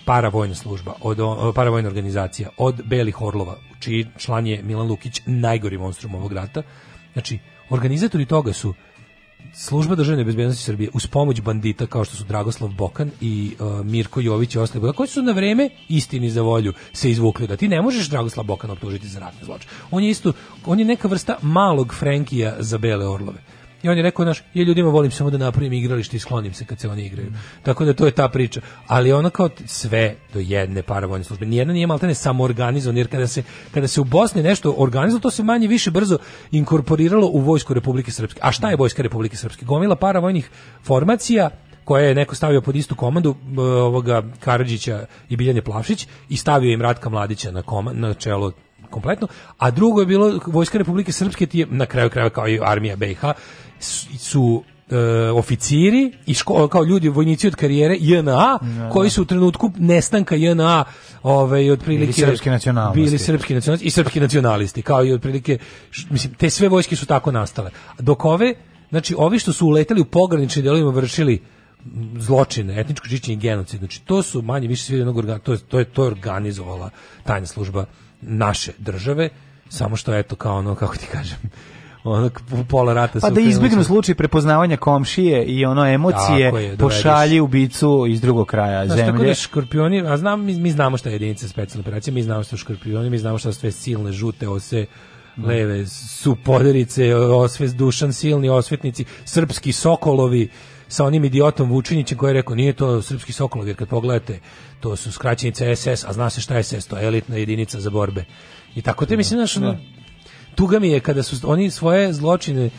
paravojna služba, od, paravojna organizacija od Belih Orlova, čiji član je Milan Lukić, najgori monstrum ovog rata. Znači, organizatori toga su služba državne bezbednosti Srbije uz pomoć bandita kao što su Dragoslav Bokan i uh, Mirko Jović i ostali koji su na vreme istini za volju se izvukli da ti ne možeš Dragoslav Bokan optužiti za ratne zločine. On je isto on je neka vrsta malog Frankija za bele orlove i on je rekao naš ja ljudima volim samo da napravim igralište i sklonim se kad se oni igraju. Mm. Tako da to je ta priča. Ali ona kao sve do jedne paravojne službe. Nijedna nije maltene samoorganizovan jer kada se kada se u Bosni nešto organizovalo to se manje više brzo inkorporiralo u vojsku Republike Srpske. A šta je vojska Republike Srpske? Gomila paravojnih formacija koje je neko stavio pod istu komandu e, ovoga Karadžića i Biljane Plavšić i stavio im Ratka Mladića na, koma, na čelo kompletno, a drugo je bilo vojska Republike Srpske ti je, na kraju krajeva kao i armija BiH su e, oficiri i ško, kao ljudi vojnici od karijere JNA ne, da, da. koji su u trenutku nestanka JNA ovaj otprilike bili srpski nacionalisti bili srpski nacionalisti i srpski nacionalisti kao i otprilike mislim te sve vojske su tako nastale dok ove znači ovi što su uleteli u pogranične delovima vršili zločine, etničko čišćenje i genocid. Znači to su manje više svi jednog organ, to je to je to organizovala tajna služba naše države, samo što eto kao ono, kako ti kažem, ono pola rata pa da izbjegnu slučaj prepoznavanja komšije i ono emocije je, pošalji ubicu iz drugog kraja Znaš, zemlje tako da škorpioni a znam mi, mi znamo šta je jedinica specijalne operacije mi znamo šta su škorpioni mi znamo šta su sve silne žute ose da. leve su poderice, osvet, dušan silni osvetnici srpski sokolovi sa onim idiotom Vučinićem koji je rekao nije to srpski sokolovi, jer kad pogledate to su skraćenice SS, a zna se šta je SS, to je elitna jedinica za borbe. I tako te mislim, znaš, ono, da. tuga mi je kada su oni svoje zločine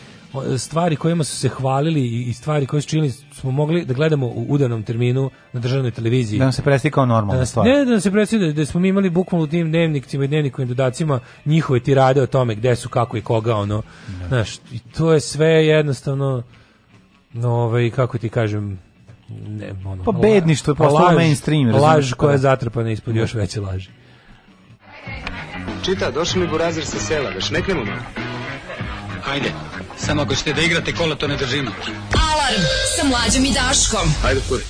stvari kojima su se hvalili i stvari koje su činili smo mogli da gledamo u udanom terminu na državnoj televiziji. Da nam se preslikao normalna da stvar. Ne, da nam se preslikao, da, da, smo mi imali bukvalno u tim dnevnicima i dnevnikovim dodacima njihove tirade o tome gde su, kako i koga, ono. Ne. Da. Znaš, i to je sve jednostavno no, i ovaj, kako ti kažem, ne, ono, pa bedništvo je postalo laž, mainstream. Laž pa koja je da. zatrpana ispod još veće laži. Čita, došli mi burazir sa sela, već ne malo. Hajde, samo ako ćete da igrate kola, to ne držimo. Alarm sa mlađom i Daškom. Hajde, kuri.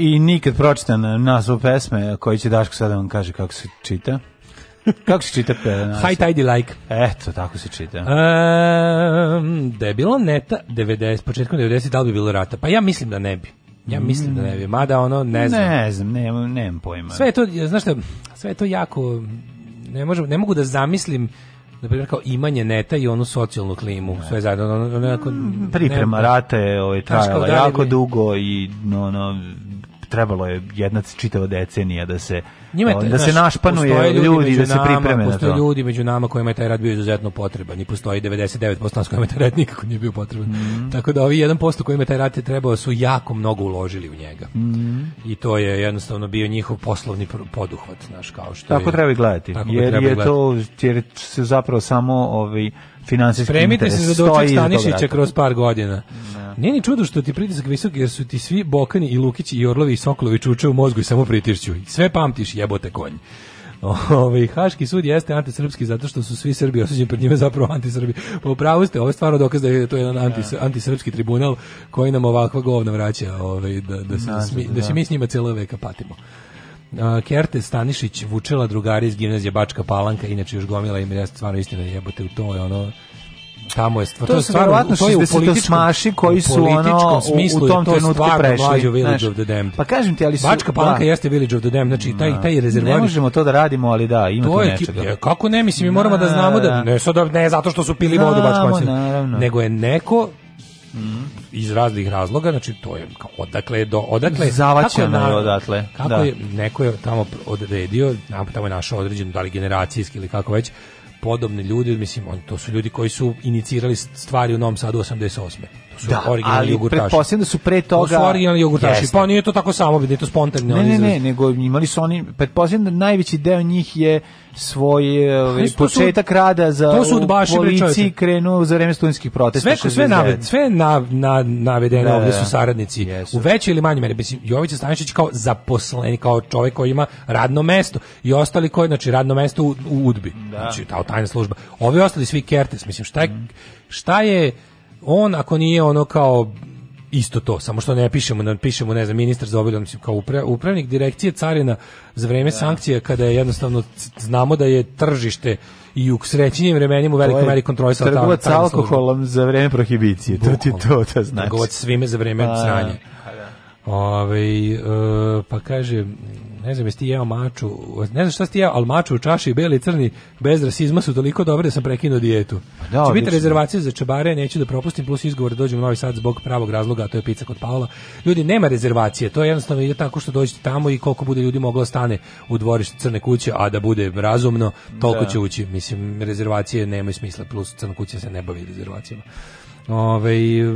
i nikad pročitan naslov pesme koji će Daško sada da vam kaže kako se čita. Kako se čita? High tidy like. Eto, tako se čita. Um, da je bilo neta 90, početkom 90, da li bi bilo rata? Pa ja mislim da ne bi. Ja mislim da ne bi, mada ono ne znam. Ne znam, nemam, nemam pojma. Sve je to, znaš šta, sve je to jako, ne, možem, ne mogu da zamislim na primjer kao imanje neta i onu socijalnu klimu, ne. sve zajedno. Ono, ono, priprema rata je ovaj, trajala da jako dugo i no, no, trebalo je jedna čitava decenija da se Njima je, da znaš, se našpanuje ljudi, ljudi da se pripreme na to. ljudi među nama kojima je taj rad bio izuzetno potreban i postoji 99% nas kojima je taj rad nikako nije bio potreban. Mm -hmm. Tako da ovi 1% kojima je taj rad je trebao su jako mnogo uložili u njega. Mm -hmm. I to je jednostavno bio njihov poslovni poduhvat, znaš, kao što Tako je, treba i gledati. jer je to, jer se zapravo samo ovi ovaj, finansijski Spremite interes. se za doček Stanišića kroz par godina. Ne. Da. Nije ni čudo što ti pritisak visok, jer su ti svi Bokani i Lukići i Orlovi i Sokolovi čuče u mozgu i samo pritišću. Sve pamtiš, jebote konj. Ovaj haški sud jeste antisrpski zato što su svi Srbi osuđeni pred njime zapravo antisrbi. Pa upravo ste, ovo je stvarno dokaz da je to jedan anti, da. antisrpski tribunal koji nam ovakva govna vraća, ovaj da da se da, da, da se mi s njima celo veka patimo. Uh, Kerte Stanišić Vučela drugari iz gimnazije Bačka Palanka, inače još gomila ima ja stvarno istina jebote u to je ono tamo je stvar, to, to je stvar, to je u političkom smaši koji su ono smislu, u tom trenutku prešli u Village of the Damned. Pa kažem ti ali su Bačka Palanka da. jeste Village of the Damned, znači taj taj rezervoar. Ne možemo to da radimo, ali da, ima to, to je nečega. Je, kako ne mislim, mi moramo da znamo da ne sad da- ne zato što su pili vodu Bačka nego je neko Mm. iz raznih razloga, znači to je kao odakle do odakle zavaćeno je odatle. Kako da. je neko je tamo odredio, tamo je našao određenu da li generacijski ili kako već podobne ljude, mislim, on, to su ljudi koji su inicirali stvari u Novom Sadu 88 su da, originalni ali jogurtaši. Ali pretpostavljam da su pre toga... To su originalni jogurtaši, Jesne. pa nije to tako samo, da je to spontanno. Ne, ne, ne, nego imali su oni, pretpostavljam da najveći deo njih je svoj pa ovaj, početak su, rada za to su udbaši, policiji krenuo za vreme studentskih protesta. Sve, sve, nave, sve na, na, navedene da, ovde da, su da. saradnici. Jesu. U većoj ili manjoj meri. Mislim, Jovica Stanišić kao zaposleni, kao čovek koji ima radno mesto i ostali koji, znači radno mesto u, u Udbi. Da. Znači, ta tajna služba. Ovi ostali svi Kertes, mislim, šta je, šta je on ako nije ono kao isto to, samo što ne pišemo, ne pišemo, ne znam, ministar za obilom, kao upra, upravnik direkcije carina za vreme da. sankcija, kada je jednostavno znamo da je tržište i u srećenjem vremenima u velikoj meri kontrolisala Trgovac ta, ta alkoholom za vreme prohibicije, to ti to da znači. Trgovac svime za vreme pa, sranja. Pa da. Ove, ovaj, e, pa kaže, ne znam jesi ti jeo maču, ne znam šta si ti jeo, ali maču u čaši beli i crni bez rasizma su toliko dobre da sam prekinuo dijetu. Pa da, Će znači, biti rezervacija za čebare, neću da propustim, plus izgovor da dođem u Novi Sad zbog pravog razloga, a to je pica kod Paola. Ljudi, nema rezervacije, to je jednostavno ide tako što dođete tamo i koliko bude ljudi moglo da stane u dvorištu crne kuće, a da bude razumno, toliko da. će ući. Mislim, rezervacije nema smisla, plus crna kuća se ne bavi rezervacijama. Ove,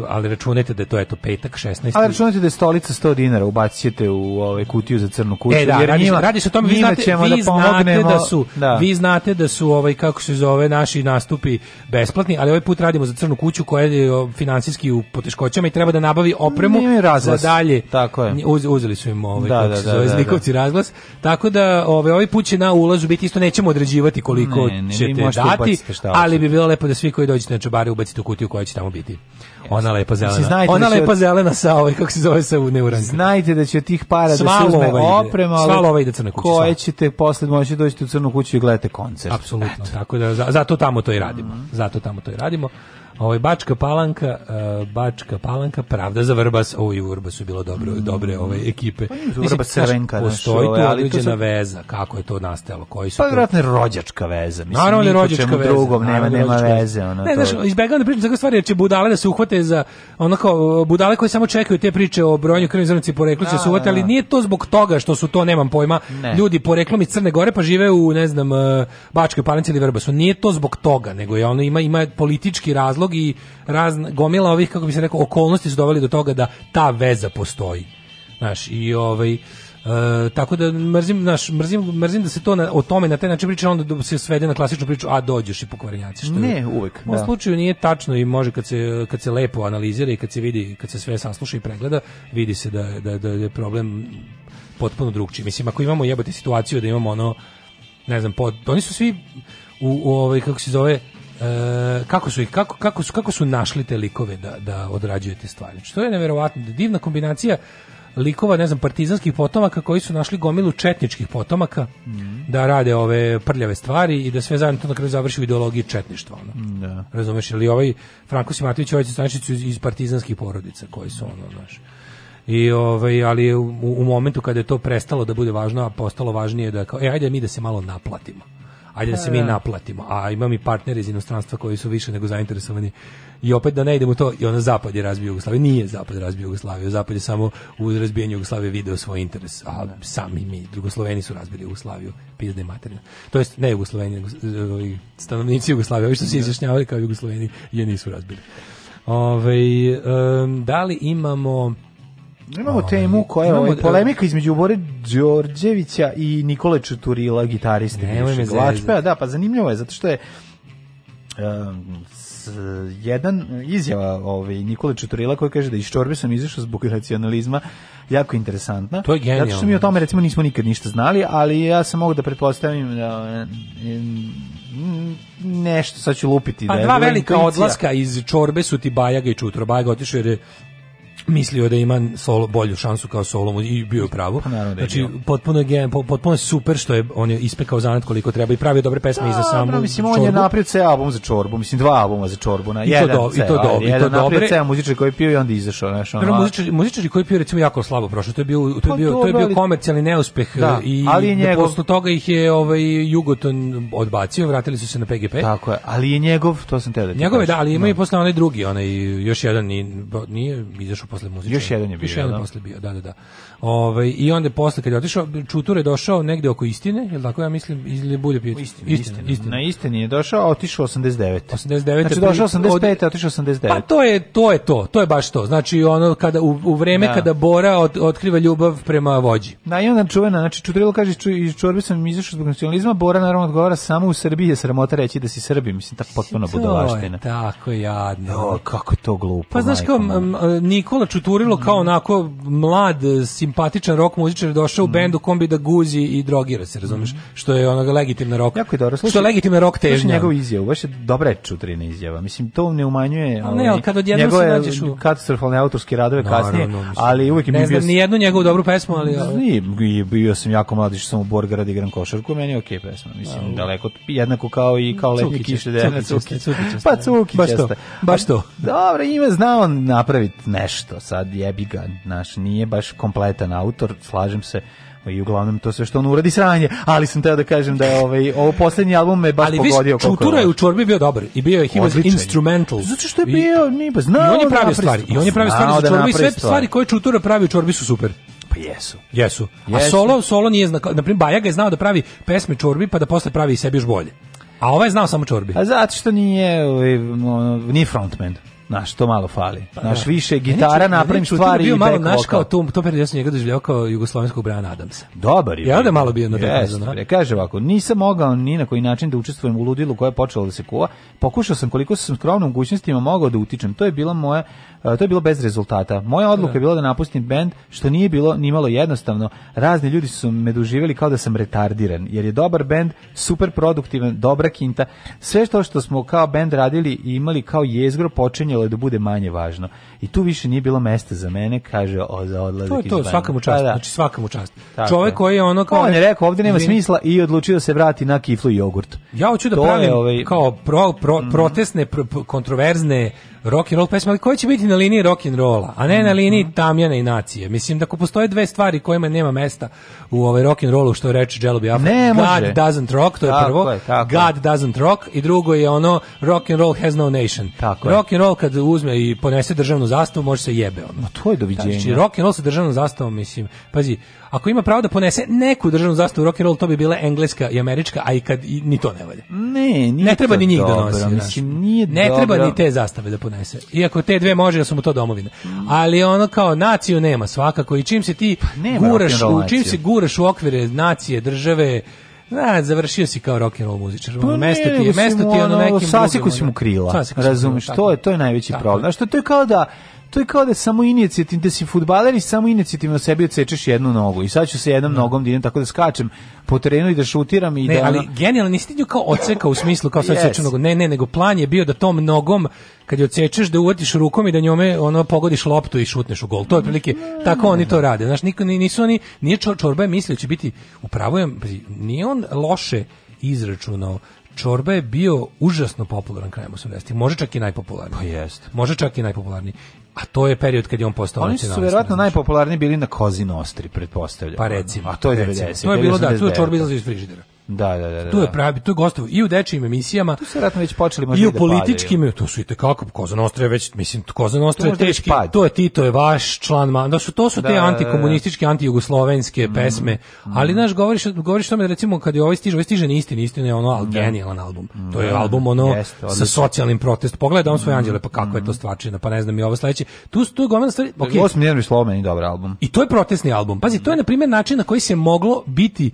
ali računajte da je to eto petak 16. Ali računajte da je stolica 100 dinara ubacite u ove kutiju za crnu kuću. E, da, jer radi, njima, radi se o tome vi znate, vi da znate da su da. vi znate da su ovaj kako se zove naši nastupi besplatni, ali ovaj put radimo za crnu kuću koja je finansijski u poteškoćama i treba da nabavi opremu za dalje. Tako je. Uz, uzeli su im ovaj da, kako da, se da, zove da, da. zlikovci razglas. Tako da ovaj ovaj put će na ulazu biti isto nećemo određivati koliko ne, ne, ćete dati, ali bi bilo lepo da svi koji dođete na čobare ubacite u kutiju koja će tamo biti biti. Ona lepa zelena. Ona da lepa od... zelena sa ovaj kako se zove sa neuranjka. Znajte da će od tih para sva da se uzme oprema, ali sva ide crna kuća. Koje ćete posle možete doći u crnu kuću i gledate koncert. Apsolutno. Tako da zato tamo to i radimo. Mm -hmm. Zato tamo to i radimo. Ovaj Bačka Palanka, uh, Bačka Palanka, Pravda za Vrbas, o i Vrbas su bilo dobro, mm. dobre ove ekipe. Pa Vrbas Crvenka, postoji tu određena sad... veza, kako je to nastalo, koji su Pa verovatno to... rođačka veza, mislim. Naravno je rođačka veza. drugom nema nema veze, ona to. Ne, znaš, izbegavam da pričam takve stvari, će budale da se uhvate za onako budale koji samo čekaju te priče o brojanju krvnih zrnaca i poreklu da, se uhvate, da, ali da. nije to zbog toga što su to, nemam pojma, ne. ljudi poreklom iz Crne Gore pa žive u, ne znam, e, Bačkoj Palanci ili Vrbasu. Nije to zbog toga, nego je ono ima ima politički razlog razlog i razna, gomila ovih, kako bi se rekao, okolnosti su doveli do toga da ta veza postoji. Znaš, i ovaj... E, tako da mrzim, naš, mrzim, mrzim da se to na, o tome na taj način priča onda se svede na klasičnu priču a dođeš i pokvarenjaci što ne uvek u ovom da. slučaju nije tačno i može kad se kad se lepo analizira i kad se vidi kad se sve sasluša i pregleda vidi se da da da je problem potpuno drugčiji mislim ako imamo jebote situaciju da imamo ono ne znam pod, oni su svi u, u ovaj kako se zove E, kako su ih kako, kako, su, kako su našli te likove da da odrađuju te stvari. Što znači, je neverovatno, da divna kombinacija likova, ne znam, partizanskih potomaka koji su našli gomilu četničkih potomaka mm da rade ove prljave stvari i da sve zajedno to na kraju završi u ideologiji četništva. Ono. Da. Razumeš, ili ovaj Franko Simatović ovaj Staničić iz partizanskih porodica koji su ono, znaš. I ovaj, ali u, u, momentu kada je to prestalo da bude važno, a postalo važnije da kao, e, ajde mi da se malo naplatimo ajde da se mi da, da. naplatimo. A imam i partneri iz inostranstva koji su više nego zainteresovani. I opet da ne idemo to, i ona zapad je razbio Jugoslaviju. Nije zapad razbio Jugoslaviju, zapad je samo u razbijanju Jugoslavije video svoj interes. A da. sami mi, drugosloveni su razbili Jugoslaviju, pizde materina. To jest, ne Jugosloveni, nego, ovaj, stanovnici Jugoslavije, ovi što se izjašnjavali kao Jugosloveni, je nisu razbili. Ove, ovaj, um, da li imamo Imamo temu koja je ovaj, da- polemika između Bore Đorđevića i Nikole Čuturila, gitariste. Nemoj me glačpe, da, pa zanimljivo je, zato što je um, jedan izjava ovaj Nikole Čuturila koji kaže da iz čorbe sam izašao zbog racionalizma jako interesantna. To je genijalno. Zato što mi o tome recimo nismo nikad ništa znali, ali ja sam mogu da pretpostavim da nešto sad ću lupiti. Pa da dva velika intuicija. odlaska iz čorbe su ti Bajaga i Čutro. Bajaga otišao jer je mislio da ima solo bolju šansu kao solo i bio je pravo. Pa da znači je potpuno je potpuno super što je on je ispekao zanat koliko treba i pravi dobre pesme da, i za da, samu. Bro, mislim čorbu. on je napravio ceo album za čorbu, mislim dva albuma za čorbu na I jedan. To do, I to dobro, i to dobro. Ceo muzičar koji je pio i onda izašao, znaš, ono. Muzičari, muzičari koji je pio recimo jako slabo prošao. To je bio to je pa bio to je bio komercijalni neuspeh da, e, i ali da njegov... posle toga ih je ovaj Jugoton odbacio, vratili su se na PGP. Tako je, ali je njegov, to sam te da. Njegov da, ali ima i posle onaj drugi, onaj još jedan ni nije izašao posle muzičara. Još jedan je bio, Još jedan da? posle bio, da, da, da. Ove, ovaj, I onda posle kad je otišao, Čutur je došao negde oko istine, je li tako ja mislim, ili bulje pijeći? Istine, istine, Na istini je došao, otišao 89. 89. Znači došao 85, od... otišao 89. Pa to je, to je to, to je baš to. Znači ono kada, u, u vreme da. kada Bora od, otkriva ljubav prema vođi. Da, i onda čuvena, znači Čuturilo kaže, ču, iz čorbe sam izašao zbog nacionalizma, Bora naravno odgovara samo u Srbiji je sramota reći da si Srbi, mislim, tako potpuno budalaština. Tako jadno. Jo, kako to glupo. Pa znaš kao, Nikola stalno čuturilo kao mhm. onako mlad, simpatičan rok muzičar došao u mhm. bend u kombi da guzi i drogira se, razumeš? Mhm. Što je onoga legitimna rok. Jako je dobro. Slušaj, što je legitimna rock težnja. njegov izjavu, baš je dobra čutrina izjava. Mislim, to ne umanjuje ali ne, ovaj, ali kad odjednom se nađeš u... katastrofalne autorske radove no, kasnije, no, ali uvijek je ne bio... Ne znam, ni jednu njegovu dobru pesmu, ali... ali... bio sam jako mlad, što sam u Borgrad igram košarku, meni je okej okay pesma. Mislim, no. daleko, jednako kao i kao letnje kiše. Pa Cukićasta. Baš to. Baš to. Pa, dobro, ima, zna on napraviti nešto eto, sad jebi ga, naš, nije baš kompletan autor, slažem se, i uglavnom to sve što on uradi sranje, ali sam teo da kažem da je ovaj ovo poslednji album me baš ali pogodio koliko. Ali Čutura je u čorbi bio dobar i bio je he was instrumental. Zato što je bio ni pa znao. I on je da pravi da stvari, i on je pravi stvari za da čorbu i sve stvari koje Čutura pravi u čorbi su super. Pa jesu. Jesu. A solo solo nije znao, na primer Bajaga je znao da pravi pesme čorbi pa da posle pravi i sebi još bolje. A ovaj je znao samo čorbi. A zato što nije, ovaj, nije frontman. Naš, to malo fali. Pa naš, da. više gitara, napravim stvari i bio malo Naš kao to, to period ja sam njega doživljao kao jugoslovenskog Brian Adamsa. Dobar je. Ja da malo bio na Ja Kaže ovako, nisam mogao ni na koji način da učestvujem u ludilu koje je počelo da se kuva. Pokušao sam koliko sam skromno mogućnostima mogao da utičem. To je bila moja E, to je bilo bez rezultata. Moja odluka da. je bila da napustim bend, što nije bilo nimalo jednostavno. Razni ljudi su me doživjeli kao da sam retardiran, jer je dobar bend, super produktivan, dobra kinta. Sve što što smo kao bend radili i imali kao jezgro počinjalo je da bude manje važno. I tu više nije bilo mesta za mene, kaže o, za odlazak To je to, svakom čast, pa da. znači svakom čast. Čovek koji je ono kao... On je rekao, ovde nema smisla i odlučio se vrati na kiflu i jogurt. Ja hoću da to pravim ovaj... kao pro, pro, mhm. protestne, pro, kontroverzne rock and roll pesma, ali koji će biti na liniji rock and rolla, a ne na mhm. liniji tamjana i nacije. Mislim da ako postoje dve stvari kojima nema mesta u ovaj rock and rollu što reče Jello Biafra, ne, God doesn't rock, to je tako prvo. Je, God doesn't rock i drugo je ono rock and roll has no nation. Tako rock and roll kad uzme i ponese državnu zastavu, može se jebe ono. Ma to je doviđenje. Znači rock and roll sa državnom zastavom, mislim. Pazi, ako ima pravo da ponese neku državnu zastavu rock and roll, to bi bila engleska i američka, a i kad i, ni to ne valja. Ne, ne treba ni njih da dobro, da nosi. Mislim, nije ne dobro. treba ni te zastave da ponese. Iako te dve može, da su mu to domovine. Ali ono kao naciju nema svakako i čim se ti pa, guraš, u, čim se guraš u okvire nacije, države, da, završio si kao rock and roll muzičar. Pa mesto ti je, mesto ti je ono nekim sasiku si mu krila. Razumeš, to je to je najveći tako problem. Znači to je kao da to je kao da samo inicijativno, da si futbaler i samo inicijativno sebi odsečeš jednu nogu i sad ću se jednom no. Da. nogom da idem tako da skačem po terenu i da šutiram i ne, da... ali ono... genijalno, nisi ti kao oceka u smislu kao sad yes. nogu, ne, ne, nego plan je bio da tom nogom kad je odsečeš da uvatiš rukom i da njome ono pogodiš loptu i šutneš u gol. To je prilike tako oni to rade. Znaš, niko nisu oni nije čorba je mislio da će biti upravo je nije on loše izračunao Čorba je bio užasno popularan krajem 80-ih. Može čak i najpopularniji. Pa jest. Može čak i najpopularniji. A to je period kad je on postao Oni su verovatno najpopularniji bili na Kozi Nostri, pretpostavljam. Pa recimo, a to je 90. Pa to je bilo da, da tu čorba izlazi iz frižidera. Da, da, da. da tu je da. pravi, tu je gostovo i u dečijim emisijama. Tu se ratno već počeli možda i u da političkim, da to su i te kako Koza Nostra je već, mislim Koza Nostra je teški. To je Tito je vaš član, ma, da su to su da, te antikomunističke, antijugoslovenske mm, pesme. Mm. Ali mm. znaš, govoriš, govoriš tome da recimo kad je ovaj stiže, ovaj stiže na istini, istina je ono al genijalan album. Mm, to je album ono jest, sa socijalnim protestom. Pogledaj on svoje mm. anđele, pa kako je to mm. stvarčina, pa ne znam i ovo sledeće. Tu su tu gomena stvari. Okej. Okay. Osmi dobar album. I to je protestni album. Pazi, to je na primer način na koji se moglo biti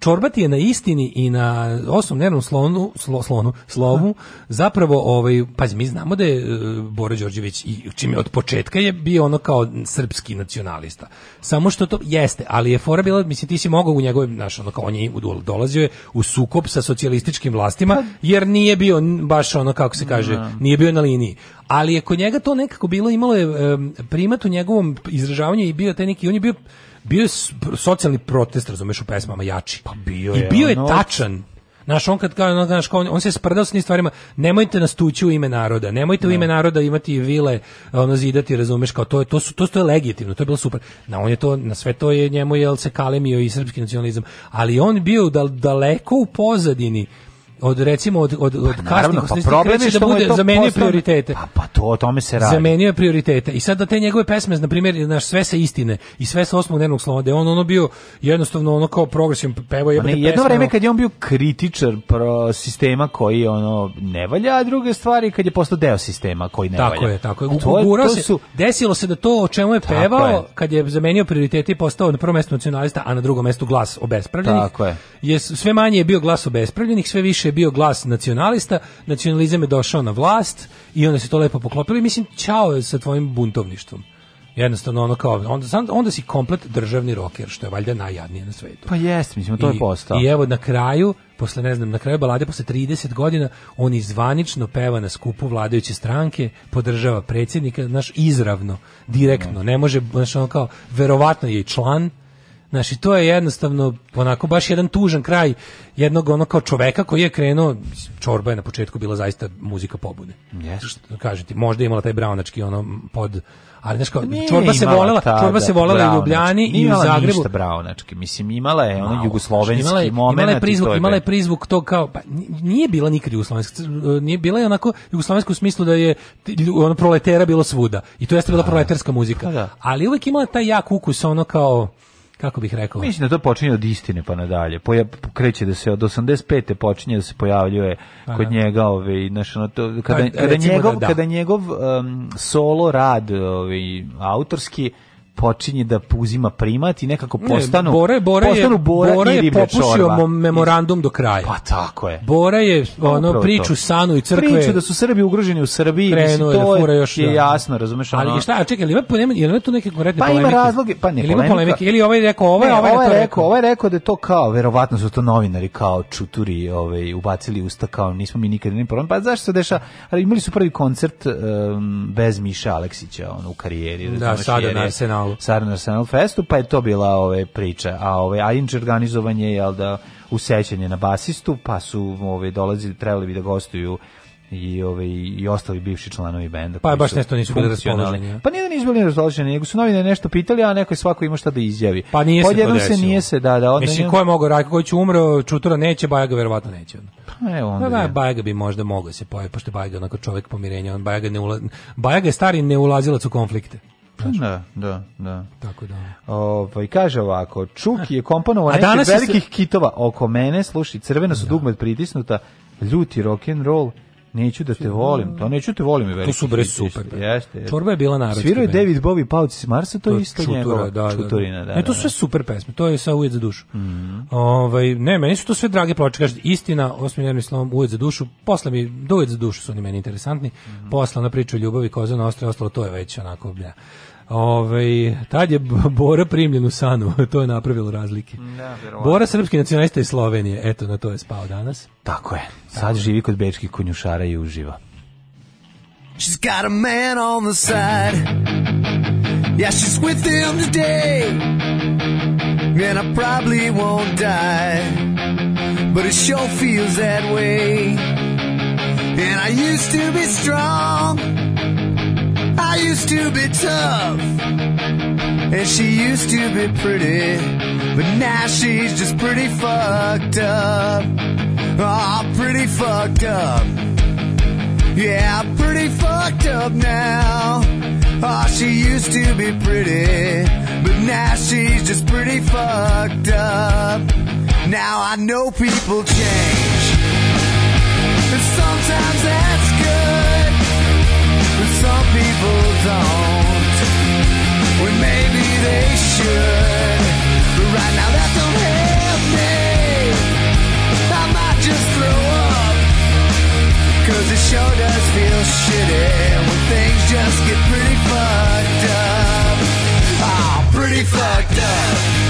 čorba ti je na istini i na osnovnom nervnom slonu, slo, slonu, slovu, zapravo, ovaj, pazi, mi znamo da je e, Bora Đorđević, i čime od početka je bio ono kao srpski nacionalista. Samo što to jeste, ali je fora bila, mislim, ti si mogao u njegovim, znaš, ono kao on je dolazio je u sukop sa socijalističkim vlastima, jer nije bio baš ono, kako se kaže, ne. Da. nije bio na liniji ali je kod njega to nekako bilo imalo je primat u njegovom izražavanju i bio taj neki on je bio bio je socijalni protest, razumeš, u pesmama jači. Pa bio je. I bio je ono... tačan. Naš on kad kao naš on, on se sprdao s tim stvarima. Nemojte nas tući u ime naroda. Nemojte no. u da. ime naroda imati vile, ono zidati, razumeš, kao to je to su to, to je legitimno. To je bilo super. Na on je to na sve to je njemu jel se kalemio i srpski nacionalizam, ali on bio da, daleko u pozadini od recimo od od od pa, naravno, pa problem je što da bude zamenio postane... prioritete. Pa pa to o tome se radi. Zamenio je prioritete. I sad da te njegove pesme, na primjer, naš sve sa istine i sve sa osmog dnevnog slova, da on ono bio jednostavno ono kao progresivan pevao pa je jedno pesme, vreme kad je on bio kritičar pro sistema koji ono ne valja, a druge stvari kad je postao deo sistema koji ne tako valja. Tako je, tako je. E, ugurao se, su... desilo se da to o čemu je pevao je. kad je zamenio prioritete i postao na prvom mestu nacionalista, a na drugom mestu glas obespravljenih. Tako je. je sve manje je bio glas obespravljenih, sve više bio glas nacionalista, nacionalizam je došao na vlast i onda se to lepo poklopilo i mislim, čao sa tvojim buntovništvom jednostavno ono kao onda onda si komplet državni roker što je valjda najjadnije na svetu. Pa jes, mislim to je postao. I evo na kraju, posle ne znam, na kraju balade posle 30 godina on izvanično peva na skupu vladajuće stranke, podržava predsjednika, naš izravno, direktno, da. ne može, znaš ono kao verovatno je član Znači, to je jednostavno onako baš jedan tužan kraj jednog ono kao čoveka koji je krenuo, čorba je na početku bila zaista muzika pobude. Yes. Da kažem ti, možda je imala taj braunački ono pod ali znaš pa čorba se volela, čorba se volela u Ljubljani i u Zagrebu. imala Ništa braunački, mislim imala je ono jugoslovenski imala je, moment. Imala je prizvuk, je imala je da- prizvuk to kao, pa nije bila nikad jugoslovenska, e, nije bila je onako jugoslovenska u smislu da je ono proletera bilo svuda i to jeste bila proletarska muzika. Pa da. Ali uvek imala taj jak ukus ono kao kako bih rekao? Mislim da to počinje od istine pa nadalje. Poja, kreće da se od 85. počinje da se pojavljuje pa kod da. njega ove, ovaj, znaš, ono, to, kada, pa, kada njegov, da, da. kada njegov um, solo rad ovaj, autorski počinje da uzima primat i nekako postanu ne, Bora je Bora postanu je Bora, Bora je popušio memorandum do kraja. Pa tako je. Bora je ono priču to. sanu i crkve. Priču da su Srbi ugroženi u Srbiji, Krenuo mislim to da je, još, je da. jasno, razumeš ono. Ali šta, čekaj, ima nema je li tu neke konkretne pa polemike? Pa ima razloge, pa ne ili polemike. polemike. Ili ovaj rekao, ovaj, ne, ovaj, ovaj rekao, rekao, ovaj rekao da je to kao, verovatno su to novinari kao čuturi, ovaj ubacili usta kao nismo mi nikad ni problem. Pa zašto se deša? Ali imali su prvi koncert um, bez Miša Aleksića on u karijeri, da, razumeš? Da, sada na arsenalu. Sara na arsenalu festu, pa je to bila ove priče. A ove a organizovanje je da usećanje na basistu, pa su ove dolazili, trebali bi da gostuju i ove i ostali bivši članovi benda. Pa baš nešto nisu bili raspoloženi. Pa nije da nisu bili raspoloženi, nego su novine nešto pitali, a neko je svako ima šta da izjavi. Pa nije Podjedno se, to se nije se da da onda. Mislim ko je mogao Rajko Gojić umro, Čutura neće, Bajaga verovatno neće. Pa evo onda. Pa da, Bajaga bi možda mogao da se pojaviti, pošto Bajaga onako čovek pomirenja, on Bajaga ne ula... Bajaga je stari neulazilac u konflikte. Da, da, da. Tako da. Ovaj kaže ovako, Čuk je komponovao nekih velikih se... kitova oko mene, slušaj, crvena su da. dugme pritisnuta, ljuti rock and roll Neću da te volim, to neću da te volim i veliki. To su bre super. Jeste, jeste. Čorba je bila narodska. Svirao je David Bowie Pauci s Marsa, to, to je isto čutura, njegova da, da, da. čuturina. Da, e, da, da. to su sve super pesme, to je sa Ujed za dušu. Mm -hmm. Ovaj, ne, meni su to sve drage ploče, kaže istina, osmiljeni slom Ujed za dušu, posle mi, do Ujed za dušu su oni meni interesantni, mm -hmm. posle na priču ljubavi, koza na ostre, ostalo, to je već onako, blja. Ove, ovaj, tad je Bora primljen u sanu, to je napravilo razlike. Da, Bora srpski nacionalista iz Slovenije, eto na to je spao danas. Tako je, sad Tako. živi kod bečkih konjušara i uživa. She's got a man on the side Yeah, she's with him today And I probably won't die But it sure feels that way And I used to be strong I used to be tough, and she used to be pretty, but now she's just pretty fucked up. Oh, pretty fucked up. Yeah, pretty fucked up now. Oh, she used to be pretty, but now she's just pretty fucked up. Now I know people change, and sometimes that's people don't. When maybe they should. But right now that don't help me. I might just throw up. Cause it sure does feel shitty when things just get pretty fucked up. Oh, pretty fucked up.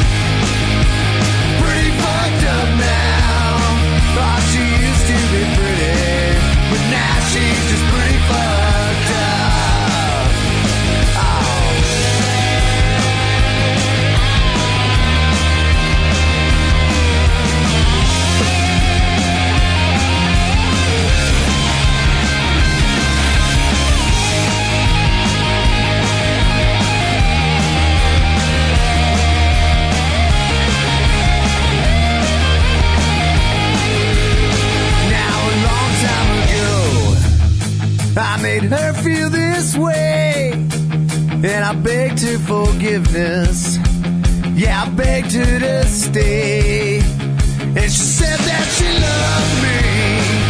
I made her feel this way, and I begged her forgiveness. Yeah, I begged her to stay, and she said that she loved me.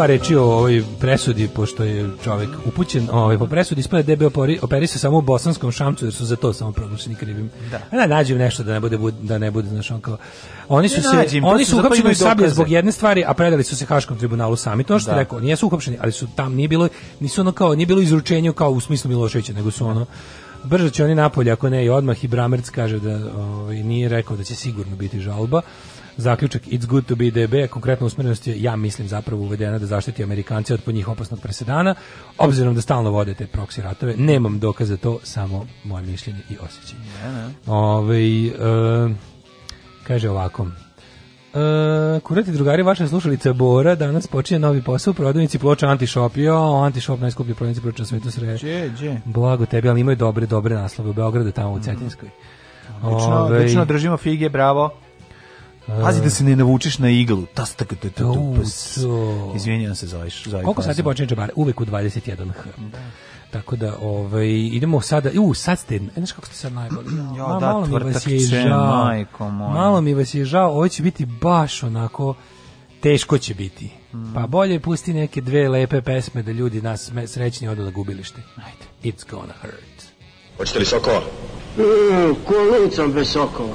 par reči o ovoj presudi, pošto je čovjek upućen ovaj, po presudi, ispada da je bio operisao samo u bosanskom šamcu, jer su za to samo proglašeni krivim. Da. Na, da, nađem nešto da ne bude, da ne bude znaš, on kao, oni su ne se oni su uhapšeni sablje zbog jedne stvari, a predali su se Haškom tribunalu sami. To što da. rekao, nisu uhapšeni, ali su tam nije bilo nisu ono kao nije bilo izručenje kao u smislu Miloševića, nego su ono brže će oni napolje ako ne i odmah i Bramerc kaže da ovaj nije rekao da će sigurno biti žalba zaključak It's good to be DB, konkretno usmjerenost je, ja mislim, zapravo uvedena da zaštiti Amerikance od po njih opasnog presedana, obzirom da stalno vode te proksi ratove, nemam dokaza to, samo moje mišljenje i osjećaj. Ove, ovaj, uh, kaže ovako, Uh, kurati drugari, vaša slušalica Bora danas počinje novi posao u prodavnici ploča Antishop. Jo, Antishop najskuplji prodavnici ploča na svetu sre. Đe, Blago tebi, ali imaju dobre, dobre naslove u Beogradu, tamo u Cetinskoj. Mm -hmm. Lično, lično držimo fige, bravo. Pazi da se ne navučeš na iglu. Tas tako to to. Izvinjavam se za ovaj za. Ovaj Koliko sati počinje džabar? Uvek u 21h. Da. Tako da ovaj idemo sada. U, sad ste, e, znaš kako ste sad najbolji. Jo, da, malo mi vas je žao. Majko moja. Malo mi vas je žao. Ovo će biti baš onako teško će biti. Mm. Pa bolje pusti neke dve lepe pesme da ljudi nas srećni odu na gubilište. Ajde. It's gonna hurt. Hoćete li sokova? Mm, e, kolicam bez sokova.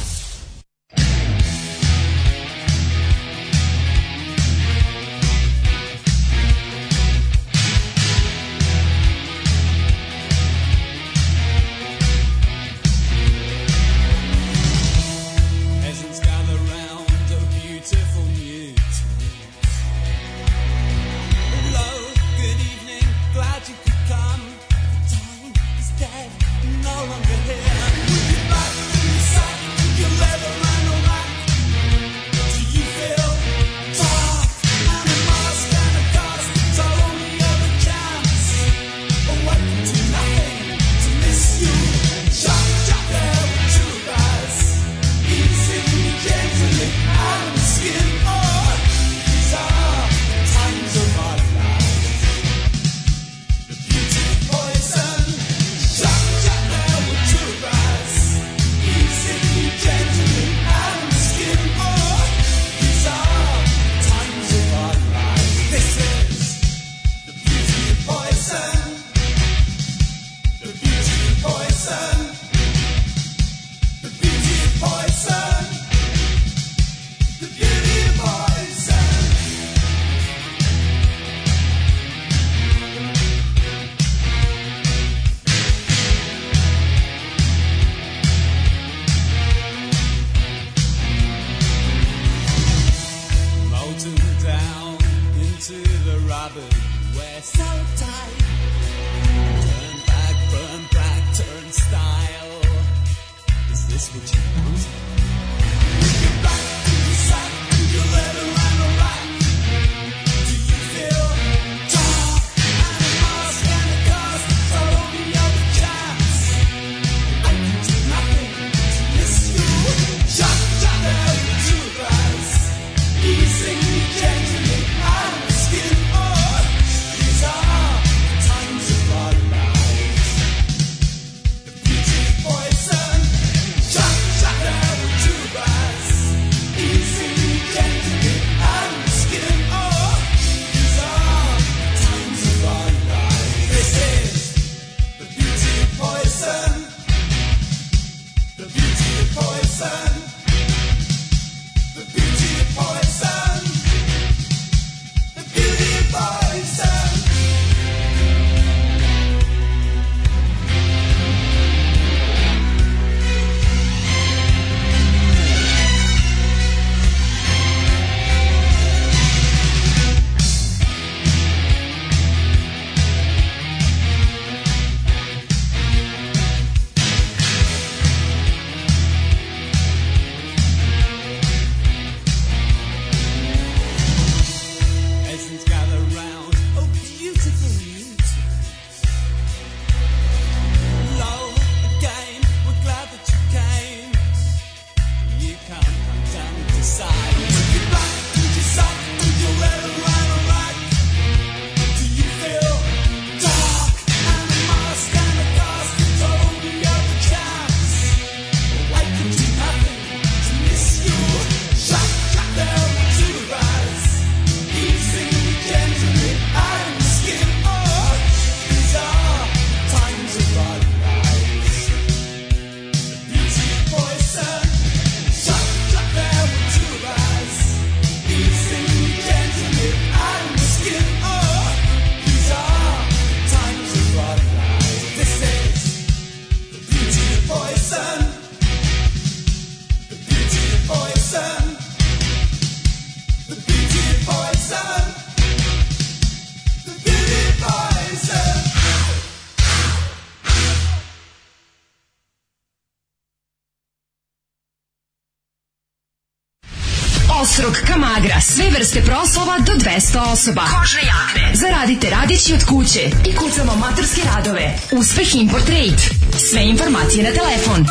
vrste proslova do 200 osoba. Kožne jakne. Zaradite radići od kuće i kucamo maturske radove. Uspeh Import Rate. Sve informacije na telefon.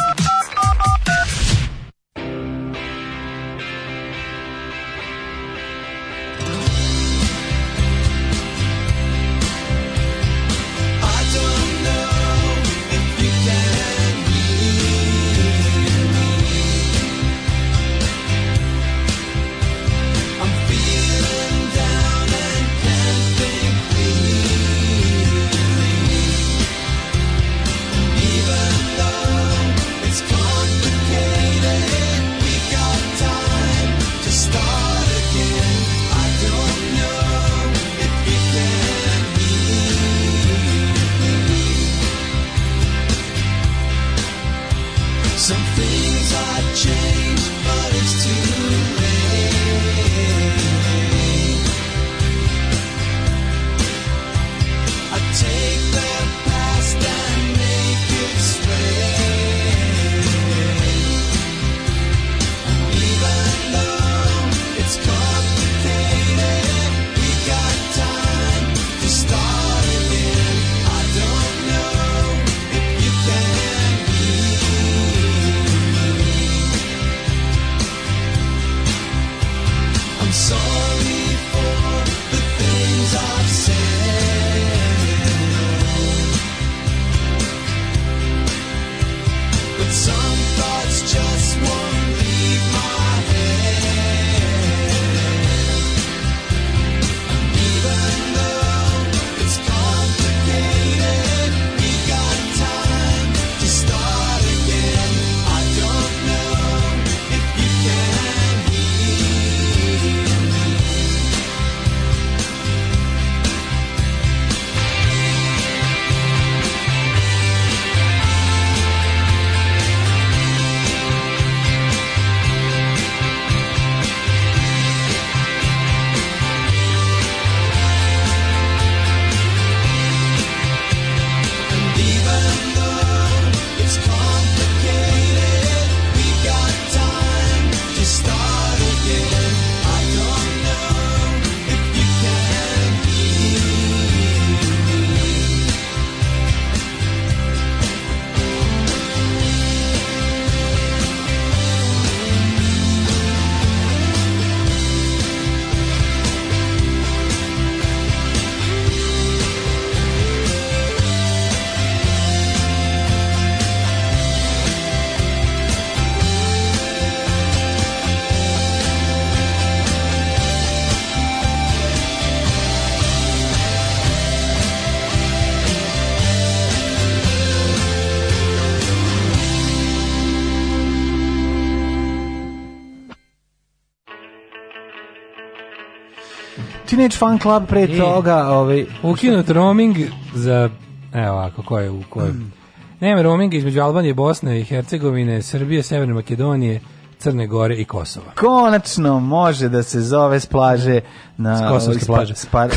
Teenage Fan Club pre e, toga. Ovaj, ukinut roaming za, evo ovako, ko je u kojem. Mm. Nema roaminga između Albanije, Bosne i Hercegovine, Srbije, Severne Makedonije, Crne Gore i Kosova. Konačno može da se zove s plaže na... S kosovske ovaj, plaže. Spa,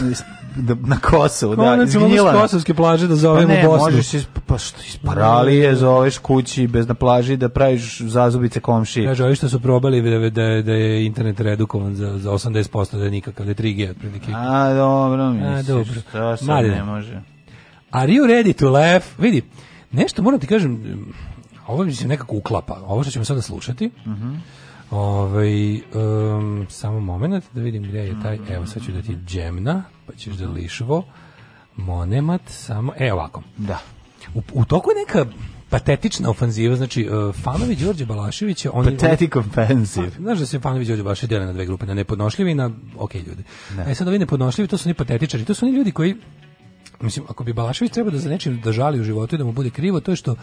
da, na Kosovu, da, Konac, izginjila. kosovske plaže da zovemo pa ne, Bosnu. možeš iz, pa što, iz paralije zoveš kući bez na plaži da praviš zazubice komši. Kaže, ovi što su probali da, da, da je internet redukovan za, za 80%, da je nikakav, da je 3G otprilike. A, dobro, misliš, A, dobro. šta sad ne može. Are you ready to laugh? Vidi, nešto moram ti kažem, ovo mi se nekako uklapa, ovo što ćemo sada slušati. Mhm. Uh -huh. Ovaj um, samo moment da vidim gde je taj. Evo sad ću da ti džemna, pa ćeš da lišvo. Monemat samo e ovako. Da. U, u toku je neka patetična ofanziva, znači uh, fanovi Đorđe Balaševića, oni patetic offensive. Pa, znaš da se fanovi Đorđe Balaševića dele na dve grupe, na nepodnošljivi i na okej okay, ljudi. Ne. E sad ovi nepodnošljivi, to su ni patetičari, to su oni ljudi koji mislim ako bi Balašević trebao da za nečim da žali u životu i da mu bude krivo, to je što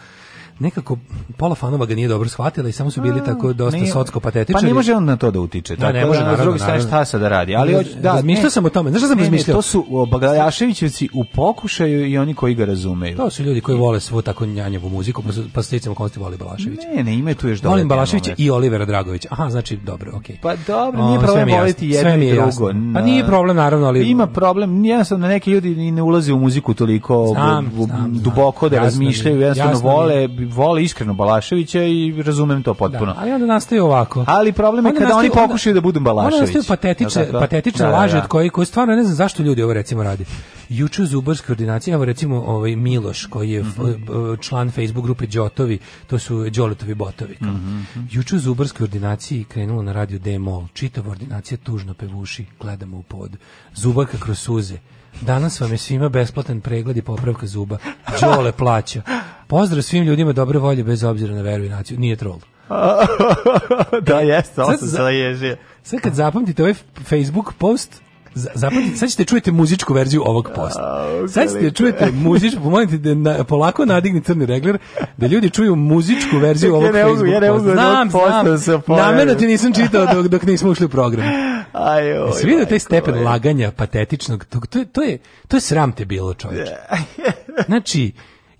nekako pola fanova ga nije dobro shvatila i samo su bili tako dosta socsko socko Pa ne može on na to da utiče. Tako, ne, da, ne može, da, naravno, drugi naravno. šta sad da radi. Ali, ne, da, razmišljao sam o tome. Znaš šta sam razmišljao? To su Bagalaševićevci u pokušaju i oni koji ga razumeju. To su ljudi koji vole svu tako njanjevu muziku, pa, pa sticam konsti voli Balaševića. Ne, ne, ime tu još dobro. Volim Balaševića i Olivera Dragović. Aha, znači, dobro, okej. Okay. Pa dobro, nije problem voliti jedno i drugo. Pa nije problem, naravno, ali... Ima problem, jednostavno, neki ljudi ne ulaze u muziku toliko duboko da razmišljaju, jednostavno vole vole iskreno Balaševića i razumem to potpuno. Da, ali onda nastaje ovako. Ali problem je onda kada nastaju, oni pokušaju onda, da budu Balašević. Onda nastaju patetične, no, patetične da, da laže da, od kojih, koji stvarno ne znam zašto ljudi ovo recimo radi. Juče u Zubarskoj ordinaciji, evo recimo ovaj Miloš koji je mm -hmm. član Facebook grupe Đotovi, to su Đoletovi botovi. Mm -hmm. Juče u Zubarskoj ordinaciji krenulo na radio Demol, čitava ordinacija tužno pevuši, gledamo u pod. Zubaka kroz suze Danas vam je svima besplatan pregled i popravka zuba. Đole plaća. Pozdrav svim ljudima dobre volje bez obzira na veru i naciju. Nije troll. da, jeste, on se sad, sad kad zapamtite ovaj Facebook post, Zapamtite, sad ćete čujete muzičku verziju ovog posta. Sad ćete čujete muzičku, pomolite da na, polako nadigni crni regler, da ljudi čuju muzičku verziju ovog ja Facebooka. Ja ne mogu, da znam, znam, namerno ti nisam čitao dok, dok nismo ušli u program. Ajo, Jesi vidio taj stepen laganja patetičnog? To, to, je, to, je, to je sram te bilo, čoveče. Znači,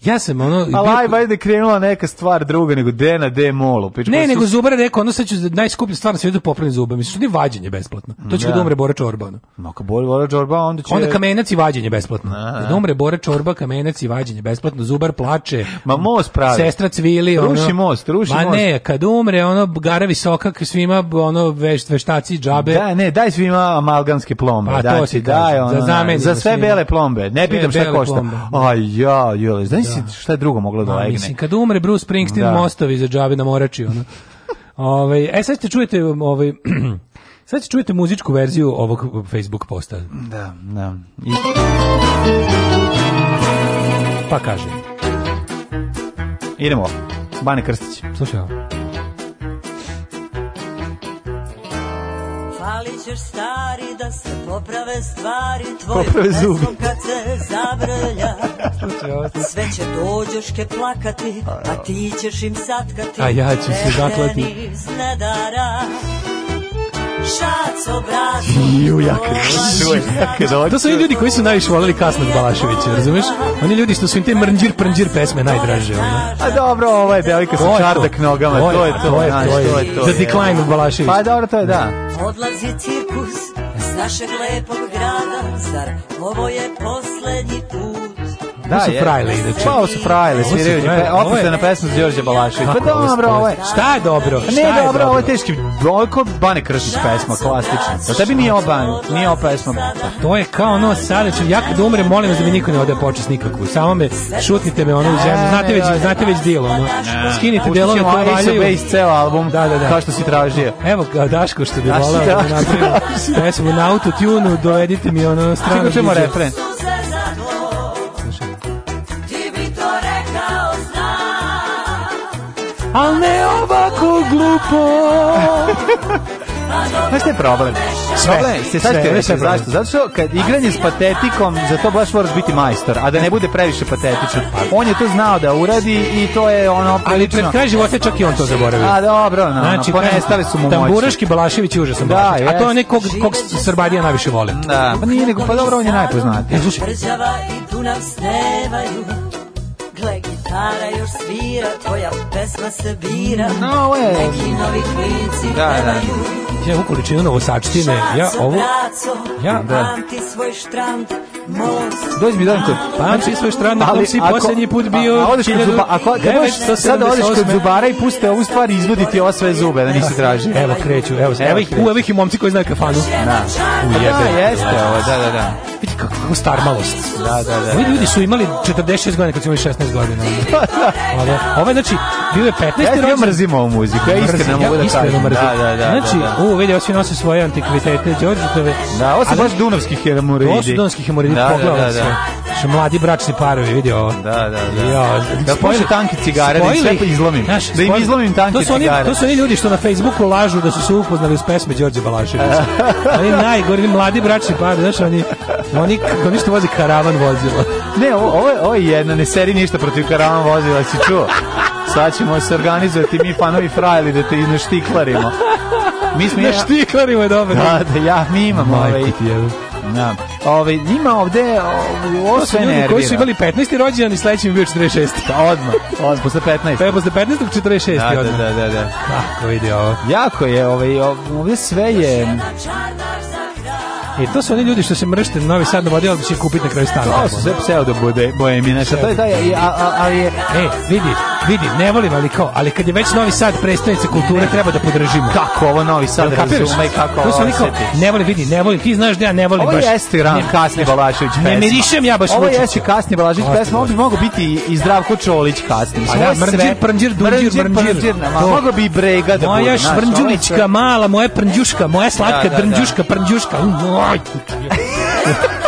Ja sam ono... A live ajde krenula neka stvar druga nego D na D molu. Piču, ne, nego su... Zubar rekao, ono sad ću najskuplju stvar na svijetu da popraviti zube. Mislim, ni vađenje besplatno. To će ja. Da. da umre Bora Čorba. Ono. No, ka boli Bora Čorba, onda će... Onda kamenac i vađenje besplatno. Aha. Da, da umre Bora Čorba, kamenac i vađenje besplatno. Zubar plače. Ma most pravi. Sestra cvili. Ono, ruši most, ruši ma most. Ma ne, kad umre, ono, gara visoka, svima, ono, veš, veštaci, džabe. Da, ne, daj svima amalgamske plombe. Pa, da, to ti daj, ono, za, za sve bele plombe. Ne pitam šta košta. Aj, ja, joj, znaš mislim, da. šta je drugo moglo da legne? Mislim, kad umre Bruce Springsteen, da. mostovi za džabe na morači, ono. Ove, ovaj, e, sad ste čujete, ovaj, sad ste čujete muzičku verziju ovog Facebook posta. Da, da. I... Pa kaže. Idemo. Bane Krstić. Slušaj ćeš stari da se poprave stvari tvoje poprave zubi. kad se zabrlja sve će dođeš ke plakati a ti ćeš im satkati a ja ću se zaklati iz nedara Iju, ja krenuo. To su oni ljudi koji su najviše volili kasnog Balaševića, razumeš? Oni ljudi što su im te mrnđir prnđir pesme najdraže. Ono. A dobro, ovo je devojka sa čardak nogama, to, je to. To je to, to je to. Za decline Balašević. Pa dobro, to je da. Odlazi cirkus s našeg lepog grada, zar ovo je poslednji put? Da, su frajle inače. Pa, ovo su frajle, sviraju pa, opuštena pesma s Đorđe Balašić. Pa dobro, ovo je. Šta je dobro? Pa, Šta ne, je dobro, ovo je teški. Bojko Bane Krstić pesma, klasično. Da tebi nije oba, nije ova pesma. To je kao ono Sarićev, ja kad umrem, molim vas da mi niko ne ode počast nikakvu. Samo me šutnite me ono u zemlju. Znate već, znate već delo, ono. Skinite delo na koje valjaju. Base ceo album. Da, da, da. Kao što si tražio. Evo, Daško što bi volao da napravio. Pesmu na autotune, dojedite mi ono stranu. Čekaj, čemo refren. al ne ovako glupo. Znaš šta je problem? Sve, problem, se sve, sve, sve, zašto? Zato što kad igranje s patetikom, za to baš moraš biti majstor, a da ne bude previše patetičan. On je to znao da uradi i to je ono... prilično Ali pred kraj života čak i on to zaboravio. A dobro, no, znači, ponestali su mu moći. Tamburaški Balašević je užasan da, Balašević. A to je nekog kog Srbadija najviše vole. Da, pa nije nego, pa dobro, on je najpoznatiji. Brzava e, i tu nam snevaju, gled gitara još svira, tvoja pesma se bira, no, way. neki novi klinci da, da. pevaju. Da. Ja ovu količinu novosačtine, ja ovo... Ja, da. Pamti svoj štrand, Dođi mi dan kod pamti svoj štrand, na kom si posljednji put bio... A, a odeš kod zuba, a ko, kad možeš sada odeš kod zubara i puste ovu stvar i izvaditi ova sve zube, da nisi traži. Evo kreću, evo, evo, ih, u, evo ih i momci koji znaju kafanu. Da, da, jeste ovo, da, da, da. Vidi kako, kako star malost. Da, da, da. Ovi da, ljudi da. su imali 46 godina kad su imali 16 godina. Ovo je, znači, bio je 15. rođendan. Ja mrzim ovu muziku, ja iskreno mogu da kažem. Da, da, da. Znači, ovo da, da. vidi, svi nose svoje antikvitete, Đorđetove. Da, ovo su baš znači, dunovski hemoroidi. Ovo su dunovski hemoroidi, pogledam se. Što mladi bračni parovi, vidi ovo. Da, da, da. Ja, da spojili znači, tanki cigare, da ih sve izlomim. Znaš, da im izlomim tanke to su oni, cigare. To su oni ljudi što na Facebooku lažu da su se upoznali uz pesme Đorđe Balaševića. oni najgori, mladi bračni parovi, znaš, oni, oni, oni što voze karavan vozilo. Ne, ovo, ovo, ovo je jedna, ne seri ništa protiv karavan glavom vozila, si čuo? Sad ćemo se organizovati mi fanovi frajli da te izneštiklarimo. Mi smo naštiklarimo je dobro. Da, da, ja, mi imamo ovaj. Da. Ove, ovaj, njima ovde ovo sve nervira. Koji su imali 15. rođendan i sledeći mi bio 46. Pa odmah, odmah, posle 15. Pa posle 15. 46. Da, da, odmah. da, da, da. Kako vidi ovo. Jako je, ovaj, ovde sve je... I e, to su oni ljudi što se mršte na Novi Sad navodio, ali će kupiti na kraju stana. To su sve pseudo bohemina, znači, to je taj, ali je... E, vidi, vidi, ne volim, ali kao, ali kad je već Novi Sad predstavnice kulture, treba da podržimo. Tako, ovo Novi Sad razume i kako ovo osjeti. ne volim, vidi, ne volim, ti znaš da ja ne volim ovo baš. Ovo jeste ran, kasni Balašević pesma. Ne mirišem ja baš Ovo jeste kasni Balašević pesma, ovdje mogu biti i Zdravko Čolić kasni. A ja, mrđir, prnđir, dunđir, mrđir. Mogu bi i brega da Moja švrnđulička mala, moja prnđuška, moja slatka drnđuška, da, da. prnđuška.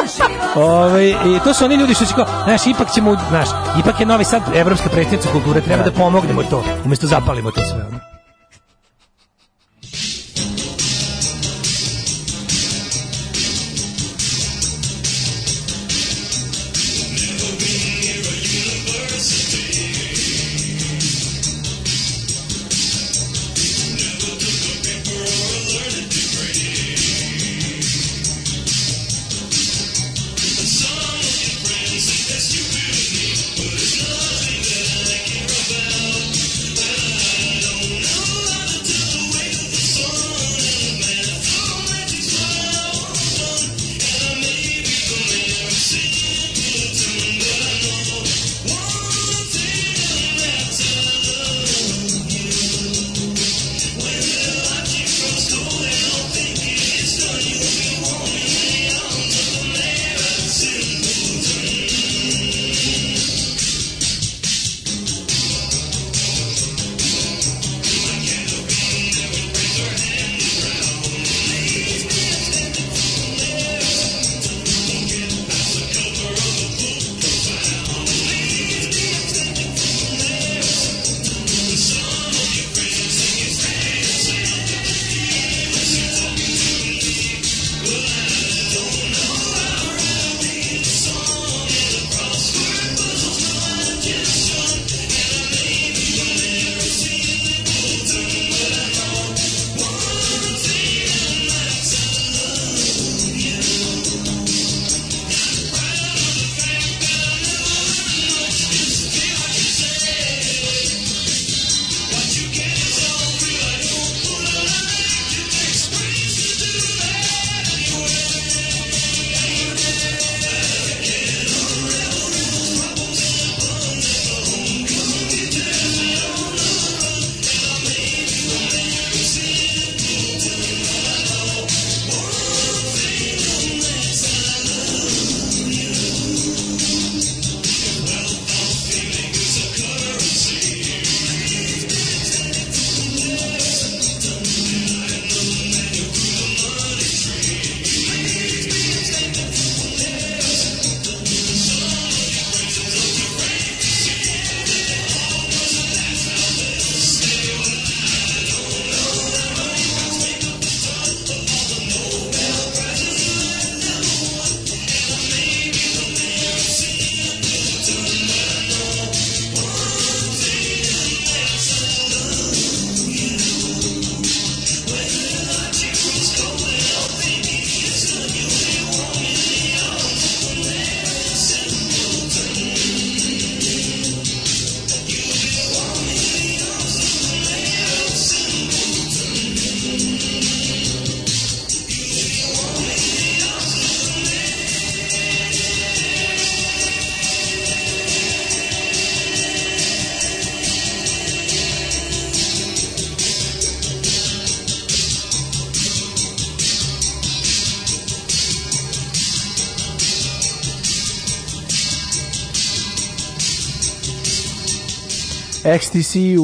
Ove, ovaj, I to su oni ljudi što će kao, znaš, ipak ćemo, znaš, ipak je Novi Sad evropska predstavnica kulture, treba da, da. pomognemo to, umjesto zapalimo to sve.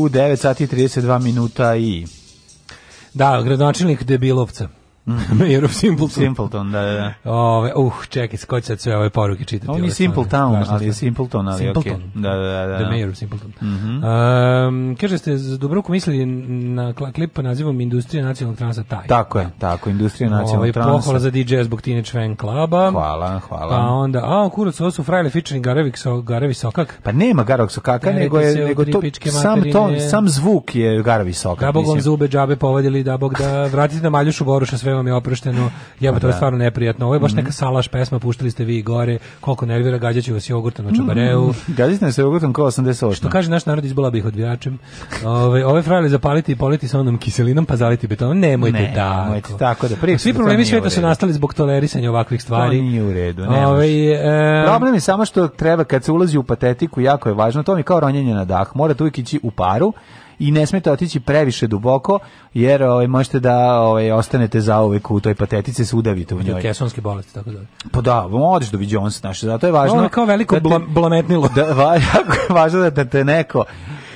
u 9 sati 32 minuta i... Da, gradonačelnik debilovca. Mm Mayor of Simpleton. Simpleton, da, da. da. Ove, uh, čekaj, skoči sad sve ove poruke čitati. On je Simple Town, ali je Simpleton, ali Simpleton. Okay. Da, da, da, da. The Mayor of Simpleton. Mm -hmm. um, kaže ste, za Dobroku mislili na klip pod nazivom Industrija nacionalnog transa taj. Tako je, tako, Industrija nacionalnog transa. Pohvala za DJ zbog Teenage Fan Cluba. Hvala, hvala. Pa onda, a, kurac, ovo su frajle featuring Garevik, so, Garevi Sokak. Pa nema Garovog Sokaka, nego je nego to, sam, ton, sam zvuk je Garevi Sokak. Da bogom zube džabe povadili, da bog da vratite na Maljušu Boruša, sve vam je oprošteno. Jebote, ovo pa je da. stvarno neprijatno. Ovo je baš mhm. neka salaš pesma, puštali ste vi gore, koliko nervira, gađaću vas jogurtom na čabareu. Mhm. Gađaću nas jogurtom kao 88. Što kaže naš narod, izbala bih odvijačem. Ove, ove frajle zapaliti i politi sa onom kiselinom, pa zaliti betonom. Nemojte ne, tako. Nemojte tako da prije. Svi problemi sveta su nastali zbog tolerisanja ovakvih stvari. To nije u redu. Ne Ove, e, Problem je samo što treba kad se ulazi u patetiku, jako je važno, to mi kao ronjenje na dah. Mora tu ići u paru i ne smete otići previše duboko, jer ovaj, možete da ovaj, ostanete zauvek u toj patetici, se udavite u njoj. Kesonske bolesti, tako da. Pa da, odeš do Viđonsa, naše, zato je važno... Ovo je kao veliko da te, blametnilo. Da, va, jako važno da te neko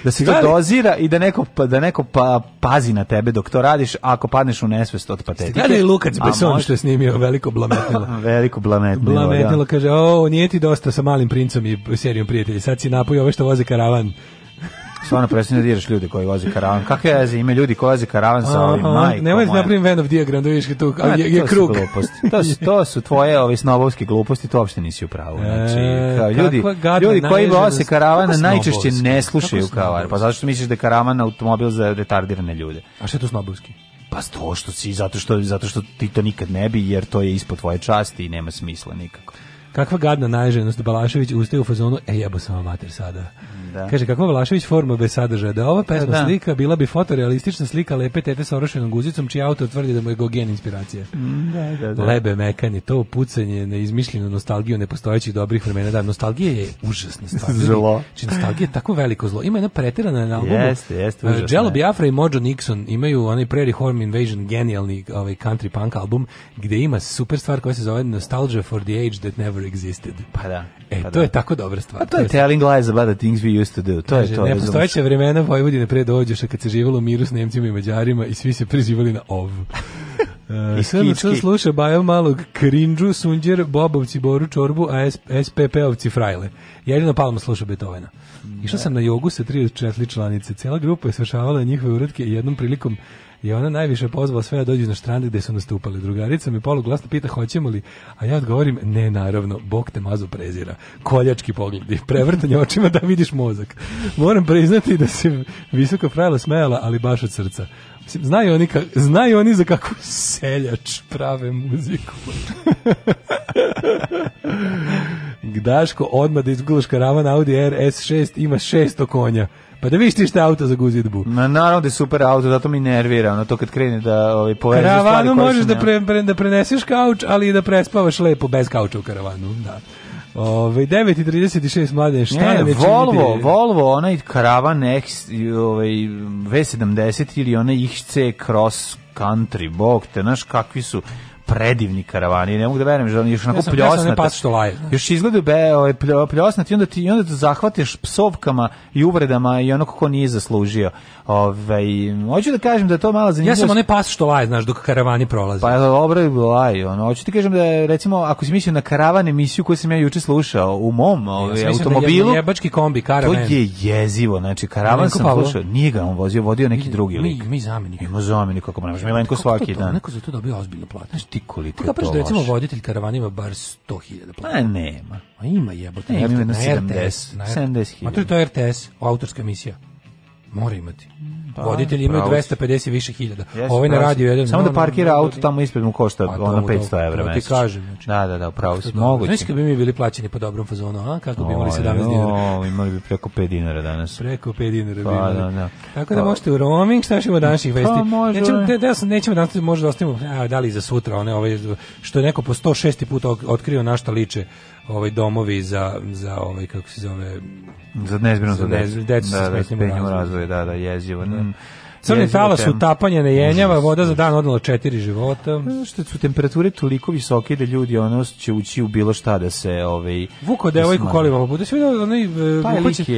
da se to dozira i da neko pa, da neko pa pazi na tebe dok to radiš ako padneš u nesvest od patetike. Gledaj Lukac Beson što je snimio veliko blametnilo. veliko blametnilo. Da. Blametnilo da. kaže: "O, nije ti dosta sa malim princom i serijom prijatelji. Sad si napoj ove što voze karavan." Stvarno prestani da diraš ljude koji voze karavan. Kakve veze ima ljudi koji voze karavan sa ovim majkom? Nemoj da napravim Venov diagram, da vidiš tu, ali je, je to krug. Su gluposti. To su, to su tvoje ove snobovske gluposti, to uopšte nisi u pravu. E, znači, kao, ljudi, ljudi koji voze karavan najčešće ne slušaju karavan. Pa zato što misliš da je karavan automobil za retardirane ljude. A što je to snobovski? Pa to što si, zato što, zato što ti to nikad ne bi, jer to je ispod tvoje časti i nema smisla nikako. Kakva gadna najženost Balašević ustaje u fazonu, e jebo sam amater sada. Da. Kaže, kako Vlašević forma bez sadržaja? Da ova pesma da. slika bila bi fotorealistična slika lepe tete sa orošenom guzicom, čiji autor tvrdi da mu je Gogen inspiracija. Mm, da, da, da. Lebe mekanje, to pucanje, neizmišljenu nostalgiju nepostojećih dobrih vremena. Da, nostalgija je užasna stvar. Zlo. Či znači, nostalgija je tako veliko zlo. Ima jedna preterana na albumu. Jeste, jeste, užasno. Eh, Jello Biafra i Mojo Nixon imaju onaj Prairie Home Invasion genijalni ovaj country punk album gde ima super stvar koja se zove Nostalgia for the Age That Never Existed. Pa da. E, pa to da. je tako dobra stvar. Pa to, to je, je Telling Lies About the Things We bili ste deo. To je to. Nepostojeća vremena Vojvodine pre dođoša kad se živelo u miru s Nemcima i Mađarima i svi se prezivali na ov. E, I sve sve sluša Bajo malog Krinđu, Sunđer, Bobovci, Boru, Čorbu, a SPP-ovci Frajle. Jedino Palma sluša Beethovena. Išao da. sam na jogu sa tri od četiri članice. Cela grupa je svršavala njihove uredke i jednom prilikom I ona najviše pozvala sve da dođu na štrande gde su nastupale. Drugarica mi poluglasno pita hoćemo li, a ja odgovorim ne naravno, Bog te mazu prezira. Koljački pogledi, prevrtanje očima da vidiš mozak. Moram priznati da se visoko frajla smejala, ali baš od srca. Mislim, znaju oni, ka, znaju oni za kakvu seljač prave muziku. Gdaško odmah da izgulaš karavan Audi RS6 ima 600 konja. Pa da vidiš ti šta auto za guzidbu. Na naravno da je super auto, zato mi nervira, ono to kad krene da ovaj poveže stvari. Karavanu možeš da pre, pre, da preneseš kauč, ali i da prespavaš lepo bez kauča u karavanu, da. Ove ovaj, 9:36 mlade, šta ne, nam je Volvo, činiti? Volvo, onaj karavan X, ovaj V70 ili onaj XC Cross Country, bog te, znaš kakvi su predivni karavani. Ne mogu da verujem, da još onako ja pljosnata. Još izgleda be, ovaj pljosnati i onda ti i onda te zahvatiš psovkama i uvredama i ono kako nije zaslužio. Ovaj hoću da kažem da je to malo zanimljivo. Ja sam onaj pas što laje, znaš, dok karavani prolaze. Pa dobro je laje, ono. Hoću ti kažem da recimo ako si mislio na karavane emisiju koju sam ja juče slušao u mom ovaj, ja automobilu. Da je jebački kombi karavan. To je jezivo, znači karavan sam Pavlo. slušao, nije ga on vozio, vodio neki mi, drugi lik. Mi, mi zamenik. Ima zamenik kako ne može, Milenko svaki dan. Neko za to dobio ozbiljnu platu. Znači ti koliko pa je to loše. recimo voditelj karavana ima bar 100.000 plata. Ne, nema. A ima jebote. Ne, ima na, 70, RTS. 70.000. Ma to je to RTS, autorska emisija. Mora imati. Pa, Voditelji imaju 250 više hiljada. Ovaj na radio jedan. Samo da parkira auto tamo ispred mu košta pa ono 500 evra da mesečno. Ti kažem, znači. Da, da, da, upravo si. Moguće. Znaš bi mi bili plaćeni po dobrom fazonu, a? Kako bi imali 17 dinara? O, imali bi preko 5 dinara danas. Preko 5 dinara bi pa, imali. Da, da. Tako da možete u roaming, šta ćemo današnjih vesti? Nećemo, da, da, nećemo danas, možda da ostavimo, da li za sutra, one, ove, što je neko po 106. puta otkrio našta liče ovaj domovi za za ovaj kako se zove za nezbrinu za, za decu da, da, smetnjama razvoju da da jezivo da. Mm. Crni talas utapanje ne jenjava, voda za da. dan odnala četiri života. Pa, što su temperature toliko visoke da ljudi ono će ući u bilo šta da se... Ovaj, Vuko da devojku kolima, pa bude sve onaj...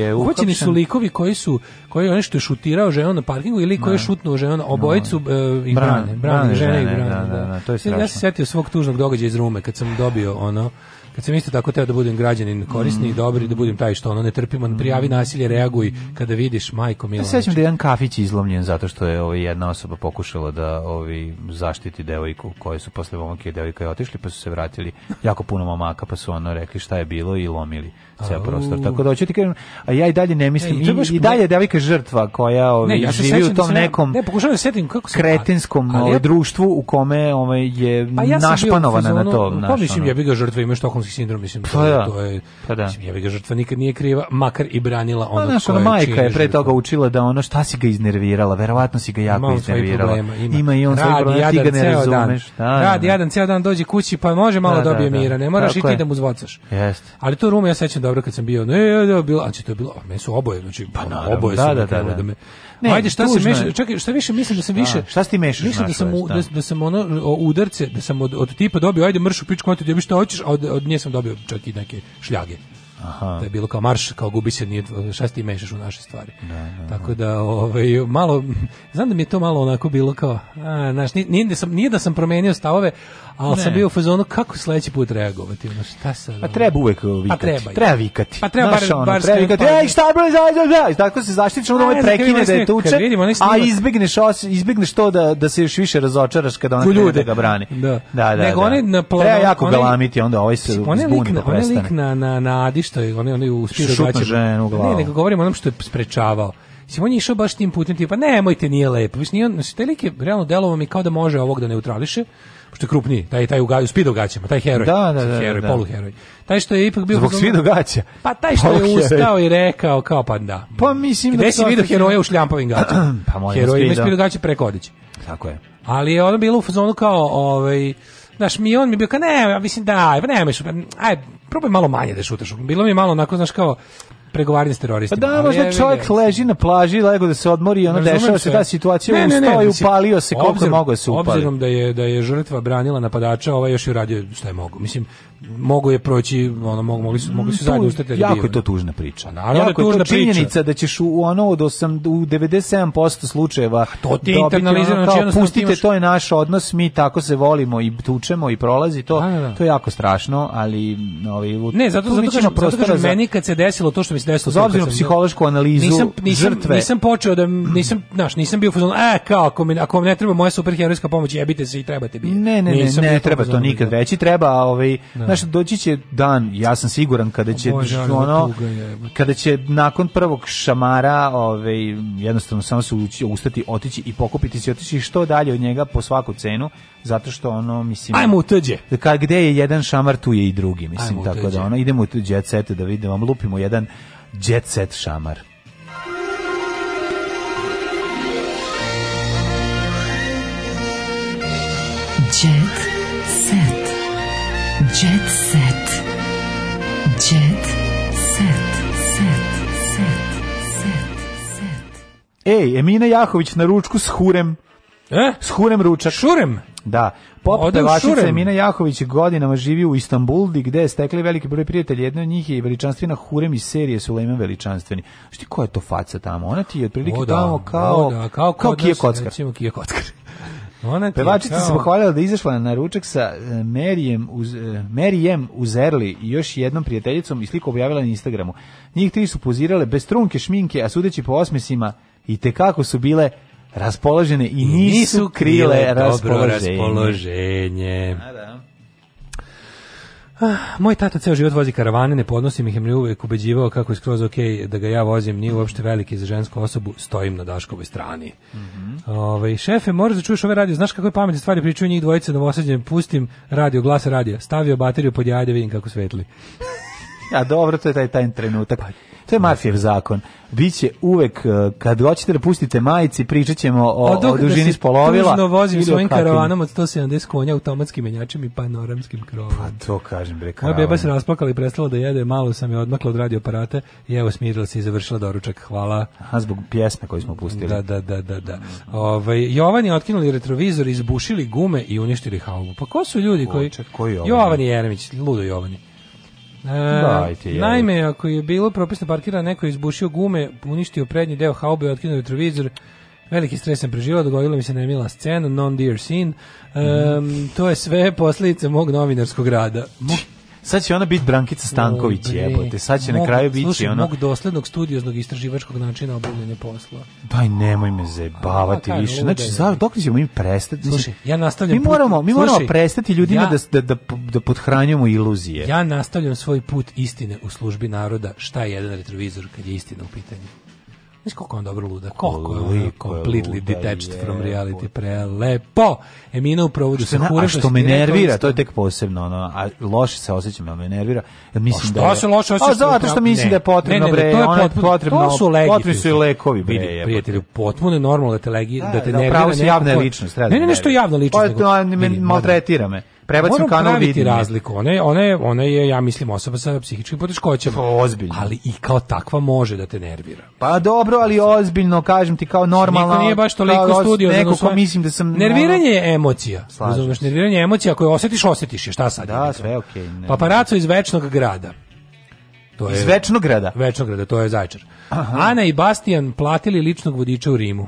E, Uhoćeni su likovi koji su, koji ono što je šutirao ženu na parkingu ili koji je da. šutnuo ženu na obojicu no. E, i brane, brane, brane, žene, i brane. Da, da, da, to je strašno. Ja se sjetio svog tužnog događaja iz Rume kad sam dobio ono Kad sam isto tako teo da budem građanin korisni i mm. dobri, da budem taj što ono ne trpimo, ne prijavi nasilje, reaguj kada vidiš majko milo. Ja sećam da je jedan kafić izlomljen zato što je ovaj jedna osoba pokušala da ovi ovaj, zaštiti devojku koje su posle momke i devojka je otišli pa su se vratili jako puno momaka pa su ono rekli šta je bilo i lomili ceo prostor. Tako da hoću ti kažem, a ja i dalje ne mislim ne, i, i, dalje devojka žrtva koja ovi ovaj, ne, ja živi u da tom da nekom ne, pokušam da setim kako se kretinskom ali, ali ovaj, društvu u kome ovaj je pa ja našpanovana na to. Pa mislim, ja bih ga u fazonu, žrtva imaš tokom štokholmski sindrom, mislim, pa, to, da. to je, pa da. mislim, ja bih ga žrtva nikad nije kriva, makar i branila pa ono pa, znaš, koja majka je pre toga učila da ono šta si ga iznervirala, verovatno si ga jako ima iznervirala. Problema, ima. ima i on svoj problem, ti ga ne razumeš. Da, Radi da, da. jedan ceo dan dođe kući, pa može da, malo da, dobije da, mira, ne moraš Tako i ti da mu zvocaš. Jeste. Ali to rumu ja sećam dobro kad sam bio, ne, ne, ne, bilo, a to je bilo, meni su oboje, znači, pa, oboje su da, da, da, da, Ne, Ajde, šta se meša? Čekaj, šta više mislim da se da. više. šta si ti mešaš? Mislim da sam u, da, da sam ono udarce, da sam od, od tipa dobio ajde mršu pičku, ja bi šta hoćeš, a od, od nje sam dobio čak i neke šljage. Aha. da je bilo kao marš, kao gubi se, nije, šta mešaš u naše stvari. Da, da, da, Tako da, ovaj, malo, znam da mi je to malo onako bilo kao, a, znaš, nije, nije, da sam, nije da sam promenio stavove, ali ne. sam bio u fazonu kako sledeći put reagovati, ono šta sad? Pa treba uvek uh, pa vikati. Pa treba. Je. Treba vikati. Pa treba Znaš, bar, ono, bar treba vikati. Ej, šta bre, za za za. Tako se zaštiti, od ove prekine da je tuče. Vidimo, a izbegneš os, izbegneš to da da se još više razočaraš kada ona ljude da ga brani. Da, da, da. Nego da. one na plan, treba jako galamiti onda ovaj se zbuni da prestane. Onaj lik na na na Adi ništa, on je on je uspio da ženu u glavu. Ne, nego govorimo onom što je sprečavao. Mislim, on je išao baš tim putem, tipa, nemojte, nije lepo. Mislim, nije on, znači, taj lik realno delovao mi kao da može ovog da neutrališe, što je krupniji, taj, taj u, u spido gaćama, taj heroj. Da, da, da. Heroj, da. poluheroj. Taj što je ipak bio... Zbog svi gaća. Pa taj što je ustao i rekao, kao pa da. Pa mislim Gde da... Gde si vidio heroja u šljampavim gaćama? pa moj Heroji imaju spido gaće preko odeće. Tako je. Ali je ono bilo u fazonu kao, ovaj, Znaš, mi on mi bio kao, ne, mislim, da, nemoj, aj, probaj malo manje da šutaš. Bilo mi je malo onako, znaš, kao, pregovaranje s teroristima. Pa da, možda je, čovjek ne, leži na plaži, lego da se odmori i ono dešava se ta da, situacija, ne, ne, ne, ustao i upalio se koliko obzirom, mogo da se upali. Obzirom da je, da je žrtva branila napadača, ovaj još i uradio šta je mogo. Mislim, mogu je proći, ono, mogu, mogli su, mogli su mm, zajedno ustati. Jako je to tužna priča. Naravno, jako je tužna to činjenica priča. da ćeš u, ono, od osam, u 97% slučajeva A to ti internalizirano znači kao, pustite, imaš... to je naš odnos, mi tako se volimo i tučemo i prolazi to. A, da, da, da, To je jako strašno, ali... Ovaj, ne, zato, zato, kažem, zato za... meni kad se desilo to što mi se desilo... Za obzirom psihološku analizu nisam, nisam, žrtve. Nisam počeo da... Nisam, znaš, nisam bio fuzon, e, kao, ako, mi, ako vam ne treba moja superherojska pomoć, jebite se i trebate bi. Ne, ne, ne, ne, treba to da nikad reći, treba, ovaj, znaš, doći će dan, ja sam siguran kada će Bože, ono da je, kada će nakon prvog šamara, ovaj jednostavno samo se ustati, otići i pokupiti se, otići što dalje od njega po svaku cenu, zato što ono mislim Ajmo u tuđe. Da gde je jedan šamar tu je i drugi, mislim Ajmo tako da ono idemo u tuđe set da vidimo, lupimo jedan jet set šamar. Jet set set. set. Set. Set. Set. Set. Ej, Emina Jahović na ručku s Hurem. E? S Hurem ručak. Šurem? Da. Pop pevačica Emina Jahović godinama živi u Istanbuldi gde je stekli veliki broj prijatelja. Jedna od njih je i veličanstvena Hurem iz serije Sulejman veličanstveni. Šti ko je to faca tamo? Ona ti je otprilike o da, tamo kao, o da, kao, kao, kao kije kockar. Recimo kije kockar. Ona Pevačica kao... se pohvalila da izašla na ručak sa e, Merijem uz e, Merijem Uzerli i još jednom prijateljicom i sliku objavila na Instagramu. Njih tri su pozirale bez trunke šminke, a sudeći po osmesima i te kako su bile raspoložene i nisu, nisu krile, krile raspoloženje. Dobro raspoloženje. A da. Ah, moj tata ceo život vozi karavane, ne podnosim ih, je uvek ubeđivao kako je skroz ok da ga ja vozim, nije uopšte veliki za žensku osobu, stojim na Daškovoj strani. Mm -hmm. Ove, ovaj, šefe, moraš da čuješ ove radio, znaš kako je pametne stvari, pričaju njih dvojice na novosadđen, pustim radio, glas radio, stavio bateriju pod jajde, vidim kako svetli. A dobro, to je taj, taj trenutak. Pa, To je Marfijev zakon. Biće uvek, e, kad hoćete da pustite majici, pričat ćemo o, o, da dužini da spolovila. Odok vozim svojim karavanom od 170 konja, automatskim menjačem i panoramskim krovom. Pa to kažem, bre, karavan. Moja beba se rasplakala i prestala da jede, malo sam je odmakla od radioaparata i evo smirila se i završila doručak. Hvala. A zbog pjesme koju smo pustili. Da, da, da, da. da. Ove, ovaj, Jovan je otkinuli retrovizor, izbušili gume i uništili haubu. Pa ko su ljudi koji... Oče, koji Jovan? Jovan Jeremić, ludo Jovani. E, Dajte, Naime, ako je bilo propisno parkirano, neko je izbušio gume, uništio prednji deo haube, otkinuo retrovizor, Veliki stres sam preživao, dogodila mi se nemila scena, non dear scene. Um, to je sve posljedice mog novinarskog rada. Mog Sad će ona biti Brankica Stanković, jebote. Sad će mog, na kraju biti slušaj, ono... mog doslednog studijoznog istraživačkog načina obavljanja posla. Daj, nemoj me zebavati A, pa, više. Pa, znači, pa, za, dok ćemo mi prestati? Slušaj, ja nastavljam... Mi moramo, mi moramo slušaj, prestati ljudima ja, da, da, da, da podhranjamo iluzije. Ja nastavljam svoj put istine u službi naroda. Šta je jedan retrovizor kad je istina u pitanju? Znaš koliko on dobro luda, koliko je completely detached je, from reality, prelepo. Emina u provodu se kura. A što me nervira, to je tek posebno, ono, a loše se osjećam, ali me nervira. Ja mislim da je, se loše osjećam? A zato što mislim ne, da je potrebno, ne, ne, ne, bre, to je potpuno, potrebno, to su legiti. Potrebno su i lekovi, vidi. Prijatelju, potpuno je normalno da te, legi, da, da te da, nervira. Da, pravo si javna ličnost. Ne, ne, nešto javna ličnost. Pa, maltretira me prebacim kanal vidi. razliku. Ona je, ona je, ona je, ja mislim, osoba sa psihičkim poteškoćama. Pa, ozbiljno. Ali i kao takva može da te nervira. Pa dobro, ali ozbiljno, kažem ti, kao znači, normalno. Niko nije baš toliko studio. Neko ko mislim da sam... Nerviranje je emocija. Slažem. nerviranje je emocija. Ako je osetiš, osetiš je. Šta sad? Da, sve okej. Okay, Paparaco iz Večnog grada. To je, iz večnog grada? Večnog grada, to je Zajčar. Aha. Ana i Bastian platili ličnog vodiča u Rimu.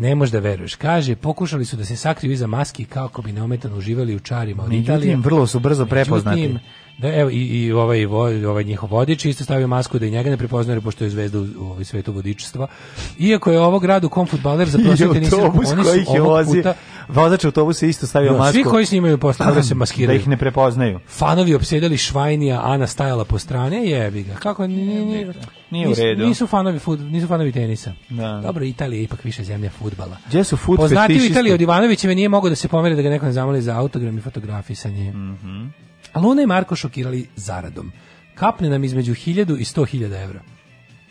Ne možeš da veruješ. Kaže, pokušali su da se sakriju iza maski kako bi neometano uživali u čarima od Italije. vrlo su brzo prepoznati. Međutim, da, evo, i, i ovaj, ovaj njihov vodič isto stavio masku da i njega ne prepoznaju pošto je zvezda u, u ovaj svetu vodičstva. Iako je ovo grad u kom futbaler za prosvete nisu, oni su ovog puta vozač autobusa isto stavio da, masku. Svi koji snimaju postavljaju se maskiraju. Da ih ne prepoznaju. Fanovi opsjedali Švajnija, Ana stajala po strane, jebi ga. Kako nije, nije, nije u redu. Nisu fanovi fut, nisu fanovi tenisa. Da. Dobro, Italija je ipak više zemlja fudbala. Gdje su fudbal? Poznati u Italiji od Ivanovića nije mogao da se pomeri da ga neko ne zamoli za autogram i fotografisanje. Mhm. Mm Luna i Marko šokirali zaradom. Kapne nam između 1000 i 100.000 evra.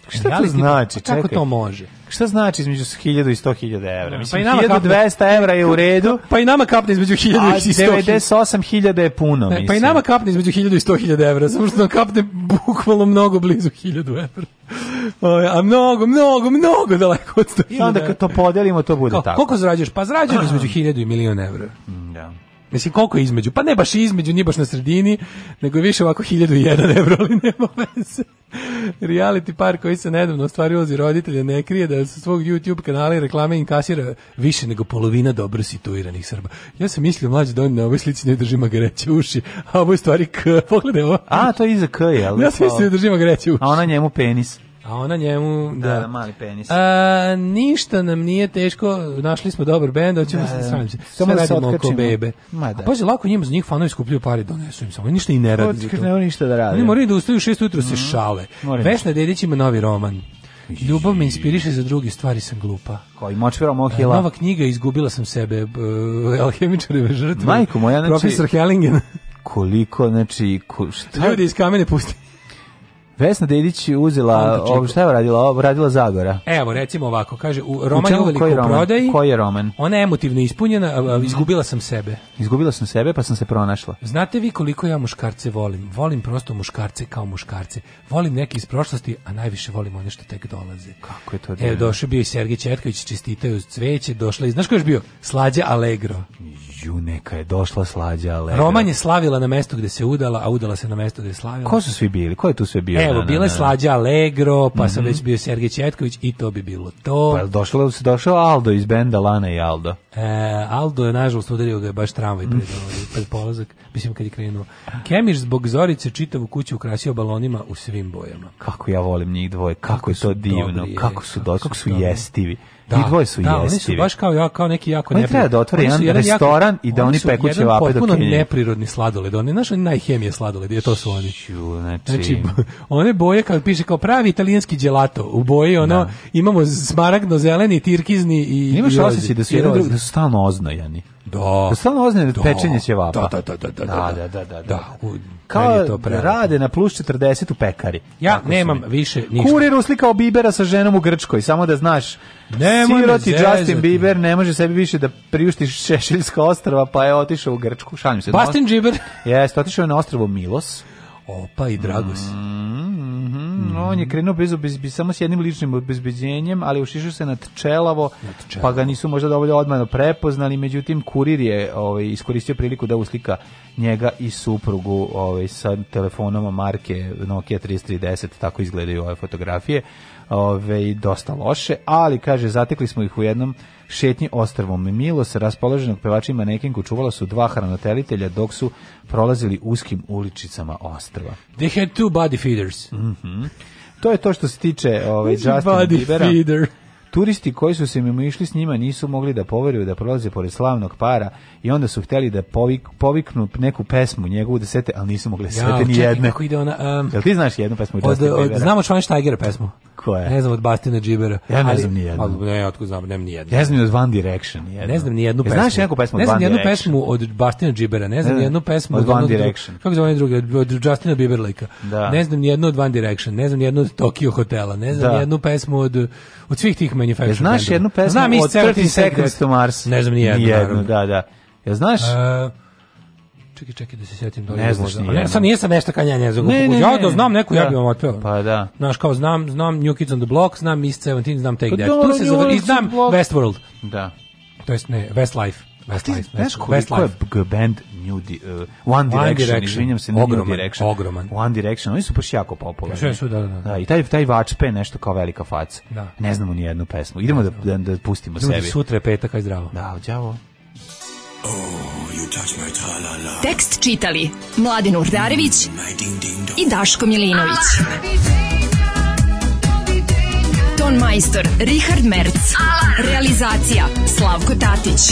Šta to znači? Pa kako to može? Šta znači između 1000 i 100.000 evra? Pa mislim, pa i nama 1200 evra je u redu. Pa i nama kapne između 1000 i 100.000. 98.000 je puno, ne, mislim. Pa i nama kapne između 1000 i 100.000 evra, samo što nam kapne bukvalno mnogo blizu 1000 evra. Ovaj, a mnogo, mnogo, mnogo daleko od 100.000 evra. I onda kad to podelimo, to bude Ko, tako. Koliko zarađuješ? Pa zarađuješ između 1000 i milion evra. Da. Mislim, koliko je između? Pa ne baš između, nije baš na sredini, nego je više ovako 1001 evro, ali nema veze. Reality par koji se nedavno ostvario ulozi roditelja ne krije da sa svog YouTube kanala i reklame kasira više nego polovina dobro situiranih Srba. Ja sam mislio mlađi da oni na ovoj slici ne držima magareće uši, a ovo je stvari K. Pogledaj ovo. A, to je iza K, jel? Ja sam mislio da držima gareće uši. A ona njemu penis. A ona njemu... Da, da, da mali penis. A, ništa nam nije teško, našli smo dobar bend, hoćemo da, se da. sramiti. Samo da radimo oko bebe. Ma da. A pazi, lako njima za njih fanovi skupljuju pare, donesu im samo, ništa i ne radi. Otkak nema ništa da radi. Oni moraju da ustaju u šest ujutru, mm se mhm, šale. Morim. Vesna Dedić ima novi roman. Ljubav me inspiriše za druge stvari, sam glupa. Koji močvira mohila. E, nova knjiga, izgubila sam sebe, uh, alhemičareve žrtve. Majko moja, znači... Profesor Hellingen. koliko, znači... Ko, šta? Ljudi iz kamene pusti. Vesna Dedić uzela, ovo, šta je radila? radila Zagora. Evo, recimo ovako, kaže, u roman u uveliko koji roman? prodaji. Koji je roman? Ona je emotivno ispunjena, a, izgubila sam sebe. Izgubila sam sebe, pa sam se pronašla. Znate vi koliko ja muškarce volim? Volim prosto muškarce kao muškarce. Volim neke iz prošlosti, a najviše volim one što tek dolaze. Kako je to? Evo, došao bio i Sergej Četković, čestitaju uz cveće, došla i, znaš ko je bio? Slađa Allegro. Ju, neka je došla slađa Allegro. Roman je slavila na mesto gde se udala, a udala se na mesto gde je slavila. Ko su svi bili? Ko je tu sve bio? E, Evo, da, da, bila je da. Slađa Allegro, pa mm -hmm. sam mhm. već bio Sergej Četković i to bi bilo to. Pa je došlo, se došao Aldo iz benda Lana i Aldo. E, Aldo je, nažalost, udario ga je baš tramvaj pred, mhm. ovaj, pred polazak, mislim kad je krenuo. Kemiš zbog Zorice čitavu kuću ukrasio balonima u svim bojama. Kako ja volim njih dvoje, kako, kako je to divno, dobri, kako su, kako, kako su jestivi. Da, I dvoje su da, jestivi. oni su baš kao ja, kao neki jako neprirodni. treba da otvore jedan, jedan restoran jako, i da oni, peku će vape dok je neprirodni sladoled. Oni, znaš, oni najhemije sladoled, je to su oni. Ču, znači, znači one boje, kao piše, kao pravi italijanski djelato. U boji, ono, da. imamo smaragdno-zeleni, tirkizni i... Imaš osjećaj da su, da su stalno oznojani. Da. Da stalno ozne da. pečenje ćevapa. Da, da, da, da, da. Da, da, da, da. da, da u, Kao to rade na plus 40 u pekari. Ja Tako nemam više ništa. Kurir uslikao Bibera sa ženom u Grčkoj, samo da znaš. Nemoj Siroti Justin Bieber ne može sebi više da priušti Šešeljska ostrava, pa je otišao u Grčku. Šalim se. Bastin Bieber. Jeste, otišao je na ostrvo Milos. Opa i Dragos. Mm -hmm. On je krenuo bez, bez, bez, samo s jednim ličnim obezbeđenjem, ali ušišao se nad čelavo, nad pa ga nisu možda dovoljno odmano prepoznali, međutim kurir je ovaj, iskoristio priliku da uslika njega i suprugu ovaj, sa telefonom marke Nokia 3310, tako izgledaju ove fotografije, ovaj, dosta loše, ali kaže, zatekli smo ih u jednom šetnji ostrvom Milos, raspoloženog pevača i manekenku čuvala su dva hranatelitelja dok su prolazili uskim uličicama ostrva. They had two body feeders. Mm -hmm. To je to što se tiče ovaj, Justin Bibera. Feeder. Turisti koji su se mimo išli s njima nisu mogli da poveruju da prolaze pored slavnog para i onda su hteli da povik, poviknu neku pesmu njegovu da sete, ali nisu mogli da sete ja, ni jedne. Kako ide ona, um, Jel ti znaš jednu pesmu? Od, od, od, znamo Schweinsteigera pesmu. Koja Ne znam, od Bastina Džibera. Ja ne ali, znam ni jednu. Ali, ne, otkud znam, nemam ni jednu. Ja znam od One Direction. Jednu. Ne znam ni jednu pesmu. Znaš neku pesmu od One Direction? Ne znam ni jednu pesmu od Bastina Džibera, ne znam ni jednu pesmu od One Direction. Kako zove drugi? Od Justina Bieberlika. Da. Ne znam ni jednu od One Direction, ne znam ni jednu od Tokyo Hotela, ne znam da. ni jednu pesmu od, od svih tih Manufacturing. Ja znaš jednu pesmu Znam od 30 Seconds to Mars? Ne znam ni jednu. da, da. Ja znaš? Uh, čekaj, čekaj da se setim do da Ne znaš ni. sad nije sad nešto kanjanje za ne, ne, Ja da znam neku, ja da. bih vam otpeo. Pa da. Znaš kao znam, znam New Kids on the Block, znam Miss Seventeen, znam Take pa That. Tu se završi, znam Westworld. Da. To jest ne, Westlife. Westlife. Znaš koji je band New di, uh, One Direction, One izvinjam se, ne ogroman, New Direction. Ogroman. One Direction, oni su baš jako popularni. Sve su, da, da, da. da I taj, taj Vačpe je nešto kao velika faca. Da. Ne znamo ni jednu pesmu. Idemo da, da, da pustimo Idemo sebi. Da sutra petak, aj zdravo. Da, đavo. Oh, you touch my -la -la. Tekst čitali Mladin Urdarević mm, ding, ding, i Daško Milinović. Ton majstor Richard Merc. Realizacija Slavko Tatić